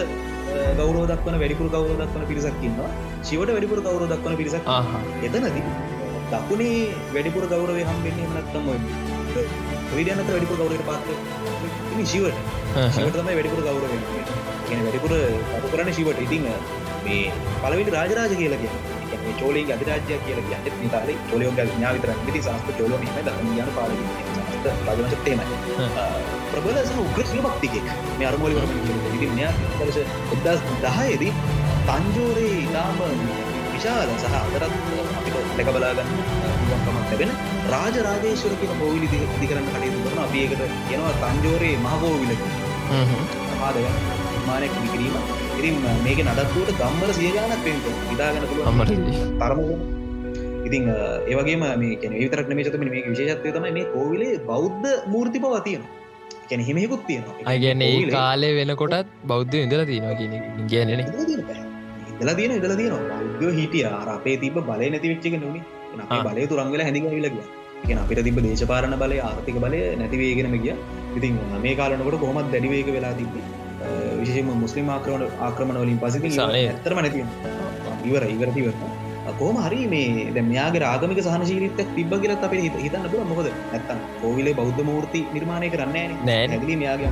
ගෞරෝ දක්වන වැඩිපුර කවර දක්වන පිරිසක්කින්නවා ශිවට වැඩිපුර කවර දක්වන පිරිසක් එතනද දකුණේ වැඩිපුර ගෞරවය හම්බෙන්නේ නත්තම විඩියනත වැඩිපුර ගෞරයට පාත්ත ශිවට. ශිවටතමයි වැඩිපුර ගෞරව වැඩිපුර අතු කරන්න ශිවට ඉතිං මේ පලවිට රාජරාජ කියලා කිය චෝලේ අධිරාජ්‍ය කියල ගට නිතාර චෝලයෝ ඥා විතර ති සස්ත චෝලම යාන පාල රජමතේමයි ප්‍රබල උග්‍රශී භක්තිකෙක් මේ අරමෝලි දස එදස් දහයේදී තංජෝරේ ඉතාම විශාල සහ අතරත් අපිට ලැක බලාගන්න කමක් ලැබෙන රාජ රාජේශ්වර කියන පෝවිලි දිකරන්න කටයුතු කරන අපි ඒකට කියනවා තංජෝරේ මහකෝවිලක සමාදව මානයක් විකිරීම ඉතින් මේක නඩත්තුවට ගම්බල සියගානක් පෙන්ට ඉදාගන අමර තරම ඉතින් ඒවගේම මේ විතරක් මේචතම මේ විශේෂත්වය තමයි මේ කෝවිලේ බෞද්ධ මූර්ති පවා තියෙනවා. කැන හිමෙකුත් තියෙනවා. අයගැන ඒ කාලය වෙනකොටත් බෞද්ධ ඉඳල තියෙනවා කියන ගැනෙන ඉදලා තියෙන ඉදල තියෙනවා බෞද්ධ හිටිය. අපේ තිබ බලය නැති වෙච්චක නොනි බලය තුරංගල හැඳිගවිලගිය කියෙන අපිට තිබ දේශපාරණ බලය ආර්ථික බලය නැතිවේගෙනම ගිය. ඉතින් මේ කාලනකොට කොහොමත් දැඩිවේක වෙලා තිබේ විශෂම මුස්ලිම් ආක්‍රමණ ආක්‍රමණ වලින් පසති ඇතරම නැති ඉවර ඉවරතිව කෝම හරි මේ දැමයාගේ රාගමික සහනශීලිත තිබ කියලත් අපේ හිත හිතන්න පුල මොකද ඇත්තන් කෝවිලේ බෞද්ධ මූර්ති නිර්මාණය කරන්න නෑ. නැගලි මයාගේ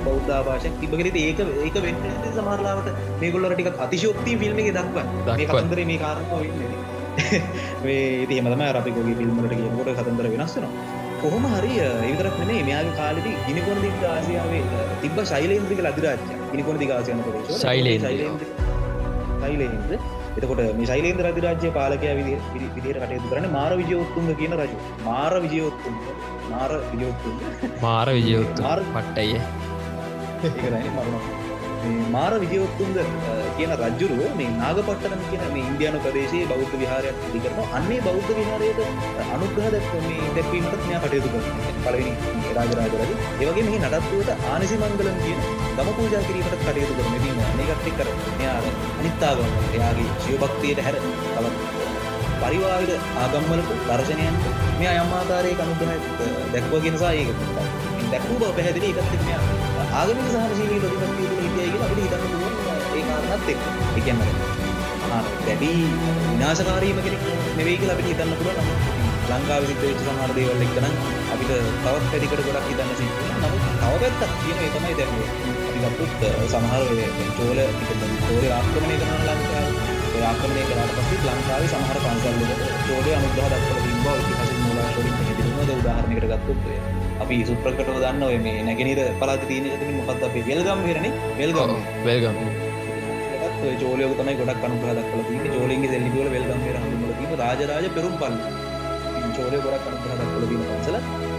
බෞද්ධ භාෂක් තිබගෙරති ඒක ඒක වෙන්න සමාරලාවට මේගොල්ල ටික අතිශෝක්ති ෆිල්ම් එක දක්ව කතන්දර මේ කාරකෝ මේ ඉති මතම අපිකෝගේ ෆිල්ම්මට කියනකොට කතන්දර වෙනස්සනවා කොහොම හරි ඒතරක් නේ මෙයාගේ කාලෙදි ගිනිකොන දිග ආසියාවේ තිබ්බ ශෛලේන්ද්‍රික ලදිරාජ්‍ය ගිනිකොන දිග ආසියන ප්‍රදේශ ශෛලේන්ද්‍ර එතකොට මේ ශෛලේන්ද්‍ර අධිරාජ්‍ය පාලකයා විදිහට කටයුතු කරන මාර විජයෝත්තුංග කියන රජු. මාර විජයෝත්තුංග. මාර විජයෝත්තුංග. මාර විජයෝත්තු පට්ටය ඒකයි මරණ මාර විජයොත්තුන්ද කියන රජ්ජුරුව මේ නාගපට්ටන කියන මේ ඉන්දයානු ප්‍රදේශයේ බෞද්ධ විහාරයක් දිකරන අන්නේ බෞද්ධ විහාරයට අනුග්‍රහ මේ දැක්වීමට ඥා කටයුතු කර පලවෙනි රාජරාජරජ. ඒවගේ මේ නඩත්තුවට ආනිසි මංගලම් කියන ගම පූජා කිරීමට කටයුතු කරන දීම මේකත්ති කර යාර අනිත්තාගම එයාගේ ජීවභක්තියට හැර තවත් පරිවාවිද ආගම්වලට දර්ශනයන්ට මේ අයම්මාකාරය කනුග්‍රහ දැක්වගෙනසා ඒක දැක්වූ බව පැහැදිලි. එකත් ආගමික සහනශීලී ප්‍රතිපත්තිය තුළ හිටියයි කියලා අපිට හිතන්න පුළුවන් ඒ කාරණාත් එක්ක. ඒ කියන්නේ සමහර දැඩි විනාශකාරීම කෙනෙක් නෙවෙයි කියලා අපිට හිතන්න පුළුවන්. ලංකාවේ සිද්ධ වෙච්ච සමහර දේවල් එක්ක නම් අපිට තවත් පැතිකඩ ගොඩක් හිතන්න සිද්ධ වෙනවා. නමුත් තව පැත්තක් තියෙන ඒ තමයි දැන් අපි ගත්තොත් සමහර වෙලේ චෝල චෝලේ ආක්‍රමණය කරන ලංකාව. ඒ ආක්‍රමණය කරාට පස්සේ ලංකාවේ සමහර පන්සල් වල චෝලේ අනුග්‍රහ දක්වලා තිබ්බා ඉතිහාසික මූලාශ්‍ර වලින් පැහැදිලිවම උදාහරණයකට ගත්තොත් අපි සුප්‍රකටව දන්න ඔය මේ නැගෙනහිර පළාතේ තියෙන එක තමයි මොකක්ද අපේ වෙල්ගම් හිරනේ වෙල්ගම්. වෙල්ගම්. චෝලයක තමයි ගොඩක් අනුග්‍රහ දක්වලා තියෙන්නේ. චෝලෙන්ගේ සෙල්ලිපි වල වෙල්ගම් තියෙන රාජරාජ පෙරුම් පල්ලි චෝලය ගොඩක් තියෙන පන්සල.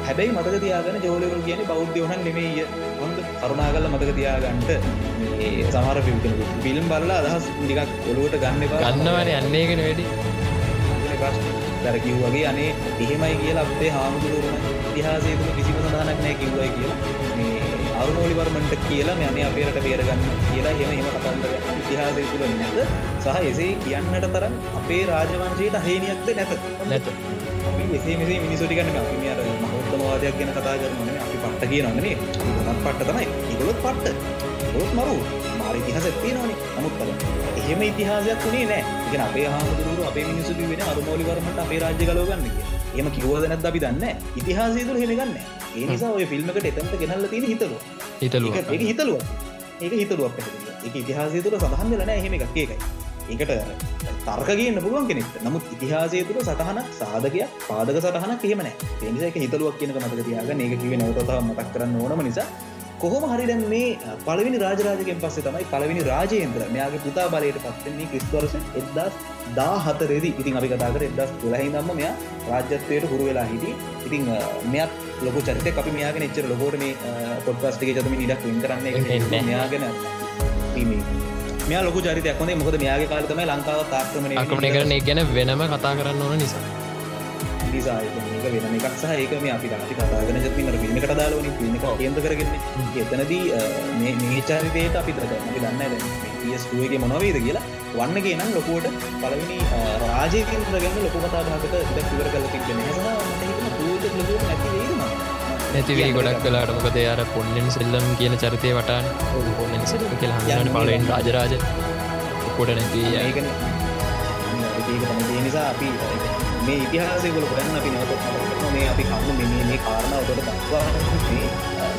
හැබැයි මතක තියාගන්න චෝලවල කියන්නේ බෞද්ධ වුණන් නෙමෙයි හොඳ කරුණාකරලා මතක තියාගන්න. මේ සමහර ෆිල්ම් කෙනෙකුට ෆිල්ම් බලලා අදහස් ටිකක් ඔලුවට ගන්න ගන්නවනේ අන්නේ එකනේ වැඩි දර කිව්වගේ අනේ එහෙමයි කියලා අපේ හාමුදුරුවන ඉතිහාසය තුළ කිසිම සඳහනක් නෑ කිව්වයි කියලා. මේ අරුණෝලි වර්මන්ට කියලා මේ අනේ අපේ රට බේරගන්න කියලා එහෙම එහෙම කතන්දර ඉතිහාසය තුළ නැත. සහ එසේ කියන්නට තරම් අපේ රාජවංශයට හේනියක්ද නැත. නැත. එසේ මෙසේ මිනිස්සු ටික නෙමෙයි. අපි මේ අර මහෞත්තමවාදයක් ගැන කතා කරනවා නෙමෙයි. අපි පට්ට කියනවා නෙමෙයි. ඒකත් පට්ට තමයි. ඒගොල්ලොත් පට්ට. ඒගොල්ලොත් මරු මාර ඉතිහාසයක් තියෙනවනේ. නමුත් බලන්න එහෙම ඉතිහාසයක් නැහැ. ඒ කියන්නේ අපේ හාමුදුරුවෝ අපේ මිනිස්සු කිව්වේ නේ අරුමෝලි වර්මන්ට අපේ රාජ්‍ය ගලව ගන්න කියලා. එහෙම කිව්වද නැද්ද අපි දන්නේ නැහැ. ඉතිහාසය තුල එහෙම ගන්නෑ. ඒ නිසා ඔය ෆිල්ම් එකට එතනට ගෙනල්ලා තියෙන හිතලුවා. හිතලුවා. ඒක ඒක හිතලුවා. ඒක පැහැදිලිව. ඒක ඉතිහාසය තුල සඳහන් වෙලා නැහැ එහෙම එකක් ඒකයි. ඒකට තර්ක ගන්න පුළුවන් කෙනෙක්ට. නමුත් ඉතිහාසය තුල සටහනක් සාධකයක් පාදක සටහනක් එහෙම නැහැ. ඒ නිසා ඒක හිතලුවක් කියනක මතක තියාගන්න. ඒක කිව්වේ නැවත තව මතක් කරන්න ඕනම නිසා කොහොම හරි දැන් මේ පළවෙනි රාජරාජකෙන් පස්සේ තමයි පළවෙනි රාජේන්ද්‍ර මෙයාගේ පුතා බලයට පත්වෙන්නේ වර්ෂ 1014 දී. ඉතින් අපි කතා කරේ 2012 ඉඳන්ම මෙයා රාජ්‍යත්වයට හුරු වෙලා හිටියේ. ඉතින් මෙයාත් ලොකු චරිතයක්. අපි මෙයාගෙන එච්චර ලොකෝට මේ පොඩ්කාස්ට් එකේ චතුමින් ඉඩක් වෙන් කරන්නේ මෙයාගෙන මෙයා ලොකු චරිතයක්. හොඳේ මොකද මෙයාගේ කාලේ තමයි ලංකාවත් ආක්‍රමණය ආක්‍රමණය කරන ගැන වෙනම කතා කරන්න ඕන නිසා නිසා ඒක වෙන එකක් සහ ඒක මේ අපි අපි කතාගෙන කට දාලවන ිල්ම එක කේන්ද කරගෙන එතනදී මේ චරිතයට අපි අපි දන්න පියස්ටුවගේ මොනවේද කියලා. වන්නගේ නම් ලොකුවට පලවිනි රාජයකින් ගන්න ලොක කතාාකට ඉවර කල තිබෙන හ නැති නැතිවේ ගොඩක් කලාට මොකද අර පොන්නෙන් සෙල්ලම් කියන චරිතය වටාන් පොන්නෙන් සෙල්ලම් කියලා හඟන්න පලෙන් රාජරාජ. කොට නැතිේ ඒකන නිසා අපි මේ ඉතිහාසයගොල කරන්න අපි නවත මේ අපි කම මෙ මේ කාරණාවකට දක්වා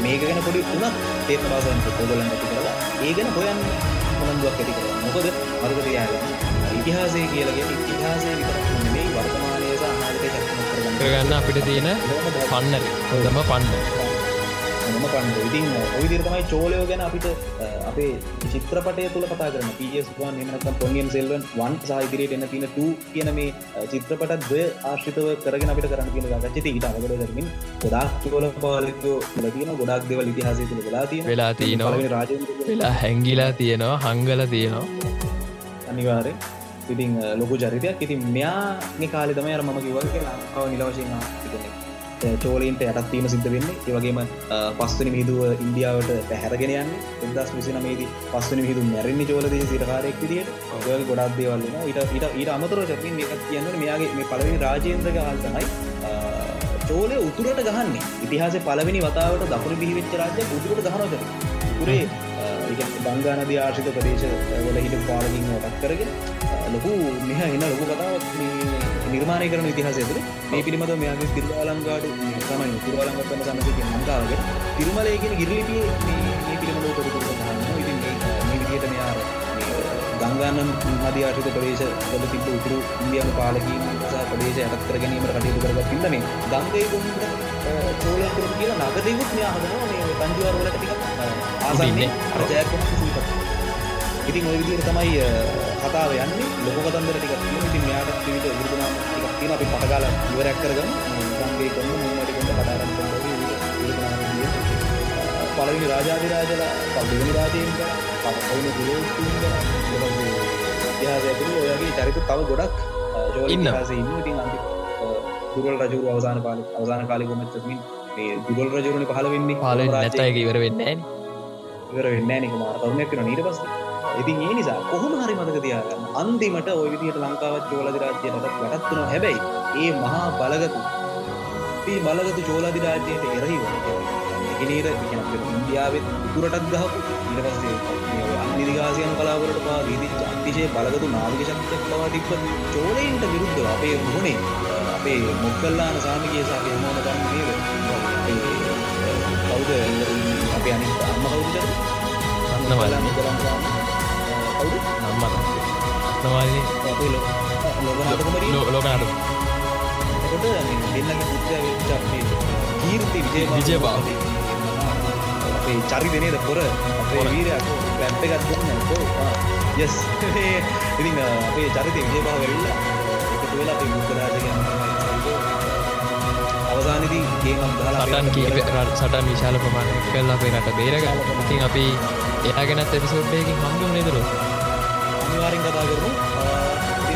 මේක ගැන පොඩි වුණත් තේම බාසන් පොගොලන් ඇති කරලා ඒ ගැන හොයන්න හොනන්දුවක් ඇති කර මොකද මරකතියාගන්න ඉතිහාසය කියලගෙන ඉතිහාසය විතර මේ වර්තමානය සහ කරගන්න. අපිට තියෙන පන්නර. හොදම පන්න මොම පන්ඩ ඉතින් ඔවිදිරතමයි චෝලයෝ ගැන අපිට අපේ චිත්‍රපටය තුළ කතා කරන පස්වාන් එමනකම් පොන්ියම් සෙල්වන් වන් සාහිතරයට එන්න තින ට කියන මේ චිත්‍රපටත් ද ආශ්‍රිතව කරගෙන අපිට කරන්න කියන ගච්චත ඊට අගර කරමින් ගොඩක් චෝල පාලකෝ ලතින ගොඩක් දෙවල් ඉතිහාසය තුළ වෙලා තිය වෙලා තියනවා. රාජ වෙලා හැංගිලා තියෙනවා හංගල තියෙනවා. අනිවාරය ඉතින් ලොකු චරිතයක්. ඉතින් මෙයා කාලෙ තමයි අර මම කිවගේ ලංකාව නිලවශයෙන් චෝලීන්ට යටත්වීම සිද්ධ වෙන්නේ. ඒවගේම පස්වනි මිහිදුව ඉන්දියාවට පැහැරගෙන යන්න. එදස් විසි නමේදී පස්වනි මිහිදු මැරෙන්නේ චෝලද සිරකාරයෙක් විදිට ඔය ගොඩක් දේවල්ලන ඊට ඊට ඊට අමතර චතින් එකක් කියන්න මෙයාගේ මේ පලවෙනි රාජේන්ද්‍රක හල් තමයි චෝලය උතුරට ගහන්නේ. ඉතිහාස පලවෙනි වතාවට දකුණ බිහිවිච්ච රාජ්‍ය උතුරට ගහනොද පුරේ බංගානදී ආශිත ප්‍රදේශ වල හිට පාලකින් ටක් කරගෙන ලොකු මෙහ එන්න ලොකු කතාවත් නිර්මාණය කරන ඉතිහාසයතුර මේ පිළිබඳ මෙයාගේ තිරුවාලංගාඩු තමයි තුරවාලංගත්තම සමක ලංකාවගේ තිරුමලයගෙන ගිරලිපිය මේ පිළිබඳ කොරකුර හන්න ඉතින් මේ විදියට මෙයා ගංගානම් මධ්‍යාශිත ප්‍රදේශ වල තිබ උතුරු ඉන්දියානු පාලකීම නිසා ප්‍රදේශ යටත් කර ගැනීමට කටයුතු කරගත් පින්ද මේ ගංගේ ගොන්ට චෝලකරු කියලා නගරයකුත් මෙයා හදනවා. මේ තංජුවර වලට ටිකක් ආසන්නේ අරජයක් ඉතින් ඔය විදිහට තමයි කතාව යන්නේ. ලොකු කතන්දර ටිකක් තියෙනවා. ඉතින් මෙයාට විවිධ විරුදුනාම ටිකක් තියෙනවා. අපි පටගාලා ඉවරයක් කරගමු. සංගේ කොන්න මුන්නටි කොන්න කතා කරන්න පුළුවන් රාජාධිරාජලා පළවෙනි රාජේන්ද්‍ර පළවෙනි ගුරුතුන්ද ඉතිහාසය ඇතුළේ ඔයගේ චරිත තව ගොඩක් ජෝලින්හසේ ඉන්න ඉතින් අන්ති දුරල් රජුරු අවසාන කාල අවසාන කාලෙ කොමච්චමින් මේ දුරල් රජුරුණ පහල වෙන්නේ? පාල නැතයක ඉවර වෙන්න ඉවර වෙන්න නික මාර තරුණයක් වෙන නීට පස්සේ ඉතින් ඒ නිසා කොහොම හරි මතක තියාගන්න අන්තිමට ඔය විදිහට ලංකාවත් චෝලදි රාජ්‍යයට වැටත් වුණා හැබැයි ඒ මහා බලගතු මේ බලගතු චෝලදි රාජ්‍යයට එරෙහිව එකිනෙර ඉන්දියාවෙත් උතුරටත් ගහපු ඊට පස්සේ නිදිගාසියන් කලාවලට පා වීදිච්ච අතිශය බලගතු නාවික ශක්තියක් පවා තිබ්බ චෝලයින්ට විරුද්ධව අපේ මුහුණේ අපේ මොක්කල්ලාන සාමිකයේ සහ හේමෝන ගන්න නේද කවුද අපේ අනිත් අම්ම කවුද අන්නවලන්නේ කවුද අත්නවාලේ අපේ ලෝකනාටකමරිය ලෝකනාට කීර්ති විජය විජයබාහු. අපේ චරිතය නේද පොර අපේ පොර. වීරයා පැප් එකක් දුන්න යස් ඉතින් අපේ චරිතය විජයබාහු වෙවිලා එකතු වෙලා අපේ බුද්ධරාජගේ අවසානයේදී ගේම් එකක් ගහලා සටන් කීප සටන් විශාල ප්‍රමාණයක් කල්ලා අපේ රට බේරගන්න ඉතින් අපි එයාගෙනත් එපිසෝඩ්ඩයකින් හම්දුම් නෙදරු අනිවාර්යෙන් කතා කරමු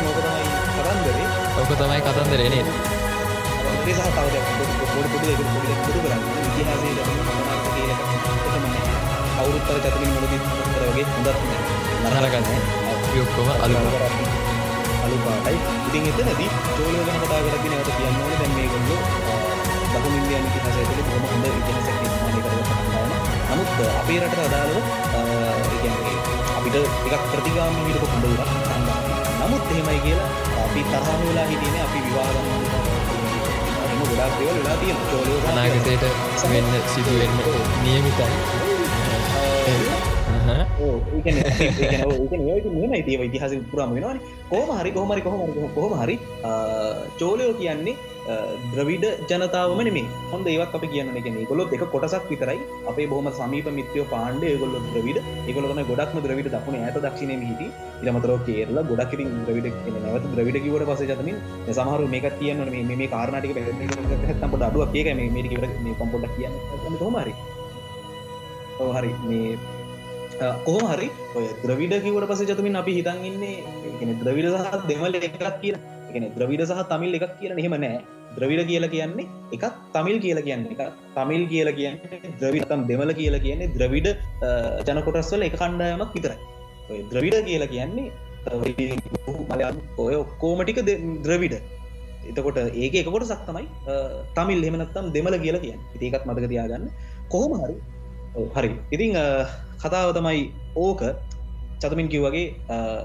ඕක තමයි කතන්දරේ. ඔක තමයි කතන්දරේ නේද? සහ තව පොඩි පොඩි පොඩි පොඩි කරන්නේ. කවුරුත් අර චතුමින් මොළදී උත්තර වගේ හොඳත් නරකත් නෑ. අපි ඔක්කොම අලු අලු පාටයි ඉතින් එතනදී චෝලෝ ගැන කතා කරද්දී නැවත කියන්න ඕනේ. දැන් මේගොල්ලෝ දකුණු ඉන්දියානු ඉතිහාසය තුළ බොහොම හොඳ ඉතිහාසයක් නිර්මාණය කරගෙන තියෙනවා නමුත් අපේ රටට අදාළව ඒ කියන්නේ අපිට ටිකක් ප්‍රතිගාමී උරක් ගන්නවා නමුත් එහෙමයි කියලා අපි තරහම වෙලා හිටියේ අපි විවාහ ගන්නවා එහෙම ගොඩාක් දේවල් වෙලා තියෙනවා. චෝලෝ ගැන අනාගතයට වෙන්න සිදුවෙන්න නියමිතයි. ඉතිහස පුරාම වෙනවාන. කෝම හරි කොහමරි කොහමරි කොහොම හරි චෝලයෝ කියන්නේ ද්‍රවිඩ ජනතාවම නෙමේ හොඳ ඒවත් අප කියන්න එක ගොලොත් එක කොටසක් විතරයි. අපේ බොහම සමීප මිත්‍රයෝ පාණ්ඩ ගොල්ල ද්‍රවිඩ. ඒගොලම ගොඩක්ම ද්‍රවිඩ දක්ුණ. ඇත දක්ෂණය හිටි ඉරමතරෝ කේරලා ගොඩක් ද්‍රවිඩ නැවත ද්‍රවිඩ කිවට පස ජතමින් සමහරු මේක තියන්න මේ මේ කාරණටික හැත්තම්පට අඩුවක්. ඒක මේ මේක කොම්පොට කියන්න. හොමරි හරි. මේ කොහොම හරි ඔය ද්‍රවිඩ කිවට පස ජතමින් අපි හිතන් ඉන්නේ. ගෙන ද්‍රවිඩ සහ දෙමල එකක් කියන එකන ද්‍රවිඩ සහ තමිල් එකක් කියන එහෙම නෑ. ද්‍රවිඩ කියලා කියන්නේ එකක් තමිල් කියලා කියන්න එක තමිල් කියලා කියන්නේ ද්‍රවිතම් දෙමල කියලා කියන්නේ ද්‍රවිඩ ජනකොටස්වල එක කණ්ඩායමක් විතරයි. ඔය ද්‍රවිඩ කියලා කියන්නේ මලයන් ඔය ඔක්කෝමටික ද්‍රවිඩ. එතකොට ඒක එකකොට සක් තමයි තමිල් හෙමනත්තම් දෙමල කියලා කියන්න. ඒකත් මතක තියාගන්න. කොහොම හරි. ඔව්, හරි. ඉතිං අ, කතාව තමයි ඕක. චතමින් කිව්වගේ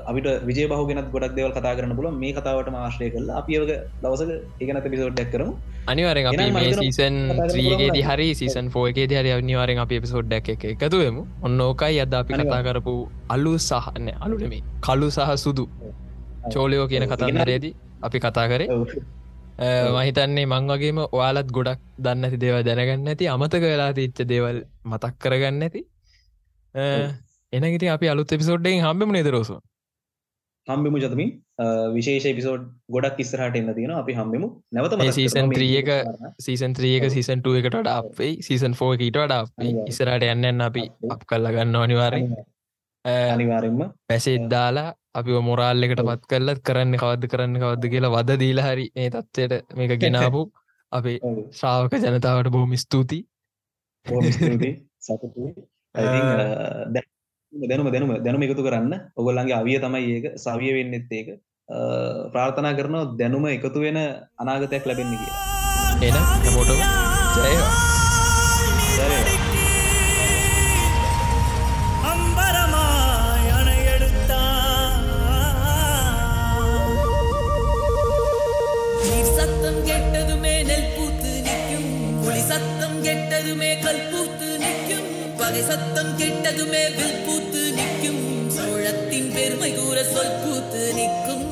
අපිට විජය බහු ගෙනත් ගොඩක් දෙවල් කතා කරන්න පුල මේ කතාවට මාශ්‍රය කරලා අපියක දවසක ඒකනත පිසෝඩ්ඩක් කරමු. අනිවාරෙන් සීසන් පුළුවන් හරි සීසන් ෆෝයකේද හරි අනිවාරෙන් අපි එපිසෝඩ්ඩක් එක එකතුවමු ඔන්න ඕකයි අද අපි කතා. කරපු අලු සහන අලුනෙමේ කලු සහ සුදු. චෝලයෝ කියන ඔව්, කතන්දරේදී අපි කතා කරේ. මහිතන්නේ මං වගේම ඔයාලත් ගොඩක් දන්න ඇති දේව දැනගන්න ඇති අමතක වෙලා තිච්ච දේවල් මතක් කරගන්න ඇති එනගති අපි අලුත් එපිසෝඩ්ඩෙන් හම්බම නෙදරෝසු හම්බෙමු චතමින් අ, විශේෂ පිසෝඩ් ගොඩක් ඉස්සරහට එන්න තියෙන අපි හම්බෙමු. නැවත මේ මතක් season කරනවා මේ three එක කාරණා. සීසන් ත්‍රියක. සීසන් ටුව එකට අපේ සීසන් ෆෝ ඊට වඩා අපේ. ඉස්සරට යන්න අපි අපේ. කල්ල ගන්න අනිවාරෙන් අනිවාරෙන්ම පැසෙත් දාලා අපි මොරාල් එකට. පත් කරලත් කරන්න කවද කරන්න කවද කියලා වද දීල හරි මේ තත්වයට මේක ගෙනාපු අපේ. ශ්‍රාවක ජනතාවට බොහොම ස්තුතියි. බොහොම ස්තුතියි සතුටුයි ඉතින් අ, දැන් දැනුම දැනුම දැනුම එකතු කරන්න ඔගොල්ලන්ගේ අවිය තමයි ඒක සවිය වෙන්නෙත් ඒක අ, ප්‍රාර්ථනා කරනවා දැනුම එකතු වෙන අනාගතයක් ලැබෙන්න කියලා එන හැමෝටම ජයවා ජය වේවා. அம்பரமாய் அணையெடுத்தான் நீர் சத்தம் கெட்டதுமே நெல் பூத்து நிற்கும் புலி சத்தம் கெட்டதுமே கல் பூத்து நிற்கும் பகை சத்தம் கெட்டதுமே வில் பூத்து நிற்கும். சோழத்தின் பெருமை கூற சொல் பூத்து நிற்கும்.